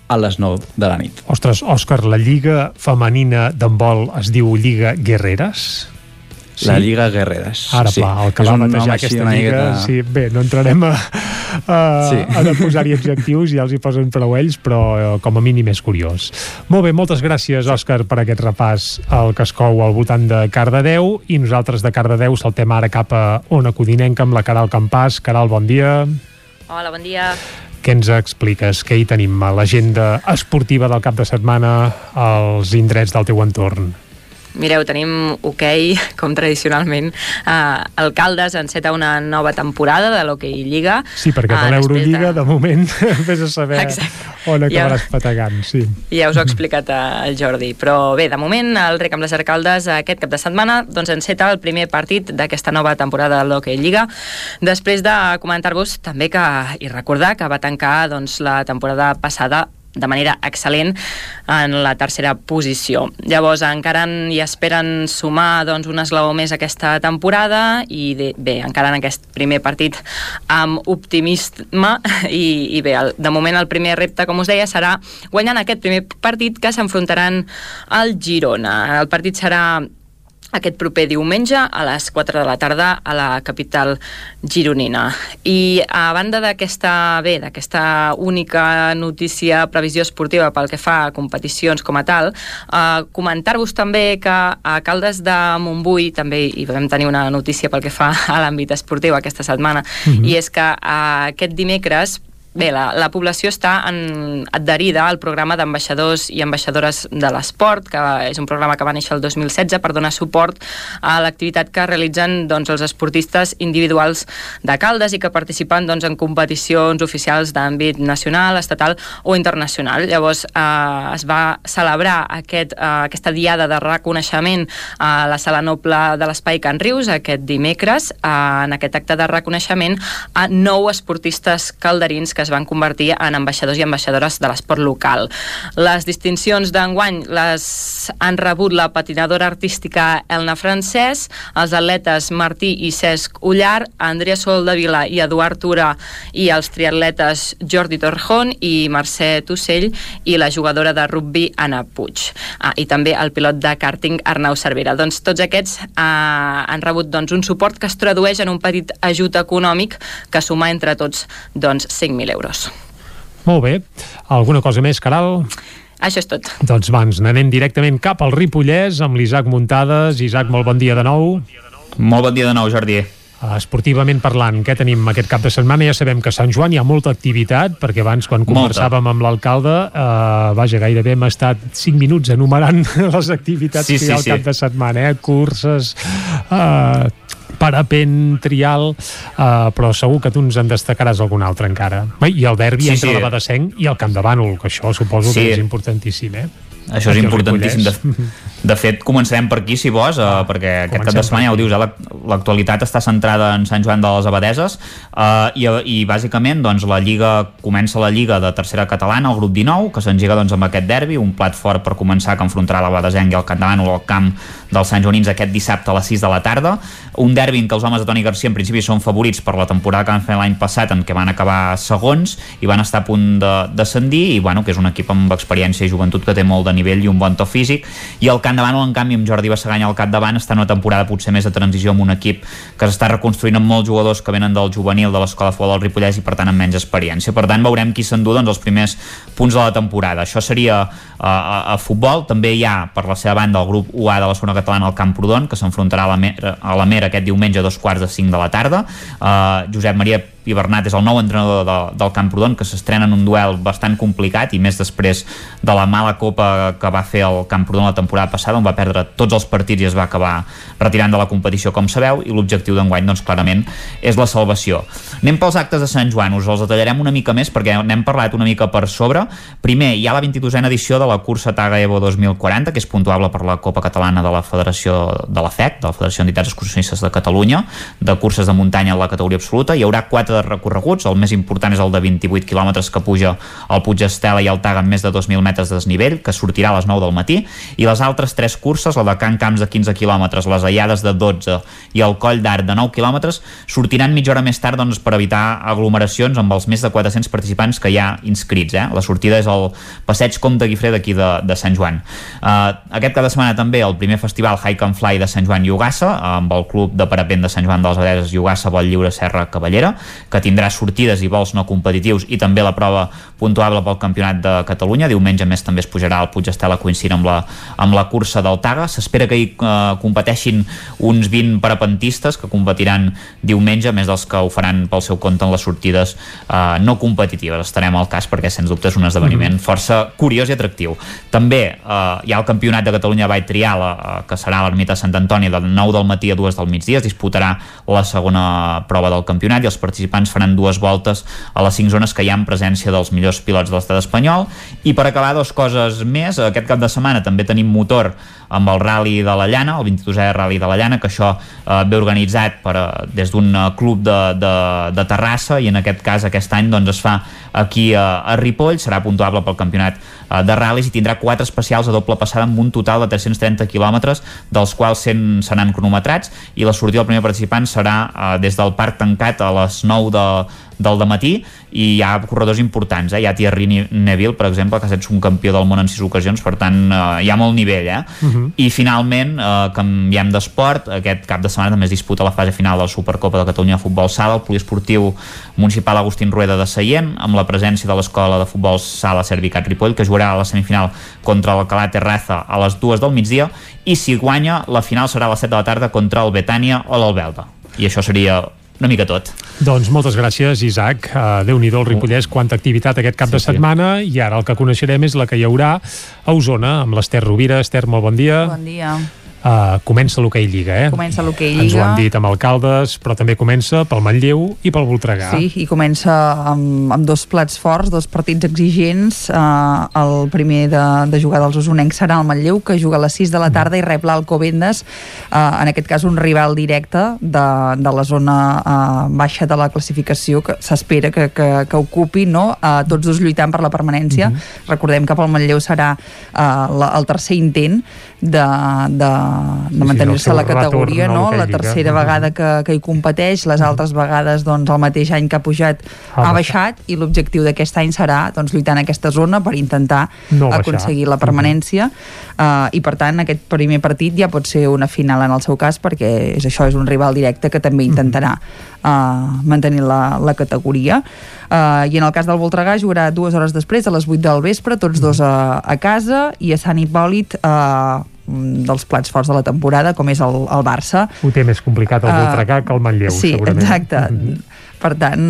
Speaker 44: a les 9 de la nit.
Speaker 1: Ostres, Òscar, la Lliga Femenina d'handbol es diu Lliga Guerreres?
Speaker 45: Sí? La Lliga Guerreres.
Speaker 1: Ara,
Speaker 45: sí.
Speaker 1: pla, el que
Speaker 45: És
Speaker 1: va batejar aquesta
Speaker 45: una
Speaker 1: lliga...
Speaker 45: miqueta-
Speaker 1: Sí, bé, no entrarem a, a,
Speaker 45: Sí.
Speaker 1: a de posar-hi adjectius, ja els hi posen prou ells, però eh, com a mínim és curiós. Molt bé, moltes gràcies, Òscar, per aquest repàs al que es cou al voltant de Cardedeu, i nosaltres de Cardedeu saltem ara cap a Ona Codinenca amb la Caral Campàs. Caral, bon dia.
Speaker 32: Hola, bon dia.
Speaker 1: Què ens expliques? Què hi tenim a l'agenda esportiva del cap de setmana als indrets del teu entorn?
Speaker 32: Mireu, tenim hoquei, *laughs* com tradicionalment. Uh, el Caldes enceta una nova temporada de l'hoquei Lliga.
Speaker 1: Sí, perquè de
Speaker 32: Ah,
Speaker 1: l'Eurolliga,
Speaker 32: després
Speaker 1: de... moment, *laughs* vés a saber
Speaker 32: Exacte.
Speaker 1: on acabaràs
Speaker 32: Ja.
Speaker 1: patagant, sí.
Speaker 32: Ja us ho ha explicat eh, el Jordi. Però bé, de moment, el Rec amb les Arcaldes aquest cap de setmana doncs, enceta el primer partit d'aquesta nova temporada de l'Hockey Lliga. Després de comentar-vos també que, i recordar que va tancar doncs, la temporada passada de manera excel·lent en la tercera posició. Llavors encara en- hi esperen sumar doncs, un esglaó més aquesta temporada i de, bé, encara en aquest primer partit amb optimisme i, i bé, el, de moment el primer repte, com us deia, serà guanyant aquest primer partit que s'enfrontaran al Girona. El partit serà aquest proper diumenge a les 4 de la tarda a la capital gironina. I a banda d'aquesta bé, d'aquesta única notícia previsió esportiva pel que fa a competicions com a tal, eh, comentar-vos també que a Caldes de Montbui també hi vam tenir una notícia pel que fa a l'àmbit esportiu aquesta setmana,
Speaker 46: Mhm.
Speaker 32: i és que eh, aquest dimecres Bé, la, la població està en, adherida al programa d'ambaixadors i ambaixadores de l'esport, que és un programa que va néixer el 2016 per donar suport a l'activitat que realitzen doncs, els esportistes individuals de Caldes i que participen doncs, en competicions oficials d'àmbit nacional, estatal o internacional. Llavors eh, es va celebrar aquest, eh, aquesta diada de reconeixement a la Sala Noble de l'Espai Can Rius aquest dimecres, eh, en aquest acte de reconeixement a nou esportistes calderins que es van convertir en ambaixadors i ambaixadores de l'esport local. Les distincions d'enguany les han rebut la patinadora artística Elna Francès, els atletes Martí i Cesc Ullar, Andrea Soldavila i Eduard Tura i els triatletes Jordi Torjón i Mercè Tussell i la jugadora de rugby Anna Puig. Ah, I també el pilot de karting Arnau Cervera. Doncs tots aquests eh, han rebut doncs, un suport que es tradueix en un petit ajut econòmic que suma entre tots doncs, 5.000 euros.
Speaker 1: Molt bé. Alguna cosa més, Caral?
Speaker 32: Això és tot.
Speaker 1: Doncs va, ens n'anem directament cap al Ripollès amb l'Isaac Muntades. Isaac, molt bon dia de nou.
Speaker 9: Molt bon dia de nou, Jordi.
Speaker 1: Esportivament parlant, què tenim aquest cap de setmana? Ja sabem que a Sant Joan hi ha molta activitat, perquè abans, quan conversàvem amb l'alcalde, eh, vaja, gairebé hem estat 5 minuts enumerant *laughs* les activitats
Speaker 9: Sí,
Speaker 1: que hi ha
Speaker 9: sí,
Speaker 1: al
Speaker 9: sí.
Speaker 1: cap de setmana, eh? curses, eh, parapent, trial, eh, però segur que tu ens en destacaràs algun altre encara. I el derbi
Speaker 9: Sí,
Speaker 1: entre
Speaker 9: sí.
Speaker 1: la Badesenc i el Camp de Bànol, que això suposo
Speaker 9: Sí.
Speaker 1: que és importantíssim, eh?
Speaker 9: Això és importantíssim. De, de fet, començarem per aquí, si vols, eh, perquè aquest cap
Speaker 1: comencem
Speaker 9: de setmana, ja ho dius, eh, l'ac- l'actualitat està centrada en Sant Joan de les Abadeses eh, i, i bàsicament doncs, la Lliga comença la Lliga de tercera catalana, el grup 19, que s'engega doncs, amb aquest derbi, un plat fort per començar que enfrontarà la Badesenc i el Bànol al camp dels Sant Joanins aquest dissabte a les 6 de la tarda. Un derbi en què els homes de Toni Garcia en principi són favorits per la temporada que van fer l'any passat en què van acabar segons i van estar a punt de descendir i bueno, que és un equip amb experiència i joventut que té molt de nivell i un bon to físic. I el Camp de Bànol en canvi amb Jordi Bassaganya al capdavant està en una temporada potser més de transició amb un equip que s'està reconstruint amb molts jugadors que venen del juvenil de l'escola de futbol del Ripollès i per tant amb menys experiència. Per tant veurem qui s'endú doncs, els primers punts de la temporada. Això seria uh, a, a futbol. També hi ha per la seva banda el grup UA de la segona catalana al Camprodon que s'enfrontarà a la, a la Mera aquest diumenge a dos quarts de cinc de la tarda. Uh, Josep Maria i Bernat és el nou entrenador de, del Camprodon que s'estrena en un duel bastant complicat i més després de la mala copa que va fer el Camprodon la temporada passada on va perdre tots els partits i es va acabar retirant de la competició com sabeu i l'objectiu d'enguany doncs clarament és la salvació. Anem pels actes de Sant Joan, us els detallarem una mica més perquè n'hem parlat una mica per sobre. Primer, hi ha la 22a edició de la cursa Taga Evo 2040 que és puntuable per la Copa Catalana de la Federació de la FEC, de la Federació d'Entitats Excursionistes de Catalunya, de curses de muntanya en la categoria absoluta. Hi haurà quatre de recorreguts, el més important és el de 28 quilòmetres que puja al Puig Estela i el Taga amb més de 2.000 metres de desnivell, que sortirà a les 9 del matí, i les altres tres curses, la de Can Camps de 15 quilòmetres, les Allades de 12 i el Coll d'Art de 9 quilòmetres, sortiran mitja hora més tard doncs, per evitar aglomeracions amb els més de 400 participants que hi ha inscrits. Eh? La sortida és el passeig Comte Guifré d'aquí de, de Sant Joan. Uh, aquest cap de setmana també el primer festival Hike and Fly de Sant Joan i Ugassa, amb el club de parapent de Sant Joan de les Abadeses i Ugassa Vol Lliure Serra Cavallera, que tindrà sortides i vols no competitius i també la prova puntuable pel Campionat de Catalunya. Diumenge més també es pujarà al Puig Estela coincidint amb la, amb la cursa del Taga. S'espera que hi uh, competeixin uns 20 parapentistes que competiran diumenge, més dels que ho faran pel seu compte en les sortides uh, no competitives. Estarem al cas perquè, sens dubte, és un esdeveniment mm -hmm. força curiós i atractiu. També uh, hi ha el Campionat de Catalunya Vall Trial, uh, que serà a l'ermita Sant Antoni de 9 del matí a 2 del migdia. Es disputarà la segona prova del campionat i els participants faran dues voltes a les 5 zones que hi ha en presència dels millors pilots de l'estat espanyol. I per acabar, dues coses més. Aquest cap de setmana també tenim motor amb el Rally de la Llana, el 22è Rally de la Llana, que això eh, ve organitzat per, eh, des d'un eh, club de, de, de Terrassa i en aquest cas aquest any doncs, es fa aquí a, a Ripoll, serà puntuable pel campionat eh, de ral·lis i tindrà quatre especials a doble passada amb un total de 330 quilòmetres, dels quals 100 seran cronometrats i la sortida del primer participant serà eh, des del parc tancat a les 9 de, del matí i hi ha corredors importants, eh? hi ha Thierry Neville per exemple, que ha estat un campió del món en sis ocasions, per tant eh, hi ha molt nivell eh? Uh -huh. i finalment eh, canviem d'esport, aquest cap de setmana també es disputa la fase final de la Supercopa de Catalunya de Futbol Sala, el poliesportiu municipal Agustín Rueda de Seient, amb la presència de l'escola de futbol Sala Servicat Ripoll, que jugarà a la semifinal contra l'Alcalá Terraza a les dues del migdia, i si guanya, la final serà a les 7 de la tarda contra el Betània o l'Albelda. I això seria una mica tot.
Speaker 1: Doncs moltes gràcies, Isaac. Uh, Déu-n'hi-do el Ripollès, quanta activitat aquest cap sí, de setmana, sí. i ara el que coneixerem és la que hi haurà a Osona, amb l'Ester Rovira. Ester, molt bon dia.
Speaker 46: Bon dia.
Speaker 1: Uh, comença l'hoquei Lliga, eh?
Speaker 46: Comença l'hoquei Lliga.
Speaker 1: Ens ho han dit amb alcaldes, però també comença pel Manlleu i pel Voltregà.
Speaker 46: Sí, i comença amb, amb dos plats forts, dos partits exigents. Uh, el primer de, de jugar dels usonencs serà el Manlleu, que juga a les 6 de la tarda i rep l'Alcobendes, uh, en aquest cas un rival directe de, de la zona uh, baixa de la classificació que s'espera que, que, que ocupi, no? Uh, tots dos lluitant per la permanència. Uh mhm. -huh. Recordem que pel Manlleu serà uh, la, el tercer intent de, de, de mantenir-se a la categoria, no? la tercera vegada que, que hi competeix, les altres vegades doncs, el mateix any que ha pujat ha, ha baixat. i l'objectiu d'aquest any serà doncs, lluitar en aquesta zona per intentar no aconseguir la permanència. Uh, i per tant aquest primer partit ja pot ser una final en el seu cas perquè és això, és un rival directe que també intentarà uh, mantenir la, la categoria uh, i en el cas del Voltregà jugarà dues hores després a les 8 del vespre, tots dos a, a casa i a Sant Hipòlit uh, dels plats forts de la temporada, com és el, el Barça.
Speaker 1: Ho té més complicat el Voltregà uh, que el Manlleu,
Speaker 46: sí,
Speaker 1: segurament.
Speaker 46: Sí, exacte. Mm -hmm per tant,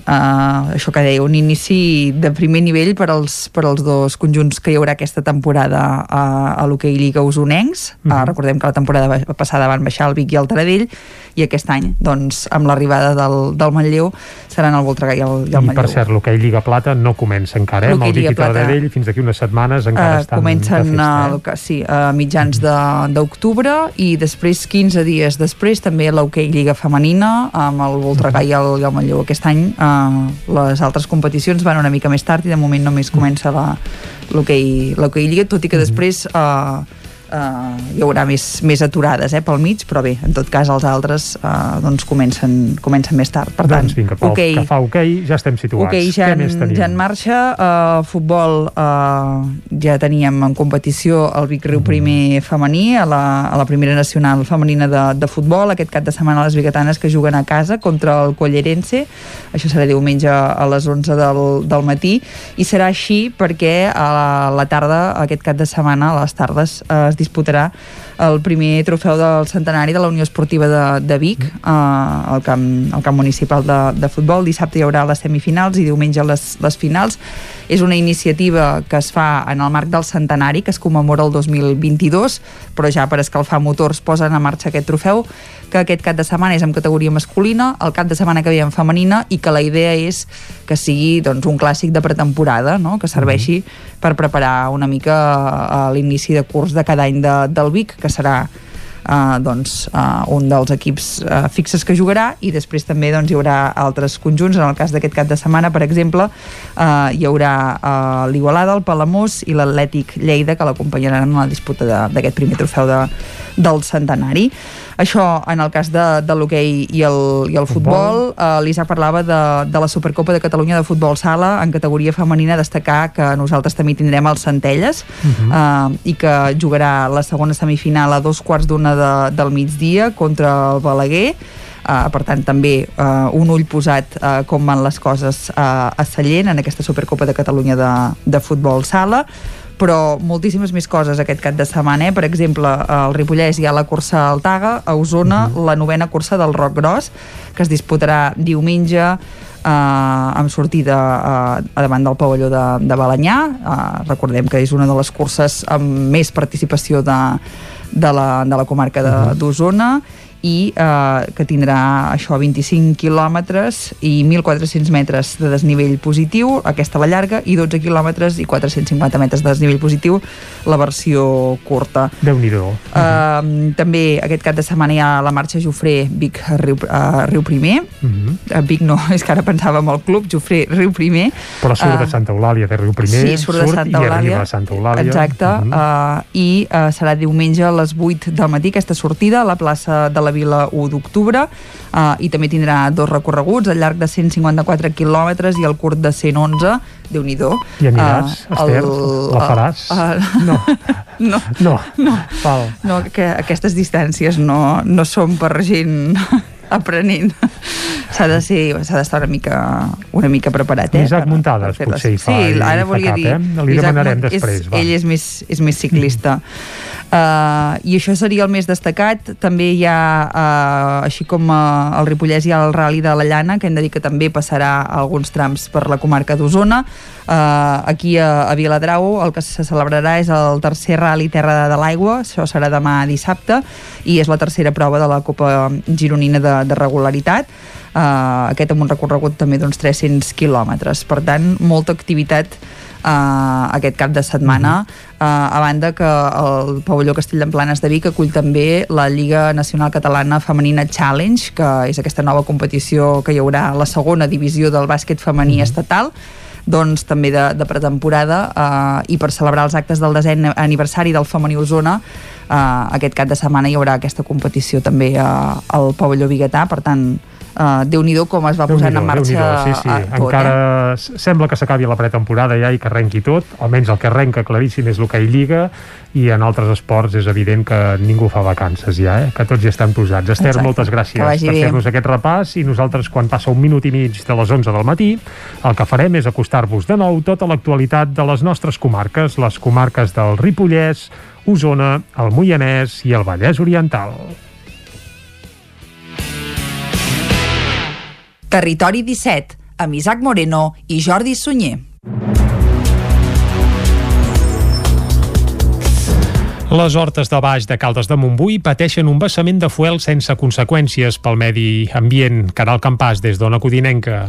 Speaker 46: eh, això que deia, un inici de primer nivell per als, per als dos conjunts que hi haurà aquesta temporada a, a l'hoquei Lliga Usonencs. Mm -hmm. eh, recordem que la temporada passada van baixar el Vic i el Taradell i aquest any, doncs, amb l'arribada del, del Manlleu, seran el Voltregà i el, i el
Speaker 1: I
Speaker 46: Manlleu.
Speaker 1: per cert, l'hoquei Lliga Plata no comença encara, eh? Amb el Vic i Taradell fins d'aquí unes setmanes encara uh, estan
Speaker 46: comencen
Speaker 1: de festa,
Speaker 46: eh? sí, a mitjans d'octubre i després, 15 dies després, també l'hoquei Lliga Femenina amb el Voltregà i el i el Manlleu. Aquest any eh, les altres competicions van una mica més tard i de moment només comença l'hoquei Lliga, tot i que després eh, Uh, hi haurà més, més aturades eh, pel mig, però bé, en tot cas els altres uh, doncs comencen, comencen més tard. Per
Speaker 1: doncs
Speaker 46: tant,
Speaker 1: vinga, pel okay, que fa hoquei ja estem situats.
Speaker 46: Okay, ja,
Speaker 1: Què més tenim?
Speaker 46: ja en marxa. Uh, futbol uh, ja teníem en competició el Vic Riu primer femení a la, a la primera nacional femenina de, de futbol. Aquest cap de setmana les biguetanes que juguen a casa contra el Collerense. Això serà diumenge a les 11 del, del matí i serà així perquè a la, la tarda, aquest cap de setmana, a les tardes, uh, es disputarà el primer trofeu del centenari de la Unió Esportiva de, de Vic eh, al, camp, al camp municipal de, de futbol. Dissabte hi haurà les semifinals i diumenge les, les finals. És una iniciativa que es fa en el marc del centenari, que es commemora el 2022, però ja per escalfar motors posen a marxa aquest trofeu, que aquest cap de setmana és en categoria masculina, el cap de setmana que ve en femenina, i que la idea és que sigui doncs, un clàssic de pretemporada, no? que serveixi mm per preparar una mica a l'inici de curs de cada any de, del Vic, que serà eh, doncs, uh, un dels equips uh, fixes que jugarà i després també doncs, hi haurà altres conjunts. En el cas d'aquest cap de setmana per exemple uh, hi haurà uh, l'Igualada, el Palamós i l'Atlètic Lleida que l'acompanyaran en la disputa d'aquest primer trofeu de, del centenari. Això en el cas de, de l'hoquei i, el, i el futbol, uh, l'Isaac parlava de, de la Supercopa de Catalunya de futbol sala. En categoria femenina, destacar que nosaltres també tindrem el Centelles uh -huh. uh, i que jugarà la segona semifinal a dos quarts d'una de, del migdia contra el Balaguer Uh, per tant també uh, un ull posat uh, com van les coses uh, a Sallent en aquesta Supercopa de Catalunya de, de futbol sala però moltíssimes més coses aquest cap de setmana. Eh? Per exemple, al Ripollès hi ha la cursa al Taga, a Osona uh mhm. -huh. la novena cursa del Roc Gros, que es disputarà diumenge eh, amb sortida eh, a davant del pavelló de, de Balanyà. Eh, recordem que és una de les curses amb més participació de, de, la, de la comarca mhm. d'Osona. Uh -huh i eh, que tindrà això 25 quilòmetres i 1.400 metres de desnivell positiu, aquesta la llarga, i 12 quilòmetres i 450 metres de desnivell positiu, la versió curta.
Speaker 1: déu nhi uh
Speaker 46: -huh. eh, També aquest cap de setmana hi ha la marxa Jofré Vic Riu, uh, Riu Primer. Uh -huh. uh, Vic no, *laughs* és que ara pensava en el club, Jofré Riu Primer.
Speaker 1: Però surt uh, de Santa Eulàlia de Riu Primer,
Speaker 46: sí, surt, surt de Santa Eulàlia,
Speaker 1: i arriba a Santa Eulàlia.
Speaker 46: Exacte, uh -huh. uh, i uh, serà diumenge a les 8 del matí aquesta sortida a la plaça de la la Vila 1 d'octubre uh, i també tindrà dos recorreguts al llarg de 154 quilòmetres i el curt de 111 déu nhi
Speaker 1: I aniràs, uh, Esther? El, la faràs? Uh,
Speaker 46: no. *laughs* no.
Speaker 1: No.
Speaker 46: No.
Speaker 1: Val.
Speaker 46: no que aquestes distàncies no, no són per gent aprenent s'ha de ser s'ha d'estar una mica una mica preparat eh,
Speaker 1: Isaac Muntades potser hi fa,
Speaker 46: sí, ara volia
Speaker 1: cap,
Speaker 46: dir
Speaker 1: eh? li demanarem és, després
Speaker 46: és, ell és més, és més ciclista mm. Uh, I això seria el més destacat. També hi ha, uh, així com uh, el Ripollès, hi ha el Rally de la Llana, que hem de dir que també passarà alguns trams per la comarca d'Osona. Uh, aquí a, a Viladrau el que se celebrarà és el tercer Rally Terra de l'Aigua, això serà demà dissabte, i és la tercera prova de la Copa Gironina de, de regularitat. Uh, aquest amb un recorregut també d'uns 300 quilòmetres. Per tant, molta activitat uh, aquest cap de setmana, uh, a banda que el pavelló Castell d'Emplanes de Vic acull també la Lliga Nacional Catalana Femenina Challenge, que és aquesta nova competició que hi haurà la segona divisió del bàsquet femení estatal, doncs també de, de pretemporada eh, i per celebrar els actes del desè aniversari del femení Osona eh, aquest cap de setmana hi haurà aquesta competició també eh, al pavelló Biguetà, per tant uh, Déu-n'hi-do com es va posar en marxa
Speaker 1: sí, sí.
Speaker 46: A, tot,
Speaker 1: encara
Speaker 46: eh?
Speaker 1: sembla que s'acabi la pretemporada ja i que arrenqui tot, almenys el que arrenca claríssim és l'hoquei Lliga i en altres esports és evident que ningú fa vacances ja, eh? que tots ja estan posats. Esther, Exacte. moltes gràcies per fer-nos aquest repàs i nosaltres quan passa un minut i mig de les 11 del matí el que farem és acostar-vos de nou tota l'actualitat de les nostres comarques, les comarques del Ripollès, Osona, el Moianès i el Vallès Oriental.
Speaker 36: Territori 17, amb Isaac Moreno i Jordi Sunyer.
Speaker 1: Les hortes de baix de Caldes de Montbui pateixen un vessament de fuel sense conseqüències pel medi ambient. Caral Campàs, des d'Ona Codinenca.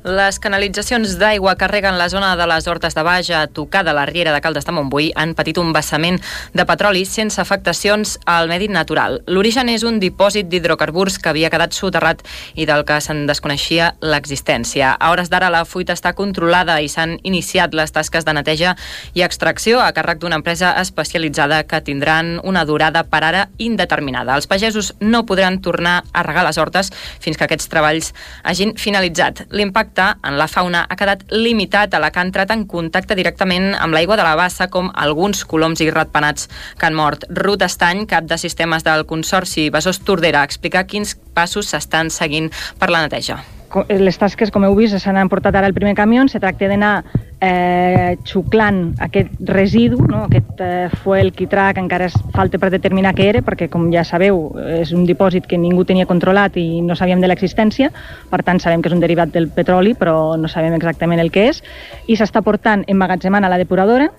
Speaker 32: Les canalitzacions d'aigua que reguen la zona de les Hortes de Baix a tocar de la riera de Caldes de Montbui han patit un vessament de petroli sense afectacions al medi natural. L'origen és un dipòsit d'hidrocarburs que havia quedat soterrat i del que se'n desconeixia l'existència. A hores d'ara la fuita està controlada i s'han iniciat les tasques de neteja i extracció a càrrec d'una empresa especialitzada que tindran una durada per ara indeterminada. Els pagesos no podran tornar a regar les hortes fins que aquests treballs hagin finalitzat. L'impacte l'impacte en la fauna ha quedat limitat a la que ha entrat en contacte directament amb l'aigua de la bassa, com alguns coloms i ratpenats que han mort. Ruth Estany, cap de sistemes del Consorci Besòs Tordera, explica quins passos s'estan seguint per la neteja
Speaker 47: les tasques, com heu vist, s'han emportat ara el primer camió, se tracta d'anar eh, xuclant aquest residu, no? aquest eh, fuel quitrà que encara es falta per determinar què era, perquè com ja sabeu és un dipòsit que ningú tenia controlat i no sabíem de l'existència, per tant sabem que és un derivat del petroli, però no sabem exactament el que és, i s'està portant emmagatzemant a la depuradora,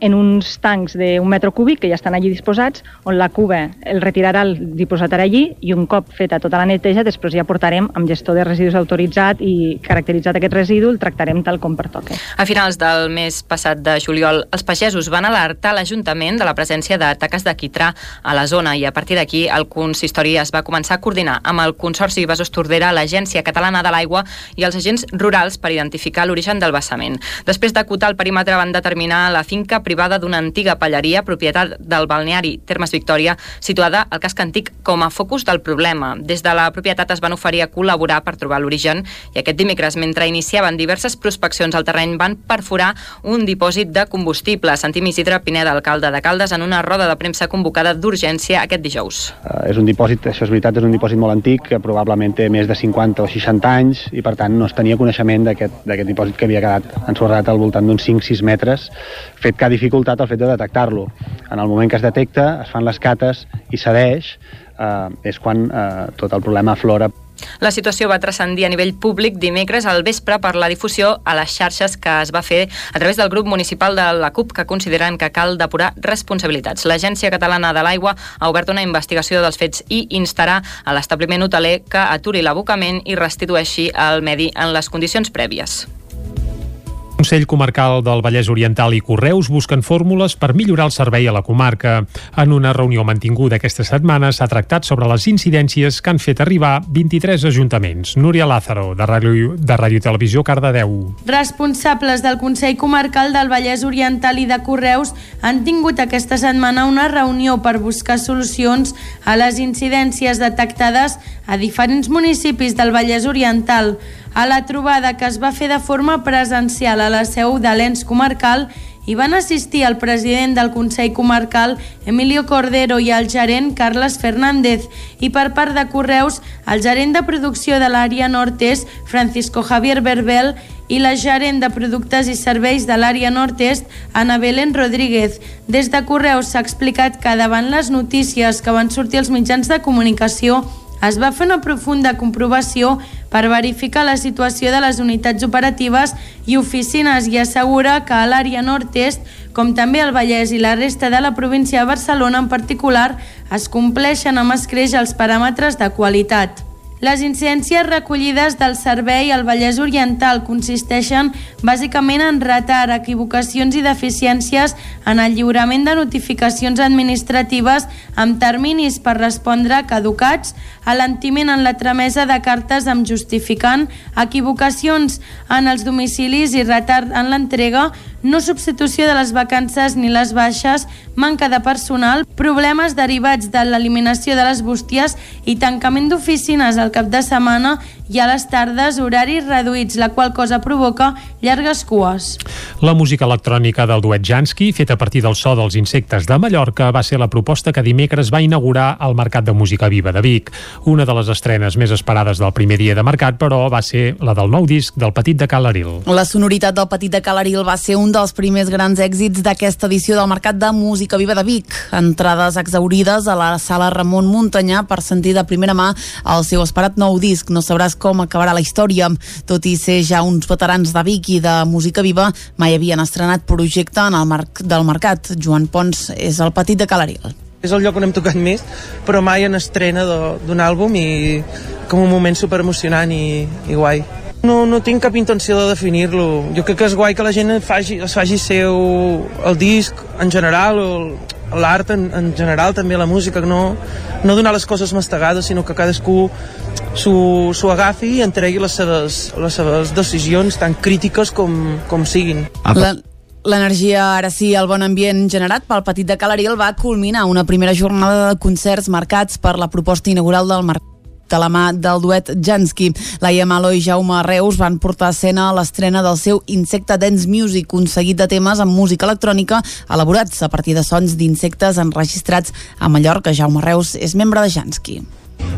Speaker 47: en uns tancs d'un metre cúbic que ja estan allí disposats, on la cuba el retirarà, el dipositarà allí i un cop feta tota la neteja, després ja portarem amb gestor de residus autoritzat i caracteritzat aquest residu, el tractarem tal com pertoca.
Speaker 32: A finals del mes passat de juliol, els pagesos van alertar l'Ajuntament de la presència de taques de quitrà a la zona i a partir d'aquí el consistori es va començar a coordinar amb el Consorci Besòs Tordera, l'Agència Catalana de l'Aigua i els agents rurals per identificar l'origen del vessament. Després d'acotar el perímetre van determinar la finca privada d'una antiga palleria, propietat del balneari Termes Victòria, situada al casc antic com a focus del problema. Des de la propietat es van oferir a col·laborar per trobar l'origen i aquest dimecres, mentre iniciaven diverses prospeccions al terreny, van perforar un dipòsit de combustible. Sentim Isidre Pineda, alcalde de Caldes, en una roda de premsa convocada d'urgència aquest dijous.
Speaker 48: Uh, és un dipòsit, això és veritat, és un dipòsit molt antic, que probablement té més de 50 o 60 anys i per tant no es tenia coneixement d'aquest dipòsit que havia quedat ensorrat al voltant d'uns 5-6 metres, fet que ha dificultat el fet de detectar-lo. En el moment que es detecta, es fan les cates i cedeix, eh, és quan eh, tot el problema aflora.
Speaker 32: La situació va transcendir a nivell públic dimecres al vespre per la difusió a les xarxes que es va fer a través del grup municipal de la CUP que consideren que cal depurar responsabilitats. L'Agència Catalana de l'Aigua ha obert una investigació dels fets i instarà a l'establiment hoteler que aturi l'abocament i restitueixi el medi en les condicions prèvies.
Speaker 1: Consell Comarcal del Vallès Oriental i Correus busquen fórmules per millorar el servei a la comarca. En una reunió mantinguda aquesta setmana s'ha tractat sobre les incidències que han fet arribar 23 ajuntaments. Núria Lázaro, de Ràdio, de Ràdio Televisió, Cardedeu.
Speaker 7: Responsables del Consell Comarcal del Vallès Oriental i de Correus han tingut aquesta setmana una reunió per buscar solucions a les incidències detectades a diferents municipis del Vallès Oriental. A la trobada que es va fer de forma presencial a la seu de l'ENS comarcal hi van assistir el president del Consell Comarcal, Emilio Cordero, i el gerent, Carles Fernández, i per part de Correus, el gerent de producció de l'àrea nord-est, Francisco Javier Berbel, i la gerent de productes i serveis de l'àrea nord-est, Ana Belén Rodríguez. Des de Correus s'ha explicat que davant les notícies que van sortir als mitjans de comunicació es va fer una profunda comprovació per verificar la situació de les unitats operatives i oficines i assegura que a l'àrea nord-est, com també al Vallès i la resta de la província de Barcelona en particular, es compleixen amb escreix els paràmetres de qualitat. Les incidències recollides del servei al Vallès Oriental consisteixen bàsicament en retard, equivocacions i deficiències en el lliurament de notificacions administratives amb terminis per respondre caducats, alentiment en la tramesa de cartes amb justificant, equivocacions en els domicilis i retard en l'entrega, no substitució de les vacances ni les baixes, manca de personal, problemes derivats de l'eliminació de les bústies i tancament d'oficines al cap de setmana i a les tardes horaris reduïts, la qual cosa provoca llargues cues.
Speaker 1: La música electrònica del duet Jansky, feta a partir del so dels insectes de Mallorca, va ser la proposta que dimecres va inaugurar el Mercat de Música Viva de Vic. Una de les estrenes més esperades del primer dia de mercat, però, va ser la del nou disc del Petit de Calaril.
Speaker 3: La sonoritat del Petit de Calaril va ser un dels primers grans èxits d'aquesta edició del Mercat de Música Viva de Vic. Entrades exaurides a la sala Ramon Muntanyà per sentir de primera mà el seu esperat nou disc. No sabràs com acabarà la història. Tot i ser ja uns veterans de Vic i de música viva, mai havien estrenat projecte en el marc del mercat. Joan Pons és el petit de Calaril.
Speaker 14: És el lloc on hem tocat més, però mai en estrena d'un àlbum i com un moment super emocionant i, i guai. No, no tinc cap intenció de definir-lo. Jo crec que és guai que la gent es faci, es faci seu el disc en general, o l'art en, en general, també la música, que no, no donar les coses mastegades, sinó que cadascú s'ho agafi i entregui les seves, les seves decisions tan crítiques com, com siguin.
Speaker 3: La, L'energia, ara sí, el bon ambient generat pel Petit de Calaril va culminar una primera jornada de concerts marcats per la proposta inaugural del mercat de la mà del duet Jansky. Laia Malo i Jaume Reus van portar a escena l'estrena del seu Insecte Dance Music, un seguit de temes amb música electrònica elaborats a partir de sons d'insectes enregistrats a Mallorca. Jaume Reus és membre de Jansky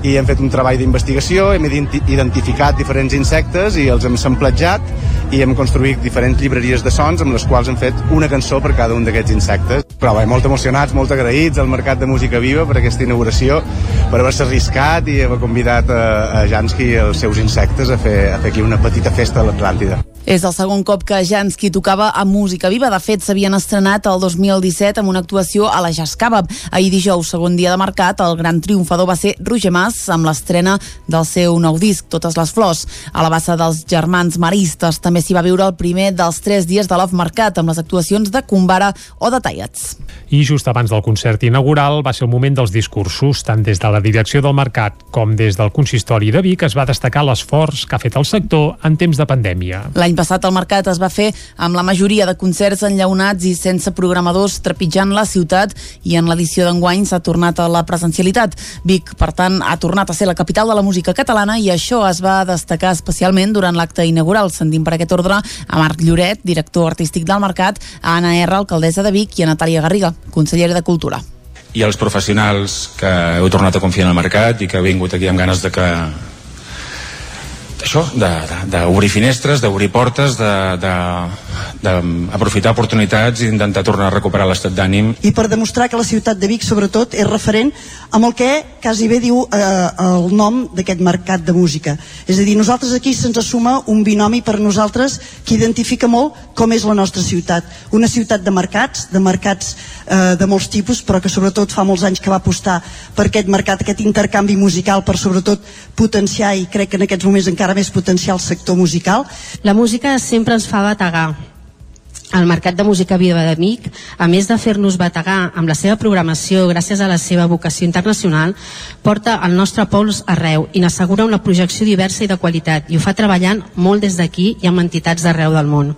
Speaker 16: i hem fet un treball d'investigació, hem identificat diferents insectes i els hem samplejat i hem construït diferents llibreries de sons amb les quals hem fet una cançó per cada un d'aquests insectes. Però bé, molt emocionats, molt agraïts al Mercat de Música Viva per aquesta inauguració, per haver-se arriscat i haver convidat a, a Jansky i els seus insectes a fer, a fer aquí una petita festa a l'Atlàntida.
Speaker 3: És el segon cop que Jansky tocava a Música Viva. De fet, s'havien estrenat el 2017 amb una actuació a la Jascava. Ahir dijous, segon dia de mercat, el gran triomfador va ser Roger Mas amb l'estrena del seu nou disc, Totes les flors. A la bassa dels germans maristes també s'hi va viure el primer dels tres dies de l'Off Mercat amb les actuacions de Cumbara o de Tallets.
Speaker 1: I just abans del concert inaugural va ser el moment dels discursos, tant des de la direcció del mercat com des del consistori de Vic es va destacar l'esforç que ha fet el sector en temps de pandèmia.
Speaker 3: L'any passat el mercat es va fer amb la majoria de concerts enllaunats i sense programadors trepitjant la ciutat i en l'edició d'enguany s'ha tornat a la presencialitat. Vic, per tant, ha tornat a ser la capital de la música catalana i això es va destacar especialment durant l'acte inaugural. Sentim per aquest ordre a Marc Lloret, director artístic del mercat, a Anna R, alcaldessa de Vic i a Natàlia Garriga, consellera de Cultura
Speaker 17: i als professionals que heu tornat a confiar en el mercat i que heu vingut aquí amb ganes de que això, d'obrir finestres, d'obrir portes, d'aprofitar oportunitats i intentar tornar a recuperar l'estat d'ànim.
Speaker 4: I per demostrar que la ciutat de Vic, sobretot, és referent amb el que quasi bé diu eh, el nom d'aquest mercat de música. És a dir, nosaltres aquí se'ns assuma un binomi per nosaltres que identifica molt com és la nostra ciutat. Una ciutat de mercats, de mercats eh, de molts tipus, però que sobretot fa molts anys que va apostar per aquest mercat, aquest intercanvi musical, per sobretot potenciar, i crec que en aquests moments encara més potenciar el sector musical.
Speaker 18: La música sempre ens fa bategar, el Mercat de Música Viva de Mic, a més de fer-nos bategar amb la seva programació gràcies a la seva vocació internacional, porta el nostre pols arreu i n'assegura una projecció diversa i de qualitat i ho fa treballant molt des d'aquí i amb entitats d'arreu del món.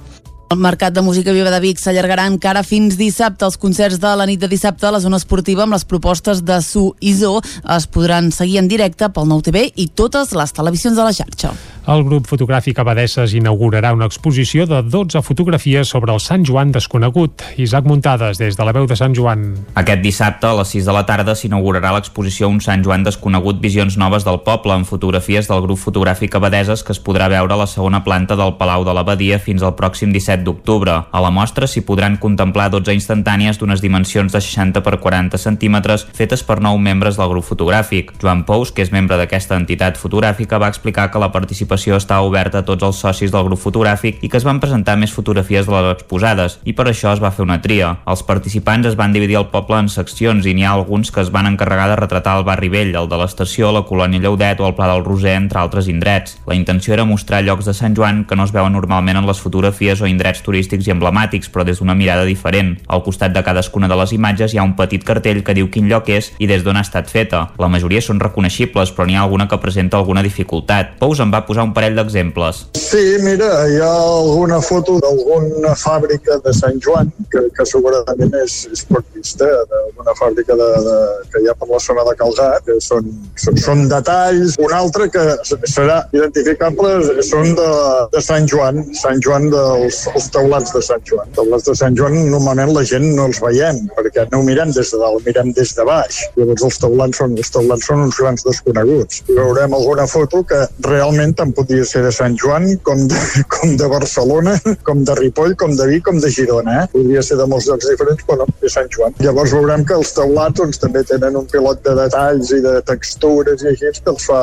Speaker 3: El Mercat de Música Viva de Vic s'allargarà encara fins dissabte. Els concerts de la nit de dissabte a la zona esportiva amb les propostes de Su i Zo es podran seguir en directe pel Nou TV i totes les televisions de la xarxa.
Speaker 1: El grup fotogràfic Abadesses inaugurarà una exposició de 12 fotografies sobre el Sant Joan desconegut. Isaac Muntades, des de la veu de Sant Joan.
Speaker 9: Aquest dissabte, a les 6 de la tarda, s'inaugurarà l'exposició Un Sant Joan desconegut Visions Noves del Poble, amb fotografies del grup fotogràfic Abadeses que es podrà veure a la segona planta del Palau de l'Abadia fins al pròxim 17 d'octubre. A la mostra s'hi podran contemplar 12 instantànies d'unes dimensions de 60 per 40 centímetres fetes per nou membres del grup fotogràfic. Joan Pous, que és membre d'aquesta entitat fotogràfica, va explicar que la participació estava oberta a tots els socis del grup fotogràfic i que es van presentar més fotografies de les exposades i per això es va fer una tria. Els participants es van dividir el poble en seccions i n'hi ha alguns que es van encarregar de retratar el barri vell, el de l'estació, la colònia Lleudet o el Pla del Roser, entre altres indrets. La intenció era mostrar llocs de Sant Joan que no es veuen normalment en les fotografies o indrets turístics i emblemàtics, però des d'una mirada diferent. Al costat de cadascuna de les imatges hi ha un petit cartell que diu quin lloc és i des d'on ha estat feta. La majoria són reconeixibles, però n'hi ha alguna que presenta alguna dificultat. Pous en va posar un parell d'exemples.
Speaker 49: Sí, mira, hi ha alguna foto d'alguna fàbrica de Sant Joan, que, que segurament és, és poc vista, d'alguna fàbrica de, de, que hi ha per la zona de Calgat, que són, són, són detalls. Un altre que serà identificable són de, de Sant Joan, Sant Joan dels els taulats de Sant Joan. Els taulats de Sant Joan normalment la gent no els veiem, perquè no ho mirem des de dalt, mirem des de baix. Llavors els taulats són, els taulats són uns grans desconeguts. I veurem alguna foto que realment tant podria ser de Sant Joan, com de, *laughs* com de Barcelona, com de Ripoll, com de Vic, com de Girona. Eh? Podria ser de molts llocs diferents, però no, de Sant Joan. Llavors veurem que els teulats doncs, també tenen un pilot de detalls i de textures i així que els fa,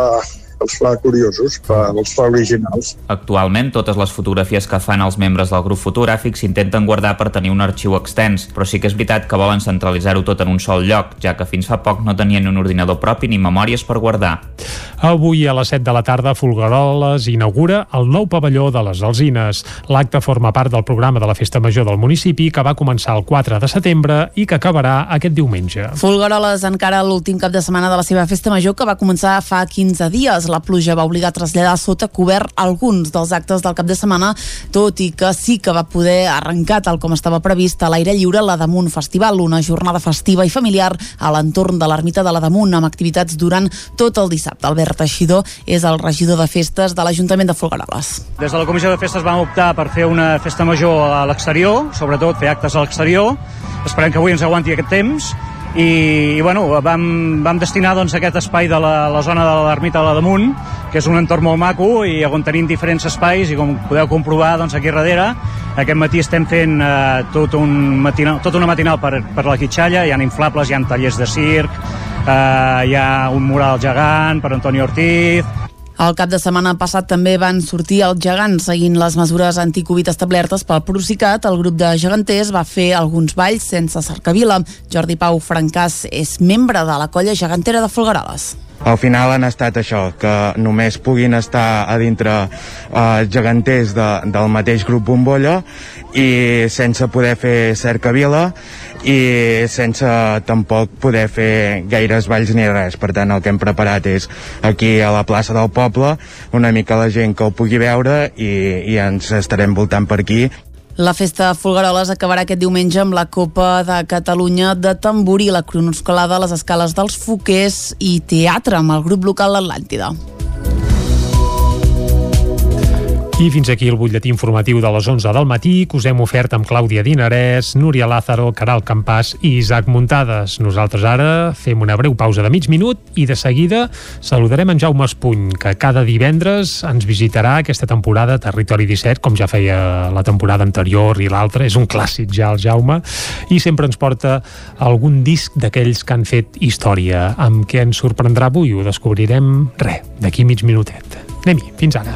Speaker 49: els fa curiosos, fa, els fa originals.
Speaker 9: Actualment, totes les fotografies que fan els membres del grup fotogràfic s'intenten guardar per tenir un arxiu extens, però sí que és veritat que volen centralitzar-ho tot en un sol lloc, ja que fins fa poc no tenien un ordinador propi ni memòries per guardar.
Speaker 1: Avui a les 7 de la tarda, Folgueroles inaugura el nou pavelló de les Alzines. L'acte forma part del programa de la Festa Major del municipi que va començar el 4 de setembre i que acabarà aquest diumenge.
Speaker 3: Folgueroles encara l'últim cap de setmana de la seva Festa Major que va començar fa 15 dies. La pluja va obligar a traslladar sota cobert alguns dels actes del cap de setmana, tot i que sí que va poder arrencar tal com estava previst a l'aire lliure la Damunt Festival, una jornada festiva i familiar a l'entorn de l'ermita de la Damunt amb activitats durant tot el dissabte. Albert Teixidor és el regidor de festes de l'Ajuntament de Folgueroles.
Speaker 50: Des de la Comissió de Festes vam optar per fer una festa major a l'exterior, sobretot fer actes a l'exterior. Esperem que avui ens aguanti aquest temps i, i bueno, vam, vam destinar doncs, aquest espai de la, la zona de l'ermita de la Damunt, que és un entorn molt maco i on tenim diferents espais i com podeu comprovar doncs, aquí darrere aquest matí estem fent eh, tot un matinal, tot una matinal per, per la Quitxalla, hi ha inflables, hi ha tallers de circ, eh, hi ha un mural gegant per Antoni Ortiz,
Speaker 3: El cap de setmana passat també van sortir els gegants seguint les mesures anticovid establertes pel Procicat. El grup de geganters va fer alguns balls sense cercavila. Jordi Pau Francàs és membre de la colla gegantera de Folgueroles.
Speaker 51: Al final han estat això, que només puguin estar a dintre eh, geganters de, del mateix grup Bombolla i sense poder fer cercavila i sense tampoc poder fer gaires balls ni res. Per tant, el que hem preparat és aquí a la plaça del poble, una mica la gent que ho pugui veure i, i ens estarem voltant per aquí
Speaker 3: la festa Folgueroles acabarà aquest diumenge amb la Copa de Catalunya de Tamborí, la cronoscolada a les escales dels Foquers i teatre amb el grup local Atlàntida.
Speaker 1: I fins aquí el butlletí informatiu de les 11 del matí que us hem ofert amb Clàudia Dinarès, Núria Lázaro, Caral Campàs i Isaac Muntades. Nosaltres ara fem una breu pausa de mig minut i de seguida saludarem en Jaume Espuny, que cada divendres ens visitarà aquesta temporada Territori 17, com ja feia la temporada anterior i l'altra. És un clàssic ja el Jaume i sempre ens porta algun disc d'aquells que han fet història. Amb què ens sorprendrà avui? Ho descobrirem, res, d'aquí mig minutet. Anem-hi, fins ara.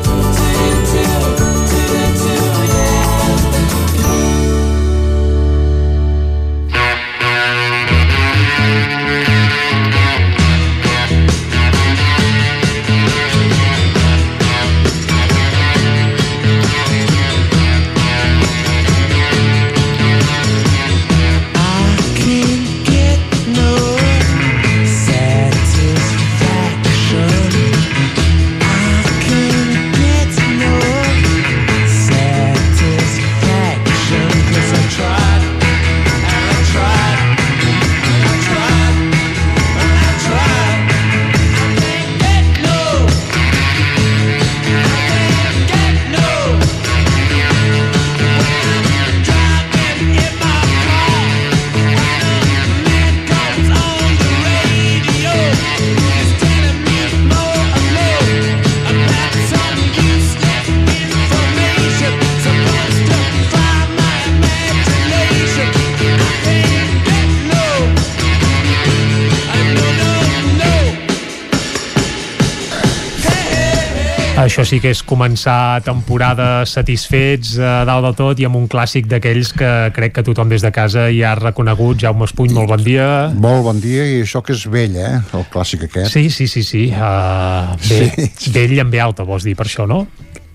Speaker 1: Sí que és començar temporada satisfets a dalt de tot i amb un clàssic d'aquells que crec que tothom des de casa ja ha reconegut. Jaume Espuny, molt bon dia.
Speaker 52: Molt bon dia, i això que és vell, eh? El clàssic aquest.
Speaker 1: Sí, sí, sí, sí. Uh, bé, sí. Vell amb B alta, vols dir, per això, no?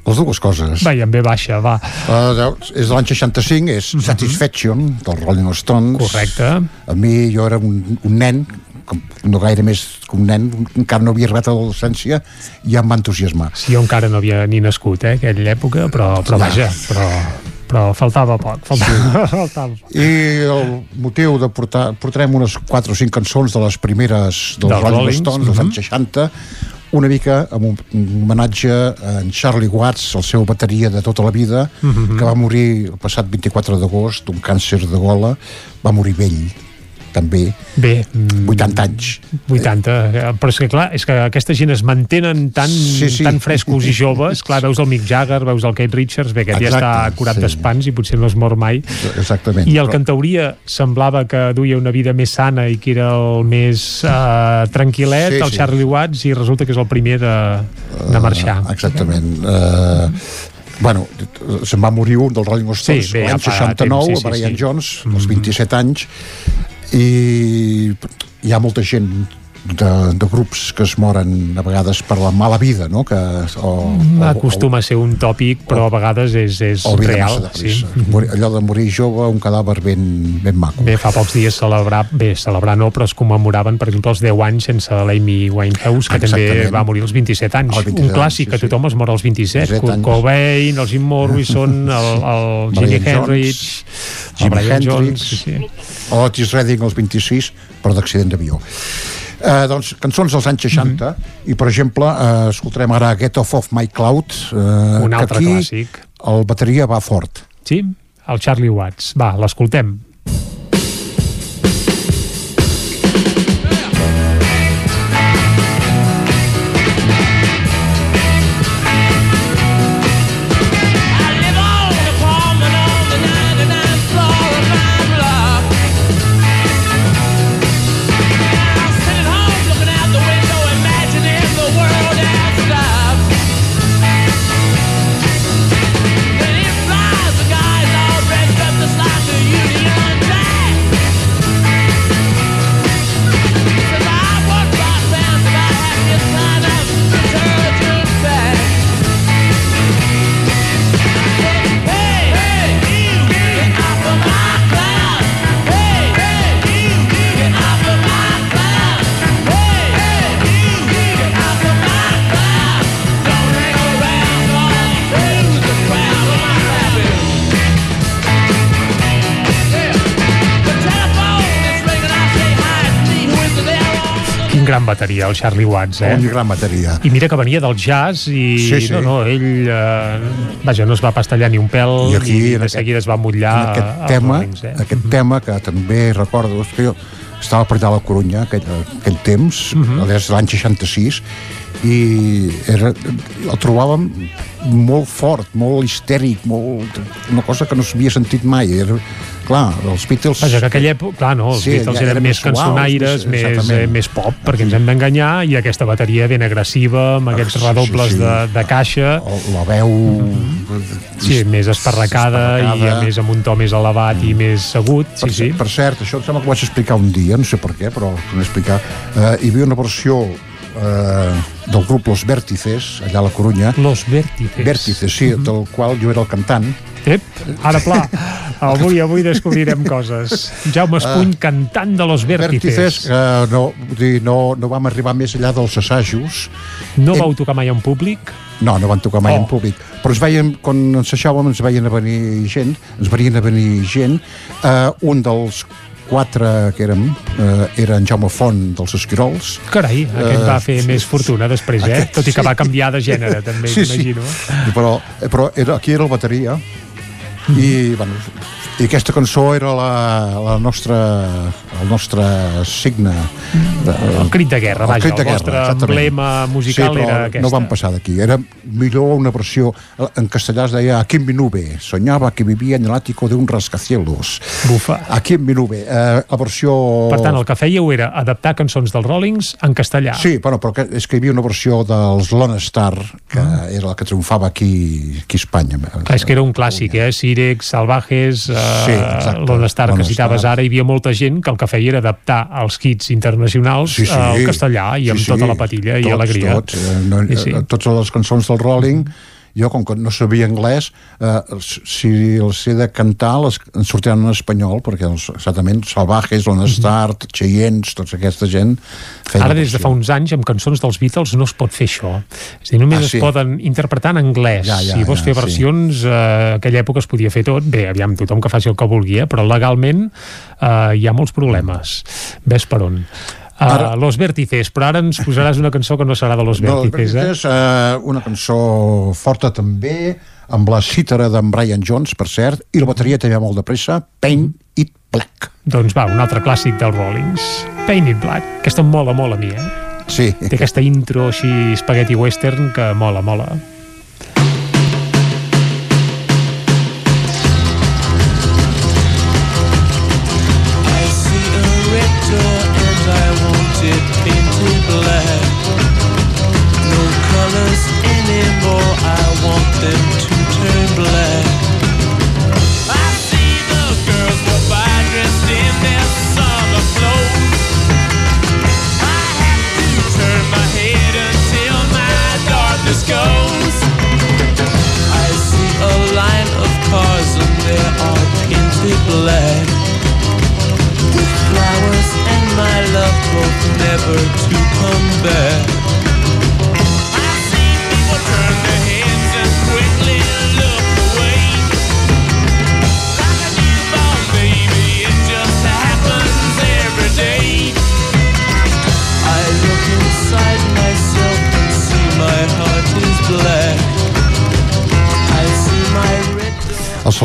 Speaker 52: Les dues coses.
Speaker 1: Va, i amb B baixa, va.
Speaker 52: Uh, és de l'any 65, és uh -huh. Satisfaction, dels Rolling Stones.
Speaker 1: Correcte.
Speaker 52: A mi, jo era un, un nen, com, no gaire més que un nen, encara no havia arribat a l'adolescència, i ja em va entusiasmar.
Speaker 1: Sí, jo encara no havia ni nascut, eh, aquella època, però, però ja. vaja, però, però faltava poc, faltava, sí. *laughs* faltava poc.
Speaker 52: I el motiu de portar, portarem unes 4 o 5 cançons de les primeres dels, Rolling Stones, dels anys 60, una mica amb un homenatge a en Charlie Watts, el seu bateria de tota la vida, uh -huh. que va morir el passat 24 d'agost d'un càncer de gola, va morir vell també.
Speaker 1: Bé.
Speaker 52: 80 anys.
Speaker 1: 80, però és que clar, és que aquesta gent es mantenen tan, sí, sí. tan frescos i joves, clar, veus el Mick Jagger, veus el Kate Richards, bé, aquest Exacte, ja està curat sí. d'espans i potser no es mor mai.
Speaker 52: Exactament.
Speaker 1: I el però... que en teoria semblava que duia una vida més sana i que era el més uh, tranquil·let, sí, el sí. Charlie Watts, i resulta que és el primer de, de marxar.
Speaker 52: Uh, exactament. Uh, bueno, se'n va morir un dels Rolling Stones sí, l'any 69, temps, sí, sí, Brian sí. Jones, als 27 mm -hmm. anys, i hi ha molta gent de, de grups que es moren a vegades per la mala vida, no? Que,
Speaker 1: o, o, Acostuma o, a ser un tòpic, però a vegades és, és real. Sí.
Speaker 52: Allò de morir jove, un cadàver ben, ben maco.
Speaker 1: Bé, fa pocs dies celebrar, bé, celebrar no, però es commemoraven, per exemple, els 10 anys sense l'Amy Winehouse, que Exactament. també va morir als 27 anys. 27 un clàssic, anys, sí, que tothom es mor als 27. 27 Kurt Cobain, els Jim Morrison, *laughs* el, el Jimi Hendrix,
Speaker 52: Jimi Hendrix, sí, sí. Otis Redding als 26 per d'accident d'avió. Eh, doncs cançons dels anys 60 mm -hmm. i per exemple eh, escoltarem ara Get Off of My Cloud eh,
Speaker 1: Un altre
Speaker 52: que aquí
Speaker 1: clàssic.
Speaker 52: el bateria va fort
Speaker 1: Sí, el Charlie Watts. Va, l'escoltem. Gran bateria, el Charlie Watts, eh?
Speaker 52: un gran bateria
Speaker 1: I mira que venia del jazz i
Speaker 52: Sí, sí.
Speaker 1: no, no, ell eh, vaja, no es va pastallar ni un pèl
Speaker 52: I aquí,
Speaker 1: i de
Speaker 52: aquest-
Speaker 1: seguida es va mutllar
Speaker 52: en aquest tema,
Speaker 1: Rollins, eh?
Speaker 52: aquest tema que també recordo és que jo estava per allà a la Corunya aquell, aquell temps,
Speaker 1: Mhm.
Speaker 52: -huh. des de l'any 66 i era, el trobàvem molt fort, molt histèric molt, una cosa que no s'havia sentit mai era, clar, els Beatles
Speaker 1: Vaja, que aquella època, clar, no, els
Speaker 52: Sí,
Speaker 1: Beatles eren
Speaker 52: eren
Speaker 1: més cançonaires,
Speaker 52: més-
Speaker 1: més, eh, més pop, perquè ens hem d'enganyar, i aquesta bateria ben agressiva, amb aquests
Speaker 52: Ah, sí,
Speaker 1: redobles
Speaker 52: sí, sí.
Speaker 1: De, de caixa.
Speaker 52: la veu...
Speaker 1: Sí, més esparracada, i a més amb un to més elevat i més agut, sí,
Speaker 52: per,
Speaker 1: sí.
Speaker 52: per cert, això em sembla que ho vaig explicar un dia, no sé per què, però ho explicar. Eh, hi havia una versió eh, del grup Los Vértices, allà a la Corunya.
Speaker 1: Los Vértices.
Speaker 52: Vértices, sí, del qual jo era el cantant.
Speaker 1: Ep, ara pla, avui avui descobrirem coses. Jaume Espuny, cantant de Los
Speaker 52: Vértices,
Speaker 1: Vértices.
Speaker 52: eh, no, dir, no, no vam arribar més enllà dels assajos.
Speaker 1: No vau tocar mai en públic?
Speaker 52: No, no van tocar mai
Speaker 1: Oh.
Speaker 52: en públic. Però ens veien, quan ensajàvem, ens veien a venir gent, ens venien a venir gent. Eh, un dels quatre que érem eh, era en Jaume Font dels Esquirols.
Speaker 1: Carai, aquest
Speaker 52: Eh,
Speaker 1: va fer
Speaker 52: sí.
Speaker 1: més fortuna després, eh?
Speaker 52: Aquest,
Speaker 1: Tot i que
Speaker 52: sí.
Speaker 1: va canviar de gènere, també,
Speaker 52: sí, sí.
Speaker 1: imagino.
Speaker 52: Però, però era, aquí era el bateria i, bueno, i aquesta cançó era la, la nostra, el nostre signe. De,
Speaker 1: El crit de guerra, vaja, el vostre
Speaker 52: exactament.
Speaker 1: emblema musical
Speaker 52: sí,
Speaker 1: era aquesta.
Speaker 52: no van passar d'aquí. Era millor una versió, en castellà es deia Aquí en mi nube, soñaba que vivia en el ático de un rascacielos.
Speaker 1: Bufa.
Speaker 52: Aquí en mi nube. Eh, la versió...
Speaker 1: Per tant, el que fèieu era adaptar cançons dels Rollings en castellà.
Speaker 52: Sí, bueno, però que, és que hi havia una versió dels Lone Star, que
Speaker 1: Ah.
Speaker 52: era la que triomfava aquí, aquí a Espanya.
Speaker 1: Clar, és que era un clàssic, eh? Sirex, Salvajes, eh,
Speaker 52: Sí, exacte.
Speaker 1: Lone Star,
Speaker 52: Lone
Speaker 1: que citaves ara, hi havia molta gent que el que feia era adaptar els hits internacionals
Speaker 52: sí, sí.
Speaker 1: al castellà i amb
Speaker 52: Sí, sí.
Speaker 1: tota la patilla i
Speaker 52: tots,
Speaker 1: alegria.
Speaker 52: Tots, eh, no,
Speaker 1: I sí.
Speaker 52: eh, totes les cançons del Rolling, jo, com que no sabia anglès, eh, si els he de cantar, les, en sortiran en espanyol, perquè els, exactament Salvajes, Lone Star, Cheyennes, tota aquesta gent...
Speaker 1: Ara, des de fa uns anys, amb cançons dels Beatles no es pot fer això. És dir, només
Speaker 52: Ah,
Speaker 1: es
Speaker 52: sí?
Speaker 1: poden interpretar en anglès.
Speaker 52: Ja, ja,
Speaker 1: si vols
Speaker 52: ja,
Speaker 1: fer
Speaker 52: sí.
Speaker 1: versions, eh, aquella època es podia fer tot. Bé, aviam, tothom que faci el que vulgui, eh? però legalment eh, hi ha molts problemes. Ves per on. Uh,
Speaker 52: Ara-
Speaker 1: Los Vértices, però ara ens posaràs una cançó que no serà de Los
Speaker 52: No,
Speaker 1: Vértices, eh?
Speaker 52: és eh, una cançó forta també, amb la cítara d'en Brian Jones, per cert, i la bateria també molt de pressa, Paint It Black.
Speaker 1: Doncs va, un altre clàssic dels Rollings. Paint It Black. Aquesta em mola molt a mi, eh?
Speaker 52: Sí.
Speaker 1: Té aquesta intro així spaghetti western que mola, mola.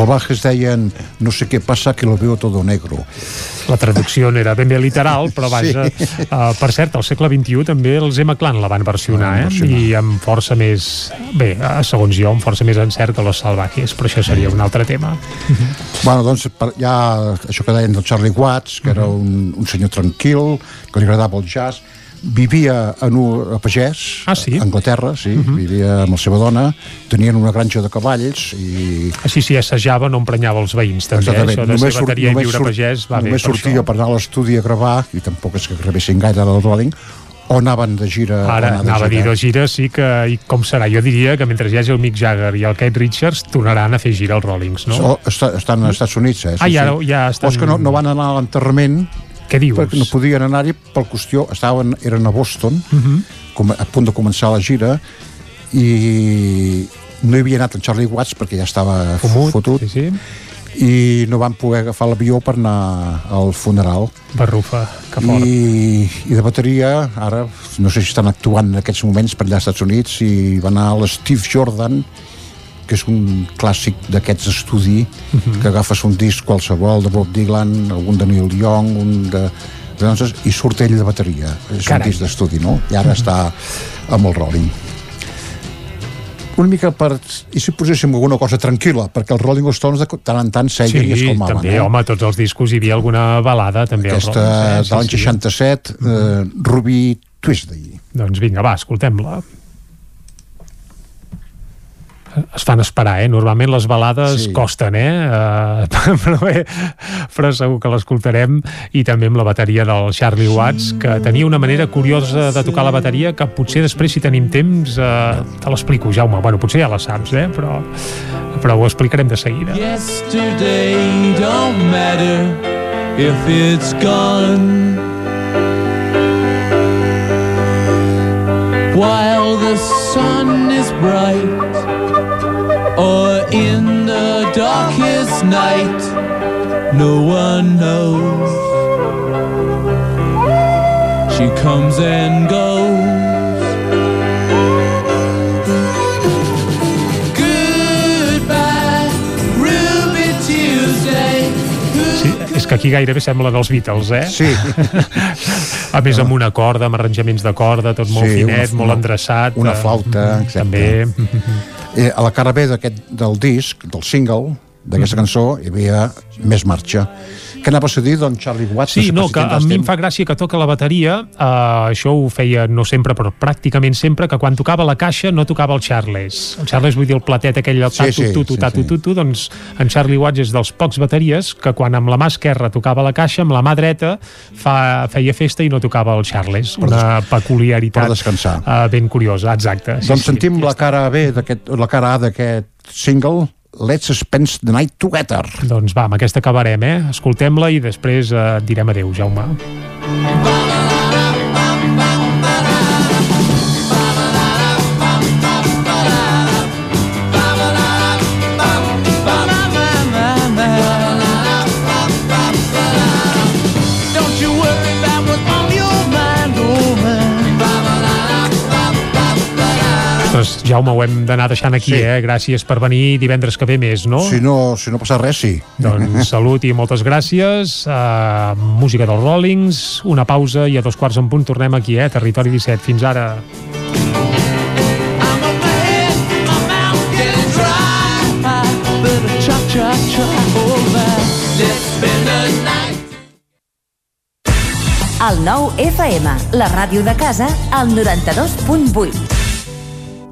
Speaker 52: Salvajes deien no sé què passa que lo veo todo negro.
Speaker 1: La traducció no era ben bé literal, però vaja, sí. uh, per cert, al segle XXI també els Emma Clan la van versionar, eh? versionar. i amb força més, bé, uh, segons jo, amb força més encert que los salvajes, però això seria un altre tema.
Speaker 52: Bueno, doncs hi ha això que deien del Charlie Watts, que era un, un senyor tranquil, que li agradava el jazz, vivia en un, a Pagès,
Speaker 1: ah, sí?
Speaker 52: a Anglaterra, sí, uh -huh. vivia amb la seva dona, tenien una granja de cavalls i...
Speaker 1: Ah, sí, assajava, no emprenyava els veïns, també, eh? això de només ser bateria i viure a Pagès va
Speaker 52: només
Speaker 1: bé per
Speaker 52: sortia
Speaker 1: això.
Speaker 52: per anar a l'estudi a gravar, i tampoc és que gravessin gaire del Rolling, o anaven de gira
Speaker 1: ara
Speaker 52: de
Speaker 1: anava gira. a dir de gira sí que i com serà, jo diria que mentre hi hagi el Mick Jagger i el Kate Richards tornaran a fer gira els Rollings, no?
Speaker 52: So, està, estan als Estats Units, eh?
Speaker 1: Sí, ah, ja, sí. ja estan...
Speaker 52: O és que no, no van anar a l'enterrament
Speaker 1: què dius?
Speaker 52: Perquè no podien anar-hi per qüestió... Estaven, eren a Boston, uh
Speaker 1: Mhm.
Speaker 52: -huh. com, a punt de començar la gira, i no hi havia anat en Charlie Watts perquè ja estava
Speaker 1: Fumut,
Speaker 52: fotut.
Speaker 1: Sí, sí.
Speaker 52: I no van poder agafar l'avió per anar al funeral.
Speaker 1: Barrufa, que fort.
Speaker 52: I, I de bateria, ara, no sé si estan actuant en aquests moments per allà als Estats Units, i va anar l'Steve Jordan, que és un clàssic d'aquests estudi uh -huh. que agafes un disc qualsevol de Bob Dylan, algun de Neil Young un de, de i surt ell de bateria és
Speaker 1: Carai.
Speaker 52: un disc d'estudi no? i ara està amb el Rolling una mica per... I si poséssim alguna cosa tranquil·la, perquè els Rolling Stones de tant en tant seien
Speaker 1: sí,
Speaker 52: i es calmaven.
Speaker 1: també,
Speaker 52: eh?
Speaker 1: home, tots els discos hi havia alguna balada, també.
Speaker 52: Aquesta
Speaker 1: Rollings,
Speaker 52: de l'any 67, eh, Ruby Tuesday.
Speaker 1: Doncs vinga, va, escoltem-la. Es fan esperar, eh? Normalment les balades
Speaker 52: Sí.
Speaker 1: costen, eh? Uh, *laughs* però bé, però segur que l'escoltarem i també amb la bateria del Charlie Watts, que tenia una manera curiosa de tocar la bateria que potser després, si tenim temps, uh, te l'explico, Jaume. Bueno, potser ja la saps, eh? Però, però ho explicarem de seguida.
Speaker 53: Yesterday don't matter if it's gone. While the sun is bright, or in the darkest night, no one knows. She comes and goes. Goodbye, Ruby Tuesday.
Speaker 1: Sí, és que aquí gairebé sembla dels Beatles, eh?
Speaker 52: Sí. *laughs*
Speaker 1: A més, amb una corda, amb arranjaments de corda, tot molt
Speaker 52: Sí,
Speaker 1: finet,
Speaker 52: una-
Speaker 1: molt endreçat.
Speaker 52: una
Speaker 1: eh,
Speaker 52: flauta, exacte.
Speaker 1: També. *laughs*
Speaker 52: Eh, a la cara B d'aquest del disc, del single, d'aquesta cançó, hi havia més marxa. Què anava a dir, doncs, Charlie Watts?
Speaker 1: Sí, no, que a mi em fa gràcia que toca la bateria, uh, això ho feia no sempre, però pràcticament sempre, que quan tocava la caixa no tocava el Charles. El Charles vull dir el platet aquell, el
Speaker 52: Sí, sí,
Speaker 1: tu, tu,
Speaker 52: sí, sí.
Speaker 1: tu, tu, doncs en Charlie Watts és dels pocs bateries que quan amb la mà esquerra tocava la caixa, amb la mà dreta fa, feia festa i no tocava el Charles. Una peculiaritat. Uh, ben curiosa, exacte.
Speaker 52: Doncs sentim la cara B la cara A d'aquest single, Let's Spend the Night Together.
Speaker 1: Doncs va, amb aquesta acabarem, eh? Escoltem-la i després eh, direm adeu, Jaume.
Speaker 53: Don't
Speaker 1: Jaume, ho hem d'anar deixant aquí,
Speaker 52: Sí.
Speaker 1: eh? Gràcies per venir divendres que ve més, no?
Speaker 52: Si no, si no passa res, sí.
Speaker 1: Doncs *laughs* salut i moltes gràcies. Uh, música dels Rollings, una pausa i a dos quarts en punt tornem aquí, eh? Territori 17. Fins ara.
Speaker 36: El nou FM, la ràdio de casa, al 92.8.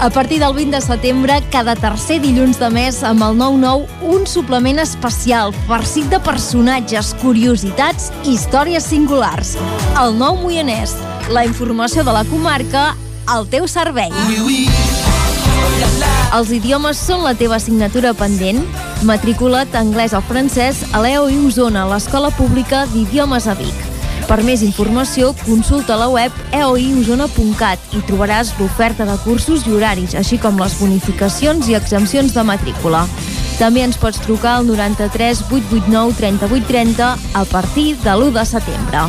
Speaker 54: A partir del 20 de setembre, cada tercer dilluns de mes, amb el 9-9, un suplement especial, farcit de personatges, curiositats i històries singulars. El nou Moianès. La informació de la comarca al teu servei. Els idiomes són la teva assignatura pendent? Matricula't anglès o francès a l'EOI Osona, l'Escola Pública d'Idiomes a Vic. Per més informació, consulta la web eoiosona.cat i trobaràs l'oferta de cursos i horaris, així com les bonificacions i exempcions de matrícula. També ens pots trucar al 93 889 3830 a partir de l'1 de setembre.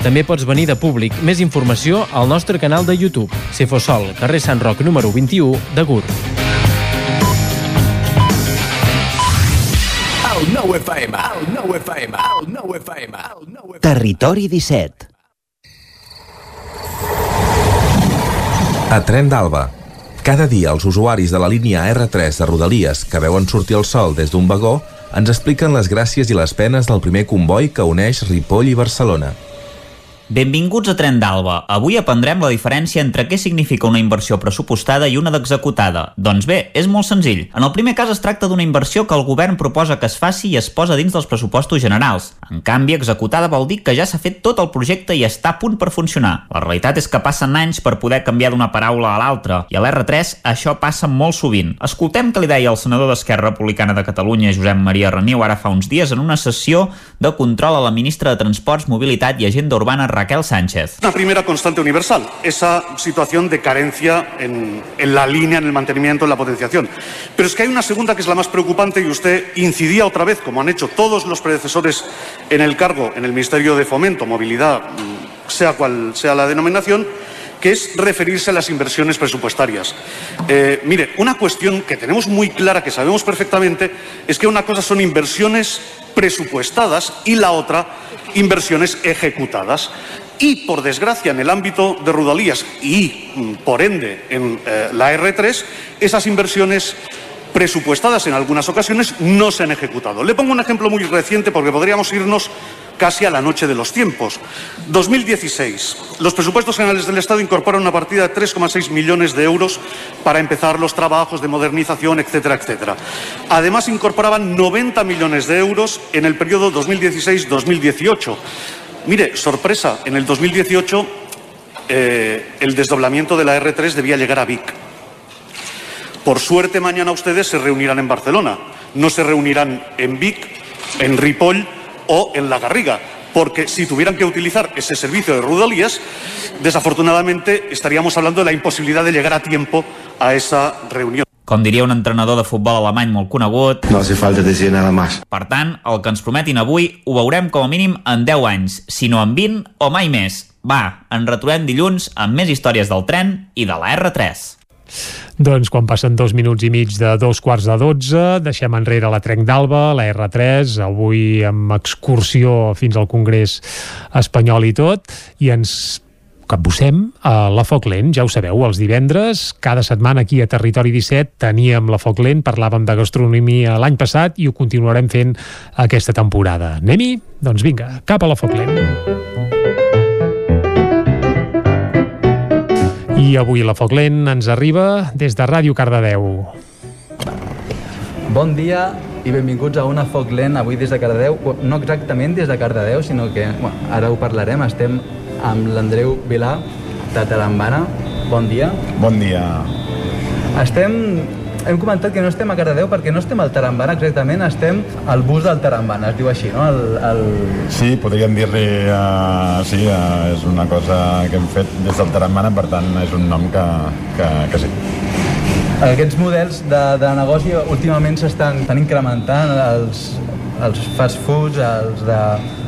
Speaker 22: També pots venir de públic. Més informació al nostre canal de YouTube. Cefosol, carrer Sant Roc número 21 de Gurb.
Speaker 23: El 9 FM, el 9 FM, el 9 FM, el 9 FM.
Speaker 42: Territori 17.
Speaker 55: A Tren d'Alba. Cada dia els usuaris de la línia R3 de Rodalies que veuen sortir el sol des d'un vagó ens expliquen les gràcies i les penes del primer comboi que uneix Ripoll i Barcelona.
Speaker 9: Benvinguts a Tren d'Alba. Avui aprendrem la diferència entre què significa una inversió pressupostada i una d'executada. Doncs bé, és molt senzill. En el primer cas es tracta d'una inversió que el govern proposa que es faci i es posa dins dels pressupostos generals. En canvi, executada vol dir que ja s'ha fet tot el projecte i està a punt per funcionar. La realitat és que passen anys per poder canviar d'una paraula a l'altra, i a l'R3 això passa molt sovint. Escoltem què li deia el senador d'Esquerra Republicana de Catalunya, Josep Maria Reniu, ara fa uns dies en una sessió de control a la ministra de Transports, Mobilitat i Agenda Urbana Raquel Sánchez.
Speaker 56: Una primera constante universal, esa situación de carencia en, la línea, en el mantenimiento, en la potenciación. Pero es que hay una segunda que es la más preocupante y usted incidía otra vez, como han hecho todos los predecesores en el cargo en el Ministerio de Fomento, Movilidad, sea cual sea la denominación, que es referirse a las inversiones presupuestarias. Eh, mire, una cuestión que tenemos muy clara, que sabemos perfectamente, es que una cosa son inversiones presupuestadas y la otra inversiones ejecutadas. Y, por desgracia, en el ámbito de Rudalías y, mm, por ende, en eh, la R3, esas inversiones presupuestadas en algunas ocasiones no se han ejecutado. Le pongo un ejemplo muy reciente porque podríamos irnos casi a la noche de los tiempos. 2016. Los presupuestos generales del Estado incorporan una partida de 3,6 millones de euros para empezar los trabajos de modernización, etcétera, etcétera. Además, incorporaban 90 millones de euros en el periodo 2016-2018. Mire, sorpresa, en el 2018 eh, el desdoblamiento de la R3 debía llegar a Vic. Por suerte, mañana ustedes se reunirán en Barcelona. No se reunirán en Vic, en Ripoll o en La Garriga. Porque si tuvieran que utilizar ese servicio de Rudolías, desafortunadamente estaríamos hablando de la imposibilidad de llegar a tiempo a esa reunión.
Speaker 9: Com diria un entrenador de futbol alemany molt conegut...
Speaker 57: No hace falta decir nada más.
Speaker 9: Per tant, el que ens prometin avui ho veurem com a mínim en 10 anys, si no en 20 o mai més. Va, ens retrobem dilluns amb més històries del tren i de la R3.
Speaker 1: Doncs quan passen dos minuts i mig de dos quarts de dotze, deixem enrere la Trenc d'Alba, la R3, avui amb excursió fins al Congrés espanyol i tot, i ens capbussem a la Foc Lent. Ja ho sabeu, els divendres, cada setmana aquí a Territori 17 teníem la Foc Lent, parlàvem de gastronomia l'any passat i ho continuarem fent aquesta temporada. Anem-hi? Doncs vinga, cap a la Foc Lent. I avui la Foc Lent ens arriba des de Ràdio Cardedeu.
Speaker 44: Bon dia i benvinguts a una Foc Lent avui des de Cardedeu, no exactament des de Cardedeu, sinó que bueno, ara ho parlarem, estem amb l'Andreu Vilà de Tarambana. Bon dia.
Speaker 58: Bon dia.
Speaker 44: Estem hem comentat que no estem a Cardedeu perquè no estem al Tarambana exactament, estem al bus del Tarambana, es diu així, no? El, el...
Speaker 58: Sí, podríem dir-li... Uh, sí, uh, és una cosa que hem fet des del Tarambana, per tant és un nom que, que, que sí.
Speaker 44: Aquests models de, de negoci últimament s'estan incrementant, els, els fast foods, els de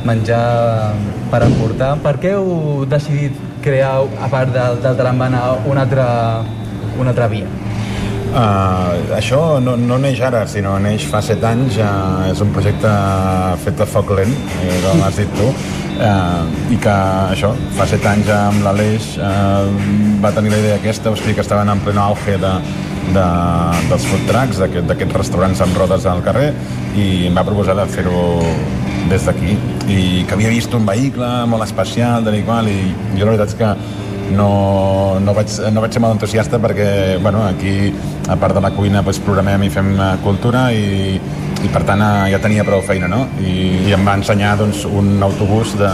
Speaker 44: menjar per emportar. Per què heu decidit crear, a part del, del Tarambana, una altra, una altra via?
Speaker 58: Uh, això no, no neix ara, sinó neix fa set anys. Uh, és un projecte fet a foc lent, eh, com has dit tu, uh, i que això, fa set anys amb l'Aleix uh, va tenir la idea aquesta, sigui que estaven en pleno auge de, de, dels food trucks, d'aquests aquest restaurants amb rodes al carrer, i em va proposar de fer-ho des d'aquí i que havia vist un vehicle molt especial de qual, i jo la veritat és que no, no, vaig, no vaig ser molt entusiasta perquè bueno, aquí a part de la cuina doncs, programem i fem eh, cultura i, i per tant eh, ja tenia prou feina no? I, i em va ensenyar doncs, un autobús de,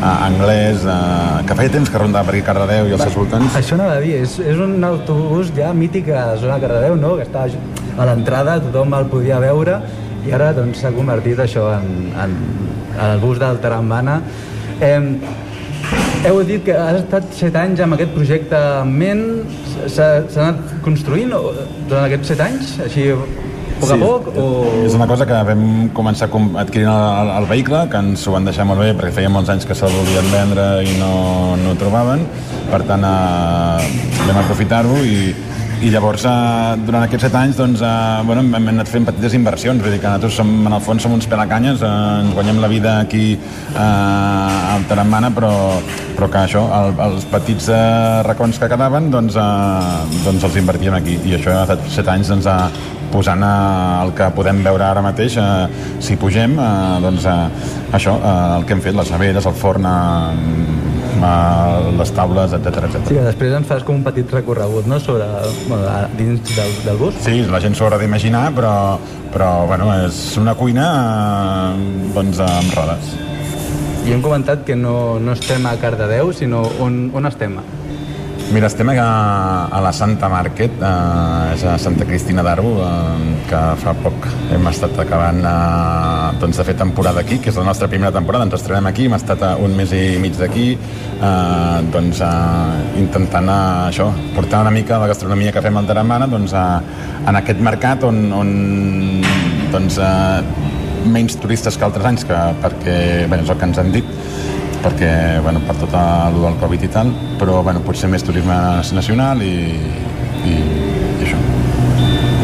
Speaker 58: uh, anglès, uh, que feia temps que rondava per aquí Cardedeu i els seus voltants.
Speaker 44: Això anava a dir, és, és un autobús ja mític a la zona de Cardedeu, no? que està a l'entrada, tothom el podia veure, i ara doncs, s'ha doncs, convertit això en, en, en el bus del Tarambana. Eh, heu dit que has estat set anys amb aquest projecte en ment, s'ha anat construint durant aquests set anys, així a poc sí, a poc? O...
Speaker 58: És una cosa que vam començar adquirint el, el vehicle, que ens ho van deixar molt bé perquè feia molts anys que se'l volien vendre i no, no ho trobaven, per tant eh, vam aprofitar-ho i, i llavors eh, durant aquests set anys doncs, eh, bueno, hem, hem anat fent petites inversions. Vull dir que nosaltres som, en el fons som uns pelacanyes eh, ens guanyem la vida aquí eh, al Tarambana però, però que això, el, els petits eh, racons que quedaven doncs, eh, doncs els invertíem aquí. I això ha estat set anys doncs, eh, posant eh, el que podem veure ara mateix eh, si pugem eh, doncs eh, això, eh, el que hem fet, les neveres, el forn eh, les taules, etc etc.
Speaker 44: Sí, després ens fas com un petit recorregut no? sobre, bueno, dins del, del bus.
Speaker 58: Sí, la gent s'ho haurà d'imaginar, però, però bueno, és una cuina eh, doncs, amb rodes.
Speaker 44: I hem comentat que no, no estem a Cardedeu, sinó on, on estem?
Speaker 58: Mira, estem a, a la Santa Market, eh, és a Santa Cristina d'Aro, eh, que fa poc hem estat acabant eh, doncs, de fer temporada aquí, que és la nostra primera temporada, ens estrenem aquí, hem estat un mes i mig d'aquí, eh, doncs, eh, intentant eh, això, portar una mica la gastronomia que fem al Taramana doncs, eh, en aquest mercat on, on doncs, eh, menys turistes que altres anys, que, perquè bé, és el que ens han dit, perquè, bueno, per tot el del Covid i tal, però bueno, potser més turisme nacional i, i, i això.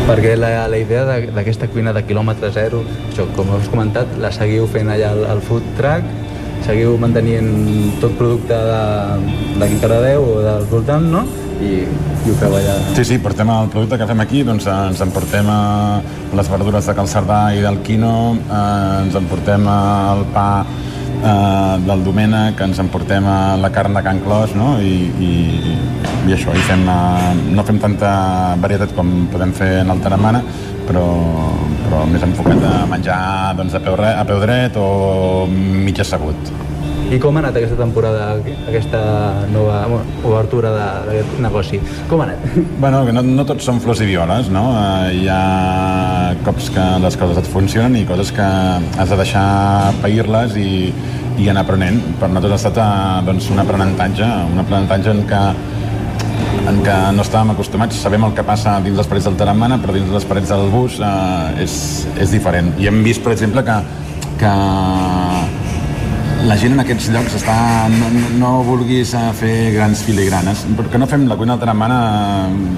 Speaker 44: Perquè la, la idea d'aquesta cuina de quilòmetre zero, això, com us comentat, la seguiu fent allà al, al food truck, seguiu mantenint tot producte d'aquí Caradeu o del voltant, no? I, i ho feu allà.
Speaker 58: Sí, sí, portem el producte que fem aquí, doncs ens emportem les verdures de Calcerdà i del Quino, eh, ens emportem el pa eh, del Domènec, ens emportem a la carn de Can Clos, no? I, i, i això, i fem, eh, no fem tanta varietat com podem fer en el Taramana, però, però més enfocat a menjar doncs, a, peu, a peu dret o mig assegut.
Speaker 44: I com ha anat aquesta temporada, aquesta nova obertura d'aquest negoci? Com ha anat?
Speaker 58: Bueno, no, no tots són flors i violes, no? Eh, hi ha cops que les coses et funcionen i coses que has de deixar pair-les i, i anar aprenent. Per nosaltres ha estat eh, doncs, un aprenentatge, un aprenentatge en què en què no estàvem acostumats, sabem el que passa dins les parets del Taramana, però dins les parets del bus eh, és, és diferent. I hem vist, per exemple, que, que la gent en aquests llocs està, no, no vulguis eh, fer grans filigranes, perquè no fem la cuina alteramana,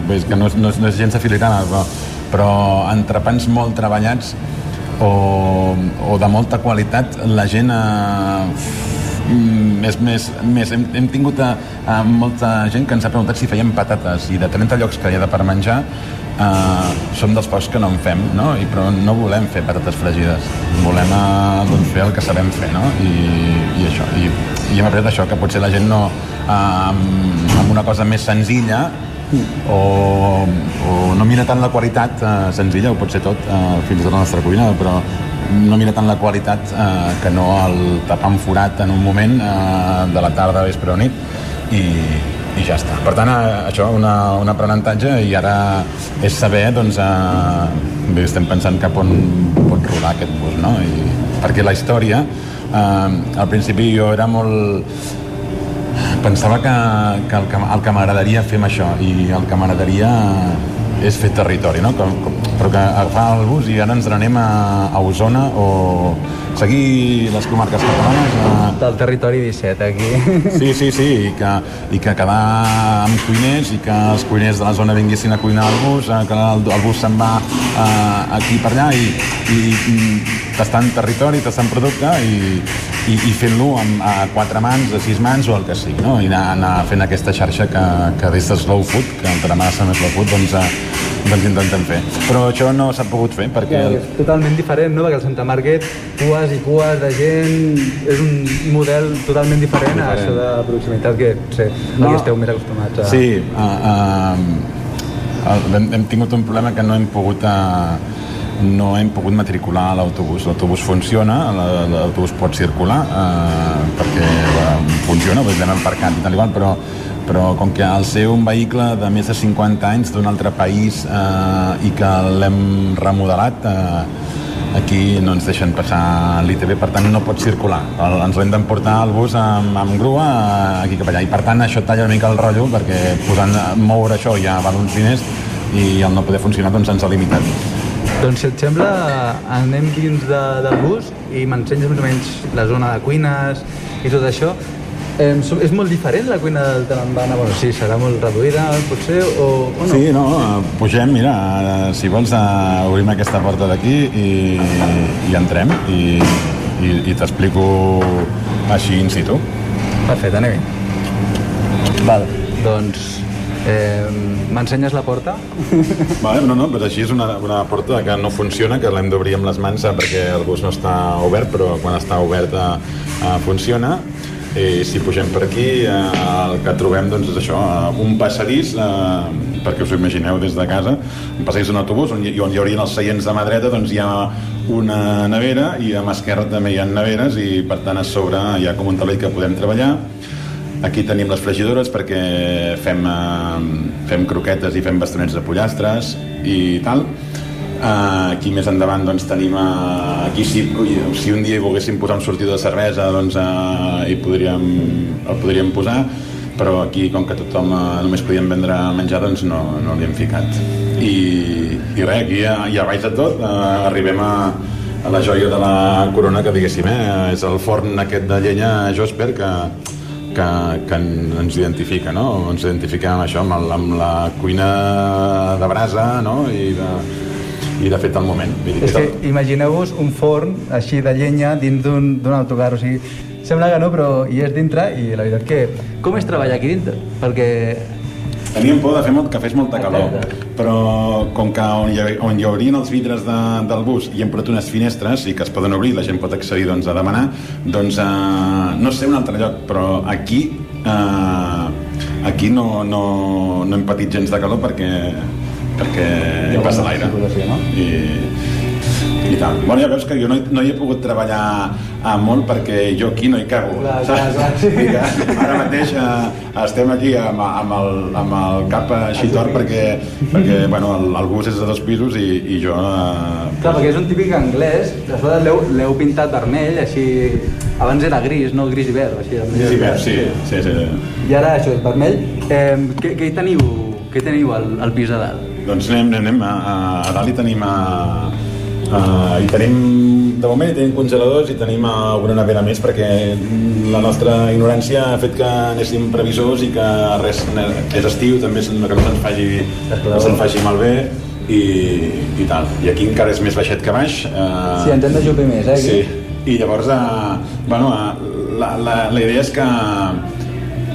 Speaker 58: bé, que no és, no és, no és gens de filigrana, però, però entrepans molt treballats o, o de molta qualitat, la gent eh, més, més, més. Hem, hem tingut a, a molta gent que ens ha preguntat si fèiem patates i de 30 llocs que hi ha de per menjar Uh, som dels pocs que no en fem, no? I, però no volem fer patates fregides. Volem uh, doncs, fer el que sabem fer, no? I, i això. I, i hem après això, que potser la gent no... Uh, amb, amb una cosa més senzilla o, o no mira tant la qualitat uh, senzilla, o pot ser tot, uh, fins i tot la nostra cuina, però no mira tant la qualitat uh, que no el tapar un forat en un moment uh, de la tarda, vespre o nit i, ja està. Per tant, eh, això, una, un aprenentatge i ara és saber, doncs, eh, estem pensant cap on pot rodar aquest bus, no? I, perquè la història, eh, al principi jo era molt... Pensava que, que el que, el que m'agradaria fer amb això i el que m'agradaria és fer territori, no? Com, com, però que agafar el bus i ara ens n'anem a, a Osona o seguir les comarques catalanes. A...
Speaker 44: Del territori 17, aquí.
Speaker 58: Sí, sí, sí, i que, i que quedar amb cuiners i que els cuiners de la zona vinguessin a cuinar al bus, eh, que el, el bus se'n va uh, aquí per allà i, i, i tastant territori, tastant producte i, i, i fent-lo a quatre mans, a sis mans o el que sigui, no? i anar, anar fent aquesta xarxa que, que des de Slow Food, que el Taramà més Slow Food, doncs, uh, doncs intentem fer. Però això no s'ha pogut fer perquè...
Speaker 44: Ja, és totalment diferent, no? Perquè el Santa Market, cues i cues de gent, és un model totalment diferent, diferent. a això de proximitat que, sé, no. aquí esteu més acostumats a...
Speaker 58: Sí, uh, uh, hem, hem tingut un problema que no hem pogut... Uh, no hem pogut matricular l'autobús. L'autobús funciona, l'autobús pot circular eh, perquè bueno, funciona, doncs l'hem emparcat i tal igual, però, però com que al ser un vehicle de més de 50 anys d'un altre país eh, i que l'hem remodelat eh, aquí no ens deixen passar l'ITB, per tant no pot circular. El, ens l'hem d'emportar al bus amb, amb grua eh, aquí cap allà. I per tant això talla una mica el rotllo perquè posant moure això ja val uns diners i el no poder funcionar doncs ens ha limitat.
Speaker 44: Doncs si et sembla, anem dins de, del bus i m'ensenyes més o menys la zona de cuines i tot això. Eh, és molt diferent la cuina del Talambana? Bueno, sí, serà molt reduïda, potser, o, o no?
Speaker 58: Sí, no, pugem, mira, si vols uh, obrim aquesta porta d'aquí i, i entrem i, i, i t'explico així in situ.
Speaker 44: Perfecte, anem-hi. Val, doncs Eh, M'ensenyes la porta?
Speaker 58: Vale, no, no, però així és una, una porta que no funciona, que l'hem d'obrir amb les mans eh, perquè el bus no està obert, però quan està obert eh, eh, funciona. I si pugem per aquí, eh, el que trobem doncs, és això, eh, un passadís, eh, perquè us ho imagineu des de casa, un passadís d'un autobús on, on hi haurien els seients de mà dreta, doncs hi ha una nevera i a mà esquerra també hi ha neveres i per tant a sobre hi ha com un taulell que podem treballar Aquí tenim les fregidores perquè fem, eh, fem croquetes i fem bastonets de pollastres i tal. Uh, aquí més endavant doncs, tenim uh, aquí si, si un dia hi volguéssim posar un sortidor de cervesa doncs uh, hi podríem, el podríem posar però aquí com que tothom uh, només podíem vendre menjar doncs no, no l'hi hem ficat i, i res, aquí a, i a baix de tot uh, arribem a, a la joia de la corona que diguéssim eh? és el forn aquest de llenya Josper que, que, que ens identifica, no? Ens identifiquem amb això, amb, amb la cuina de brasa, no? I de, i de fet al moment.
Speaker 44: Vull dir, és que imagineu-vos un forn així de llenya dins d'un autocar, o sigui, sembla que no, però hi és dintre i la veritat que com és treballar aquí dintre? Perquè
Speaker 58: Teníem por de fer molt, que fes molta calor, però com que on hi, on hi haurien els vidres de, del bus i hem posat unes finestres i que es poden obrir, la gent pot accedir doncs, a demanar, doncs eh, no sé un altre lloc, però aquí eh, aquí no, no, no hem patit gens de calor perquè perquè hi passa l'aire. No? I, i tal. Bueno, ja veus que jo no, no hi he pogut treballar ah, molt perquè jo aquí no hi cago. Clar, clar, clar, sí. Ara mateix eh, estem aquí amb, amb, el, amb el cap així tort perquè, perquè bueno, el, el bus és de dos pisos i, i jo... Eh,
Speaker 44: clar, perquè és un típic anglès, que l'heu pintat vermell, així... Abans era gris, no gris i verd, així.
Speaker 58: Gris i verd, sí, sí, sí.
Speaker 44: I ara això és vermell. Eh, què, què, hi teniu, què teniu al, al pis de dalt?
Speaker 58: Doncs anem, anem a, a dalt hi tenim a, Uh, I tenim, de moment, tenim congeladors i tenim alguna nevera més perquè la nostra ignorància ha fet que anéssim previsors i que res, és estiu, també que no se'n faci, no se'n faci malbé i, i tal. I aquí encara és més baixet que baix.
Speaker 44: Uh, sí, ens hem de més, eh? Aquí?
Speaker 58: Sí, i llavors, uh, bueno, uh, la, la, la idea és que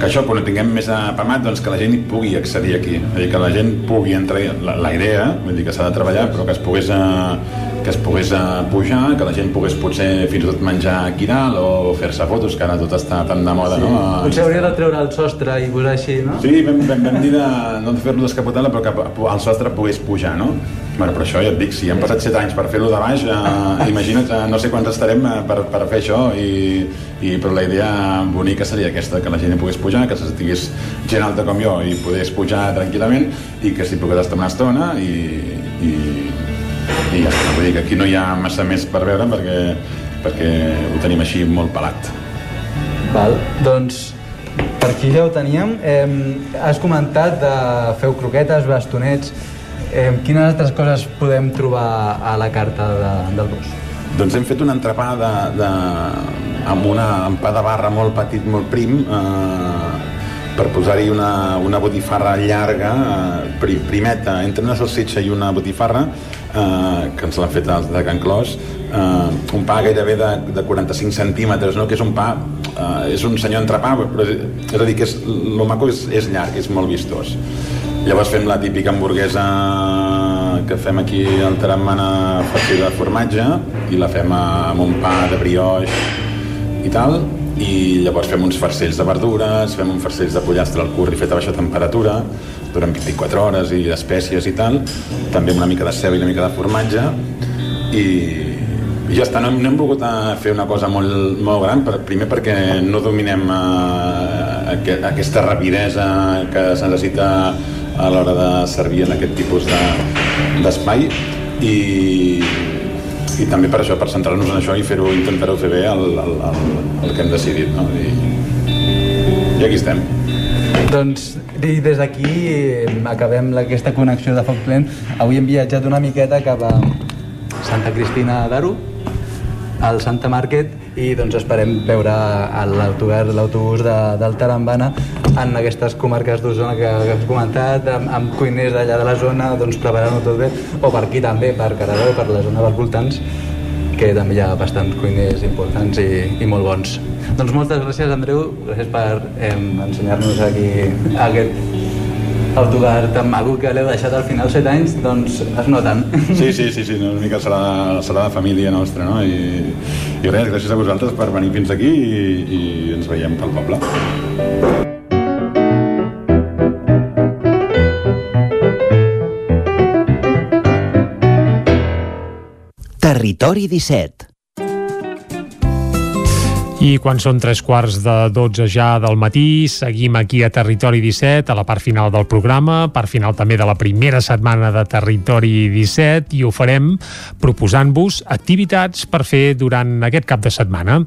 Speaker 58: que això, quan ho tinguem més apamat, doncs que la gent hi pugui accedir aquí. És dir, que la gent pugui entrar... La, la idea, vull dir que s'ha de treballar, però que es pogués, eh, que es pogués pujar, que la gent pogués potser fins i tot menjar aquí dalt o fer-se fotos, que ara tot està tan de moda,
Speaker 44: Sí.
Speaker 58: no?
Speaker 44: Potser hauria de treure el sostre i posar així, no?
Speaker 58: Sí, vam, vam, vam dir de, no fer-lo descapotable, però que al sostre pogués pujar, no? Bueno, però això ja et dic, si han passat 7 anys per fer-lo de baix, eh, *laughs* imagina't, eh, no sé quants estarem eh, per, per fer això, i, i, però la idea bonica seria aquesta, que la gent hi pogués pujar, que estigués gent alta com jo i pogués pujar tranquil·lament, i que s'hi pogués estar una estona, i, i, i ja està. Vull dir que aquí no hi ha massa més per veure, perquè, perquè ho tenim així molt pelat.
Speaker 44: Val, doncs per aquí ja ho teníem. Eh, has comentat de feu croquetes, bastonets... Eh, quines altres coses podem trobar a la carta de, del bus?
Speaker 58: Doncs hem fet un entrepà de, de, amb una pa de barra molt petit, molt prim, eh, per posar-hi una, una botifarra llarga, eh, pri- primeta, entre una salsitxa i una botifarra, eh, que ens l'han fet els de Can Clos, eh, un pa gairebé de, de 45 centímetres, no? que és un pa, eh, és un senyor entrepà, però és, és a dir, que és, el maco és, és llarg, és molt vistós. Llavors fem la típica hamburguesa que fem aquí al Taramana farcida de formatge i la fem amb un pa de brioix i tal i llavors fem uns farcells de verdures, fem uns farcells de pollastre al curri fet a baixa temperatura durant 24 hores i d'espècies i tal, també amb una mica de ceba i una mica de formatge. I, i ja està, no no hem volgut eh, fer una cosa molt, molt gran, per, primer perquè no dominem eh, aqu aquesta rapidesa que es necessita a l'hora de servir en aquest tipus de- d'espai. De, i, i també per això, per centrar-nos en això i fer-ho, intentar-ho fer bé el, el, el, el que hem decidit, no? I, i aquí estem.
Speaker 44: Doncs i des d'aquí acabem aquesta connexió de Foc Plent. Avui hem viatjat una miqueta cap a Santa Cristina d'Aro, al Santa Market, i doncs esperem veure l'autobús de, del Tarambana en aquestes comarques d'Osona que, que has comentat, amb, amb cuiners d'allà de la zona, doncs preparant-ho tot bé, o per aquí també, per Caradeu, per la zona dels voltants, que també hi ha bastants cuiners importants i, i molt bons. Doncs moltes gràcies, Andreu, gràcies per eh, ensenyar-nos aquí aquest autogar tan maco que l'heu deixat al final 7 anys, doncs es noten.
Speaker 58: Sí, sí, sí, sí una mica serà, serà de família nostra, no? I, i res, gràcies a vosaltres per venir fins aquí i, i ens veiem pel poble.
Speaker 42: Territori 17.
Speaker 1: I quan són tres quarts de 12 ja del matí, seguim aquí a Territori 17, a la part final del programa, part final també de la primera setmana de Territori 17, i ho farem proposant-vos activitats per fer durant aquest cap de setmana.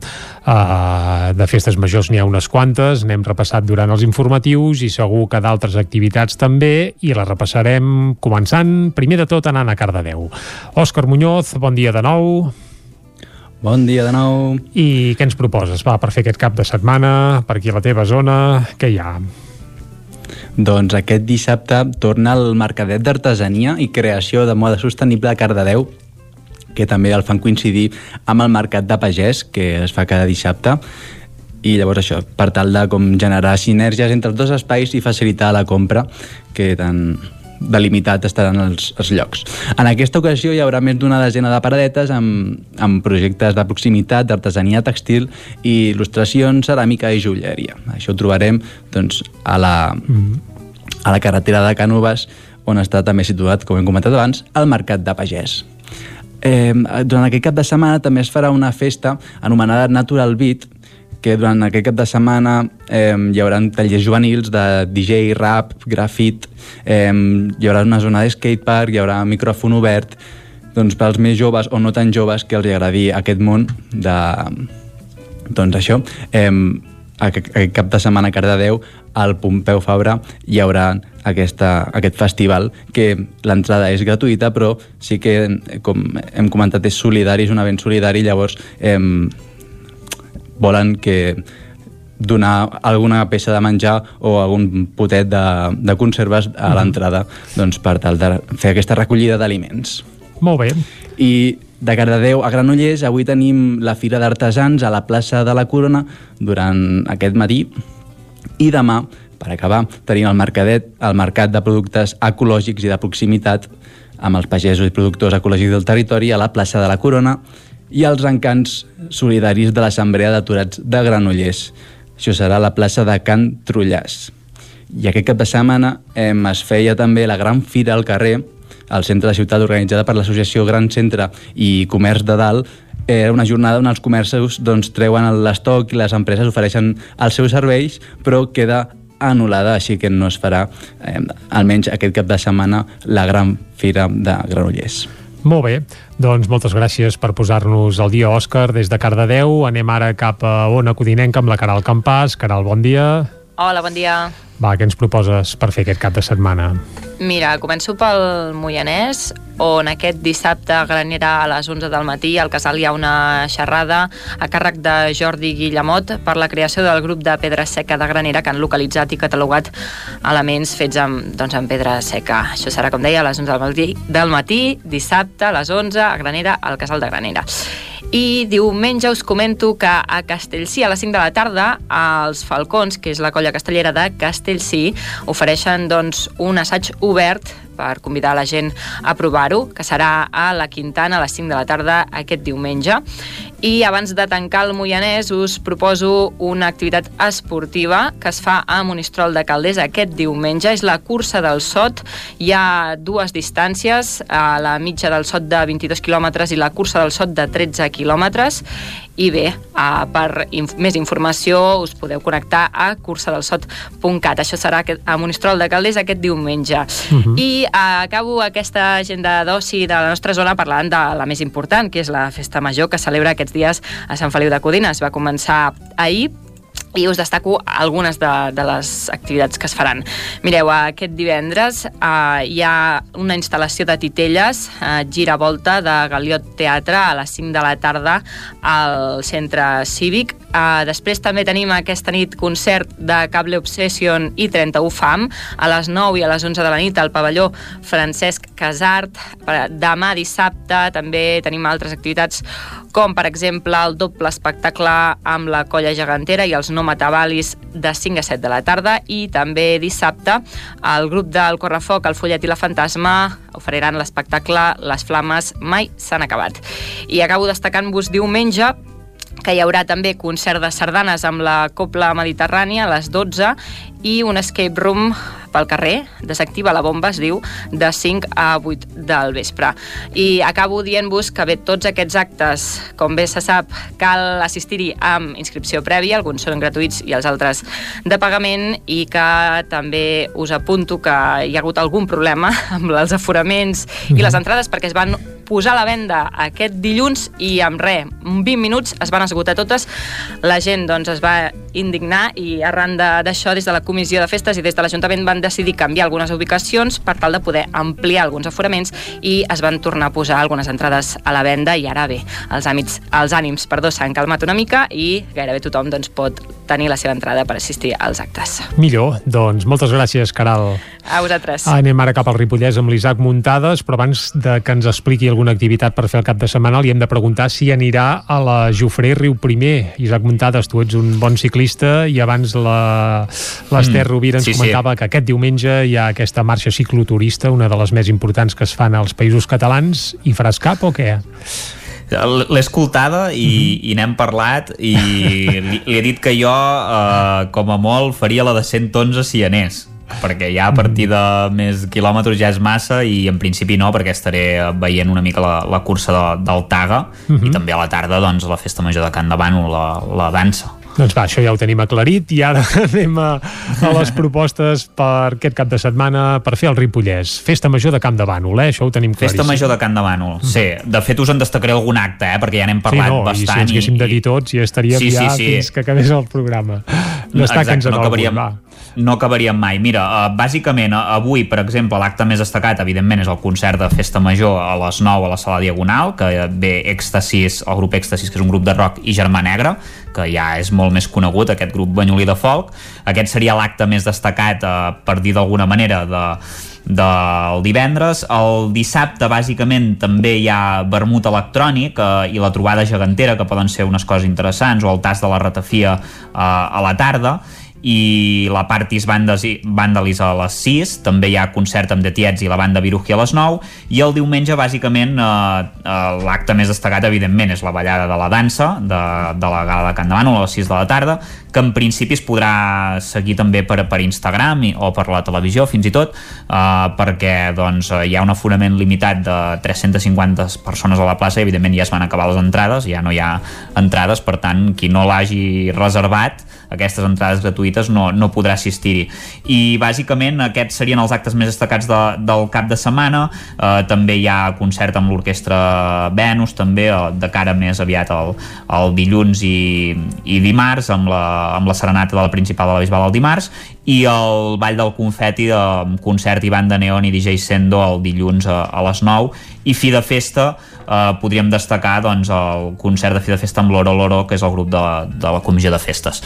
Speaker 1: Uh, de festes majors n'hi ha unes quantes, n'hem repassat durant els informatius i segur que d'altres activitats també, i les repassarem començant, primer de tot, anant a Cardedeu. Òscar Muñoz, bon dia de nou.
Speaker 44: Bon dia de nou.
Speaker 1: I què ens proposes, va, per fer aquest cap de setmana, per aquí a la teva zona, què hi ha?
Speaker 59: Doncs aquest dissabte torna el Mercadet d'Artesania i Creació de Moda Sostenible a Cardedeu, que també el fan coincidir amb el Mercat de Pagès, que es fa cada dissabte, i llavors això, per tal de com generar sinergies entre els dos espais i facilitar la compra, que tan delimitat estaran els, els llocs. En aquesta ocasió hi haurà més d'una desena de paradetes amb, amb projectes de proximitat, d'artesania textil i il·lustracions, ceràmica i joieria. Això ho trobarem doncs, a, la, a la carretera de Cànoves, on està també situat, com hem comentat abans, el Mercat de Pagès. Eh, durant aquest cap de setmana també es farà una festa anomenada Natural Beat, que durant aquest cap de setmana eh, hi haurà tallers juvenils de DJ, rap, grafit, eh, hi haurà una zona de skatepark, hi haurà micròfon obert, doncs pels més joves o no tan joves que els agradi aquest món de... Doncs això, eh, aquest, cap de setmana a Cardedeu, al Pompeu Fabra, hi haurà aquesta, aquest festival que l'entrada és gratuïta, però sí que, com hem comentat, és solidari, és un event solidari, llavors eh, volen que donar alguna peça de menjar o algun potet de, de conserves a l'entrada doncs, per tal de fer aquesta recollida d'aliments.
Speaker 1: Molt bé.
Speaker 59: I
Speaker 44: De Cardedeu a Granollers avui tenim la Fira d'Artesans a la plaça de la Corona durant aquest matí i demà, per acabar, tenim el mercadet, el mercat de productes ecològics i de proximitat amb els pagesos i productors ecològics del territori a la plaça de la Corona i els encants solidaris de l'Assemblea d'Aturats de Granollers. Això serà a la plaça de Can Trullàs. I aquest cap de setmana eh, es feia també la gran fira al carrer al centre de la ciutat organitzada per l'associació Gran Centre i Comerç de Dalt era una jornada on els comerços doncs, treuen l'estoc i les empreses ofereixen els seus serveis, però queda anul·lada, així que no es farà, eh, almenys aquest cap de setmana, la gran fira de Granollers.
Speaker 1: Molt bé, doncs moltes gràcies per posar-nos al dia, Òscar, des de Cardedeu. Anem ara cap a Ona Codinenca amb la Caral Campàs. Caral, bon dia.
Speaker 32: Hola, bon dia.
Speaker 1: Va, què ens proposes per fer aquest cap de setmana?
Speaker 32: Mira, començo pel Moianès, on aquest dissabte a Granera a les 11 del matí al casal hi ha una xerrada a càrrec de Jordi Guillemot per la creació del grup de pedra seca de Granera que han localitzat i catalogat elements fets amb, doncs, amb pedra seca. Això serà, com deia, a les 11 del matí, del matí dissabte a les 11 a Granera, al casal de Granera. I diumenge us comento que a Castellcí, a les 5 de la tarda, els Falcons, que és la colla castellera de Castellcí, ofereixen doncs, un assaig obert per convidar la gent a provar-ho, que serà a la Quintana a les 5 de la tarda aquest diumenge. I abans de tancar el Moianès us proposo una activitat esportiva que es fa a Monistrol de Calders aquest diumenge. És la cursa del Sot. Hi ha dues distàncies, a la mitja del Sot de 22 quilòmetres i la cursa del Sot de 13 quilòmetres. I bé, uh, per inf més informació us podeu connectar a cursadelsot.cat. Això serà a Monistrol de Calders aquest diumenge. Uh -huh. I uh, acabo aquesta agenda d'oci de la nostra zona parlant de la més important, que és la Festa Major, que celebra aquests dies a Sant Feliu de Codines. Va començar ahir, i us destaco algunes de, de les activitats que es faran. Mireu, aquest divendres eh, hi ha una instal·lació de titelles, eh, gira-volta de Galiot Teatre a les 5 de la tarda al centre cívic. Eh, després també tenim aquesta nit concert de Cable Obsession i 31 FAM a les 9 i a les 11 de la nit al pavelló Francesc Casart. Demà dissabte també tenim altres activitats com per exemple el doble espectacle amb la colla gegantera i els no matabalis de 5 a 7 de la tarda i també dissabte el grup del Correfoc, el Follet i la Fantasma oferiran l'espectacle Les flames mai s'han acabat. I acabo destacant-vos diumenge que hi haurà també concert de sardanes amb la Copla Mediterrània a les 12 i un escape room pel carrer, desactiva la bomba, es diu, de 5 a 8 del vespre. I acabo dient-vos que bé, tots aquests actes, com bé se sap, cal assistir-hi amb inscripció prèvia, alguns són gratuïts i els altres de pagament, i que també us apunto que hi ha hagut algun problema *laughs* amb els aforaments i les entrades perquè es van posar a la venda aquest dilluns i amb res, 20 minuts es van esgotar totes. La gent doncs, es va indignar i arran d'això de, des de la Comissió de Festes i des de l'Ajuntament van decidir canviar algunes ubicacions per tal de poder ampliar alguns aforaments i es van tornar a posar algunes entrades a la venda i ara bé, els, àmits, els ànims perdó s'han calmat una mica i gairebé tothom doncs, pot tenir la seva entrada per assistir als actes.
Speaker 1: Millor, doncs moltes gràcies, Caral.
Speaker 32: A vosaltres.
Speaker 1: Anem ara cap al Ripollès amb l'Isaac Muntades, però abans de que ens expliqui alguna activitat per fer el cap de setmana li hem de preguntar si anirà a la Jofré Riu Primer. Isaac Muntades, tu ets un bon ciclista i abans l'Ester mm, Rovira ens sí, comentava sí. que aquest diumenge hi ha aquesta marxa cicloturista, una de les més importants que es fan als països catalans. i faràs cap o què?
Speaker 9: l'he escoltada i, mm -hmm. i n'hem parlat i li, li he dit que jo eh, com a molt faria la de 111 si anés perquè ja a partir de més quilòmetres ja és massa i en principi no perquè estaré veient una mica la, la cursa de, del Taga uh -huh. i també a la tarda doncs la festa major de Can de Bànol, la, la dansa
Speaker 1: doncs va, això ja ho tenim aclarit i ara *laughs* anem a, a les propostes per aquest cap de setmana per fer el Ripollès. Festa Major de Camp de Bànol, eh? Això ho tenim claríssim.
Speaker 9: Festa Major de Camp de Bànol, mm. sí. De fet, us en destacaré algun acte, eh? Perquè ja n'hem parlat
Speaker 1: sí, no,
Speaker 9: bastant.
Speaker 1: I si ens haguéssim de dir tots ja estaríem sí, sí, ja sí. fins que acabés el programa. Destaca'ns
Speaker 9: no acabaríem,
Speaker 1: va
Speaker 9: no acabaríem mai. Mira, uh, bàsicament, uh, avui, per exemple, l'acte més destacat, evidentment, és el concert de Festa Major a les 9 a la Sala Diagonal, que ve Èxtasis, el grup Èxtasis, que és un grup de rock, i Germà Negre, que ja és molt més conegut, aquest grup banyolí de folk. Aquest seria l'acte més destacat, uh, per dir d'alguna manera, de, del divendres. El dissabte, bàsicament, també hi ha vermut electrònic eh, i la trobada gegantera, que poden ser unes coses interessants, o el tas de la ratafia eh, a la tarda i la Partis Vandalis a les 6, també hi ha concert amb The i la banda Viruji a les 9, i el diumenge, bàsicament, eh, eh, l'acte més destacat, evidentment, és la ballada de la dansa de, de la gala de Can Demano a les 6 de la tarda, que en principi es podrà seguir també per, per Instagram i, o per la televisió, fins i tot, eh, perquè doncs, hi ha un aforament limitat de 350 persones a la plaça i, evidentment, ja es van acabar les entrades, ja no hi ha entrades, per tant, qui no l'hagi reservat, aquestes entrades gratuïtes no, no podrà assistir-hi. I bàsicament aquests serien els actes més destacats de, del cap de setmana. Eh, també hi ha concert amb l'orquestra Venus, també eh, de cara més aviat al, al dilluns i, i dimarts, amb la, amb la serenata de la principal de la Bisbal el dimarts, i el Ball del Confeti amb concert i banda neon i DJ Sendo el dilluns a, a les 9 i fi de festa eh, podríem destacar doncs, el concert de fi de festa amb l'Oro Loro que és el grup de la, de la comissió de festes.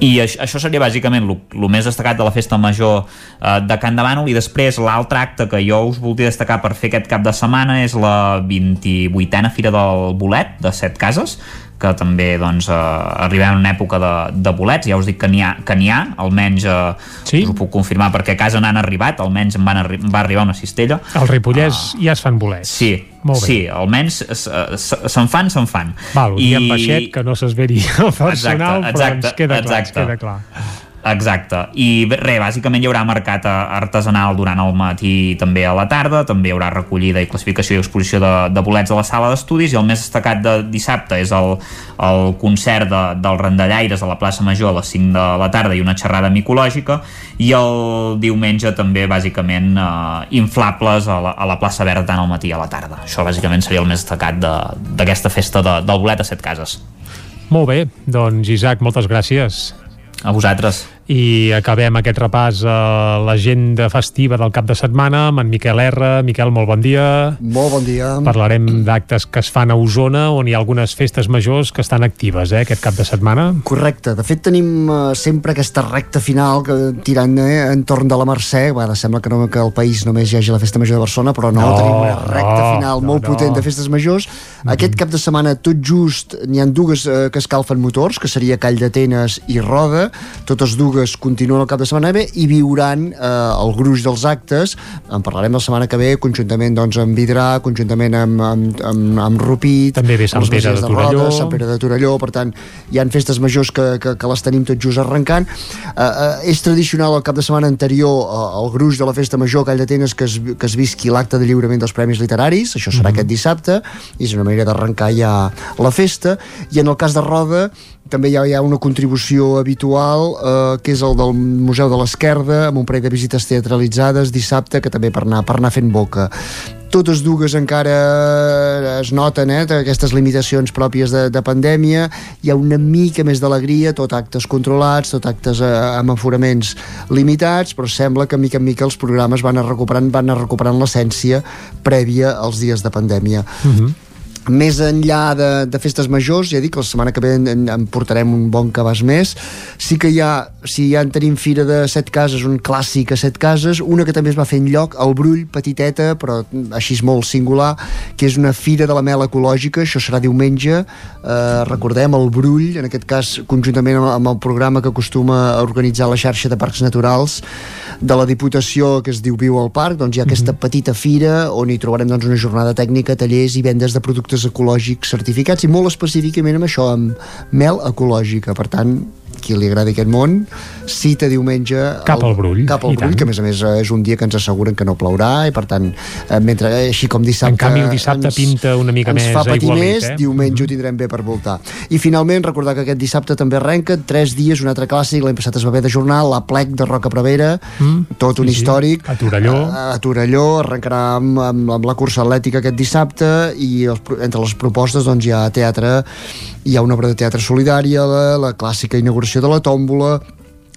Speaker 9: I això, seria bàsicament el més destacat de la festa major eh, de Can de Bànol i després l'altre acte que jo us voldria destacar per fer aquest cap de setmana és la 28a Fira del Bolet de Set Cases que també doncs, eh, arribem en una època de, de bolets, ja us dic que n'hi ha, que ha, almenys eh, sí? us ho puc confirmar perquè a casa n'han arribat, almenys em van arri va arribar una cistella.
Speaker 1: Al Ripollès uh, ja es fan bolets.
Speaker 9: Sí, Molt bé. sí, almenys se'n fan, se'n fan.
Speaker 1: Val, I... amb baixet que no s'esveri el personal, exacte, exacte, però ens queda clar, exacte. ens queda clar.
Speaker 9: Exacte, i res, bàsicament hi haurà mercat artesanal durant el matí també a la tarda, també hi haurà recollida i classificació i exposició de, de bolets a la sala d'estudis i el més destacat de dissabte és el, el concert de, del Randallaires a la plaça Major a les 5 de la tarda i una xerrada micològica i el diumenge també bàsicament eh, inflables a la, a la plaça Verda tant al matí a la tarda. Això bàsicament seria el més destacat d'aquesta de, festa de, del bolet a Set Cases.
Speaker 1: Molt bé, doncs Isaac, moltes gràcies.
Speaker 9: A vosaltres
Speaker 1: i acabem aquest repàs a l'agenda festiva del cap de setmana amb en Miquel R. Miquel, molt bon dia.
Speaker 5: Molt bon dia.
Speaker 1: Parlarem d'actes que es fan a Osona, on hi ha algunes festes majors que estan actives, eh, aquest cap de setmana.
Speaker 5: Correcte. De fet, tenim uh, sempre aquesta recta final que tirant eh, entorn de la Mercè. Va, sembla que, no, que al país només hi hagi la festa major de Barcelona, però no, no tenim una recta no, final no, molt no. potent de festes majors. Mm. Aquest cap de setmana, tot just, n'hi han dues uh, que escalfen motors, que seria Call d'Atenes i Roda, totes dues Esportives continuen el cap de setmana bé i viuran eh, el gruix dels actes. En parlarem la setmana que ve conjuntament doncs, amb Vidrà, conjuntament amb, amb, amb, amb Rupit,
Speaker 1: també ve Sant Pere de, de Torelló.
Speaker 5: Roda, Sant Pere de Torelló, per tant, hi han festes majors que, que, que les tenim tot just arrencant. Eh, eh, és tradicional el cap de setmana anterior eh, el gruix de la festa major Call d'Atenes que, es, que es visqui l'acte de lliurament dels Premis Literaris, això serà mm -hmm. aquest dissabte, i és una manera d'arrencar ja la festa, i en el cas de Roda també hi ha, hi ha una contribució habitual eh, que és el del Museu de l'Esquerda amb un parell de visites teatralitzades dissabte que també per anar, per anar fent boca. Totes dues encara es noten eh, aquestes limitacions pròpies de, de pandèmia. Hi ha una mica més d'alegria tot actes controlats, tot actes eh, amb aforaments limitats però sembla que mica en mica els programes van a recuperant van a recuperant l'essència prèvia als dies de pandèmia. Uh mhm. -huh més enllà de, de festes majors, ja dic, la setmana que ve en, en, en portarem un bon cabàs més. Sí que hi ha, si ja en tenim fira de set cases, un clàssic a set cases, una que també es va fer en lloc, el Brull, petiteta, però així és molt singular, que és una fira de la mel ecològica, això serà diumenge, eh, recordem, el Brull, en aquest cas conjuntament amb, amb el programa que acostuma a organitzar la xarxa de parcs naturals de la Diputació que es diu Viu al Parc, doncs hi ha aquesta mhm. petita fira on hi trobarem doncs, una jornada tècnica, tallers i vendes de productes productes ecològics certificats i molt específicament amb això, amb mel ecològica. Per tant, qui li agradi aquest món, cita diumenge...
Speaker 1: Cap al Brull.
Speaker 5: Cap al Brull, que a més a més és un dia que ens asseguren que no plourà i per tant, eh, mentre, eh, així com dissabte...
Speaker 1: En canvi el dissabte ens, pinta una mica
Speaker 5: ens
Speaker 1: més
Speaker 5: fa patir més,
Speaker 1: eh?
Speaker 5: diumenge ho tindrem bé per voltar. I finalment, recordar que aquest dissabte també arrenca, tres dies, un altre clàssic, l'any passat es va haver de jornal, la plec de Roca Prevera, mm. tot un sí, històric.
Speaker 1: A Torelló.
Speaker 5: A, a Torelló, arrencarà amb, amb, amb la cursa atlètica aquest dissabte i els, entre les propostes doncs, hi ha teatre, hi ha una obra de teatre solidària, la, la clàssica inauguració de la tòmbola,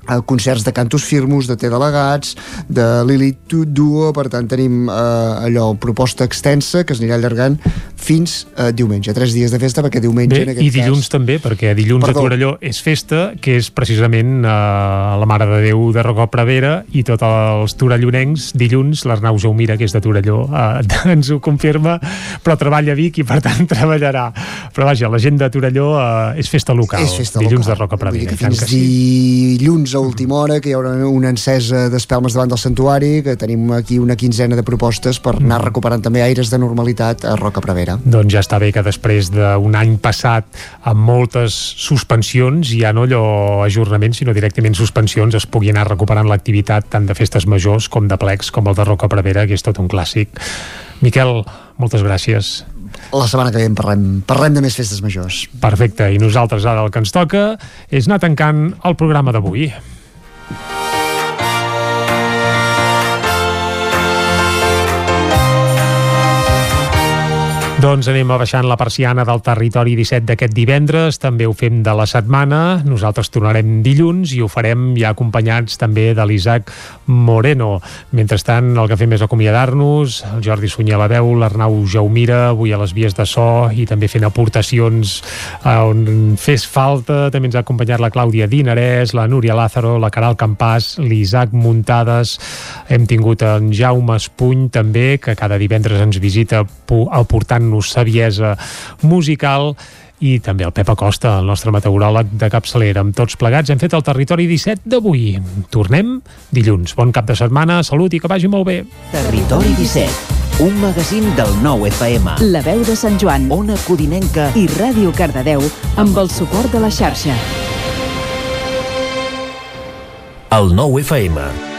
Speaker 5: eh, concerts de cantos firmos, de té delegats, de Lilith Duo, per tant tenim eh, allò, proposta extensa que es anirà allargant fins a eh, diumenge, tres dies de festa, perquè diumenge
Speaker 1: Bé,
Speaker 5: en aquest
Speaker 1: i dilluns
Speaker 5: cas...
Speaker 1: també, perquè dilluns
Speaker 5: Perdó.
Speaker 1: a Torelló és festa, que és precisament eh, la Mare de Déu de Rocó Prevera i tots els torellonencs, dilluns l'Arnau Jaumira, que és de Torelló, eh, *laughs* ens ho confirma, però treballa a Vic i per tant *laughs* treballarà. Però vaja, la gent de Torelló eh, és festa local,
Speaker 5: És festa
Speaker 1: dilluns
Speaker 5: local.
Speaker 1: de Roca Prevera.
Speaker 5: fins dilluns a última hora que hi haurà una encesa d'espelmes davant del santuari que tenim aquí una quinzena de propostes per anar
Speaker 1: Mm.
Speaker 5: recuperant també aires de normalitat a Roca Prevera
Speaker 1: Doncs ja està bé que després d'un any passat amb moltes suspensions, ja no allò ajornaments, sinó directament suspensions, es pugui anar recuperant l'activitat tant de festes majors com de plecs, com el de Roca Prevera, que és tot un clàssic. Miquel, moltes gràcies.
Speaker 5: La setmana que ve en parlem, parlem de més festes majors
Speaker 1: Perfecte, i nosaltres ara el que ens toca és anar tancant el programa d'avui. Doncs anem a baixant la persiana del territori 17 d'aquest divendres, també ho fem de la setmana, nosaltres tornarem dilluns i ho farem ja acompanyats també de l'Isaac Moreno. Mentrestant, el que fem és acomiadar-nos, el Jordi Sunyer a la veu, l'Arnau Jaumira, avui a les vies de so i també fent aportacions on fes falta, també ens ha acompanyat la Clàudia Dinarès, la Núria Lázaro, la Caral Campàs, l'Isaac Muntades, hem tingut en Jaume Espuny també, que cada divendres ens visita pu- aportant-nos saviesa musical i també el Pep Acosta, el nostre meteoròleg de capçalera. Amb tots plegats hem fet el territori 17 d'avui. Tornem dilluns. Bon cap de setmana, salut i que vagi molt bé.
Speaker 42: Territori 17, un magazín del nou FM.
Speaker 36: La veu de Sant Joan,
Speaker 42: Ona Codinenca
Speaker 36: i Ràdio Cardedeu amb el suport de la xarxa.
Speaker 23: El nou FM.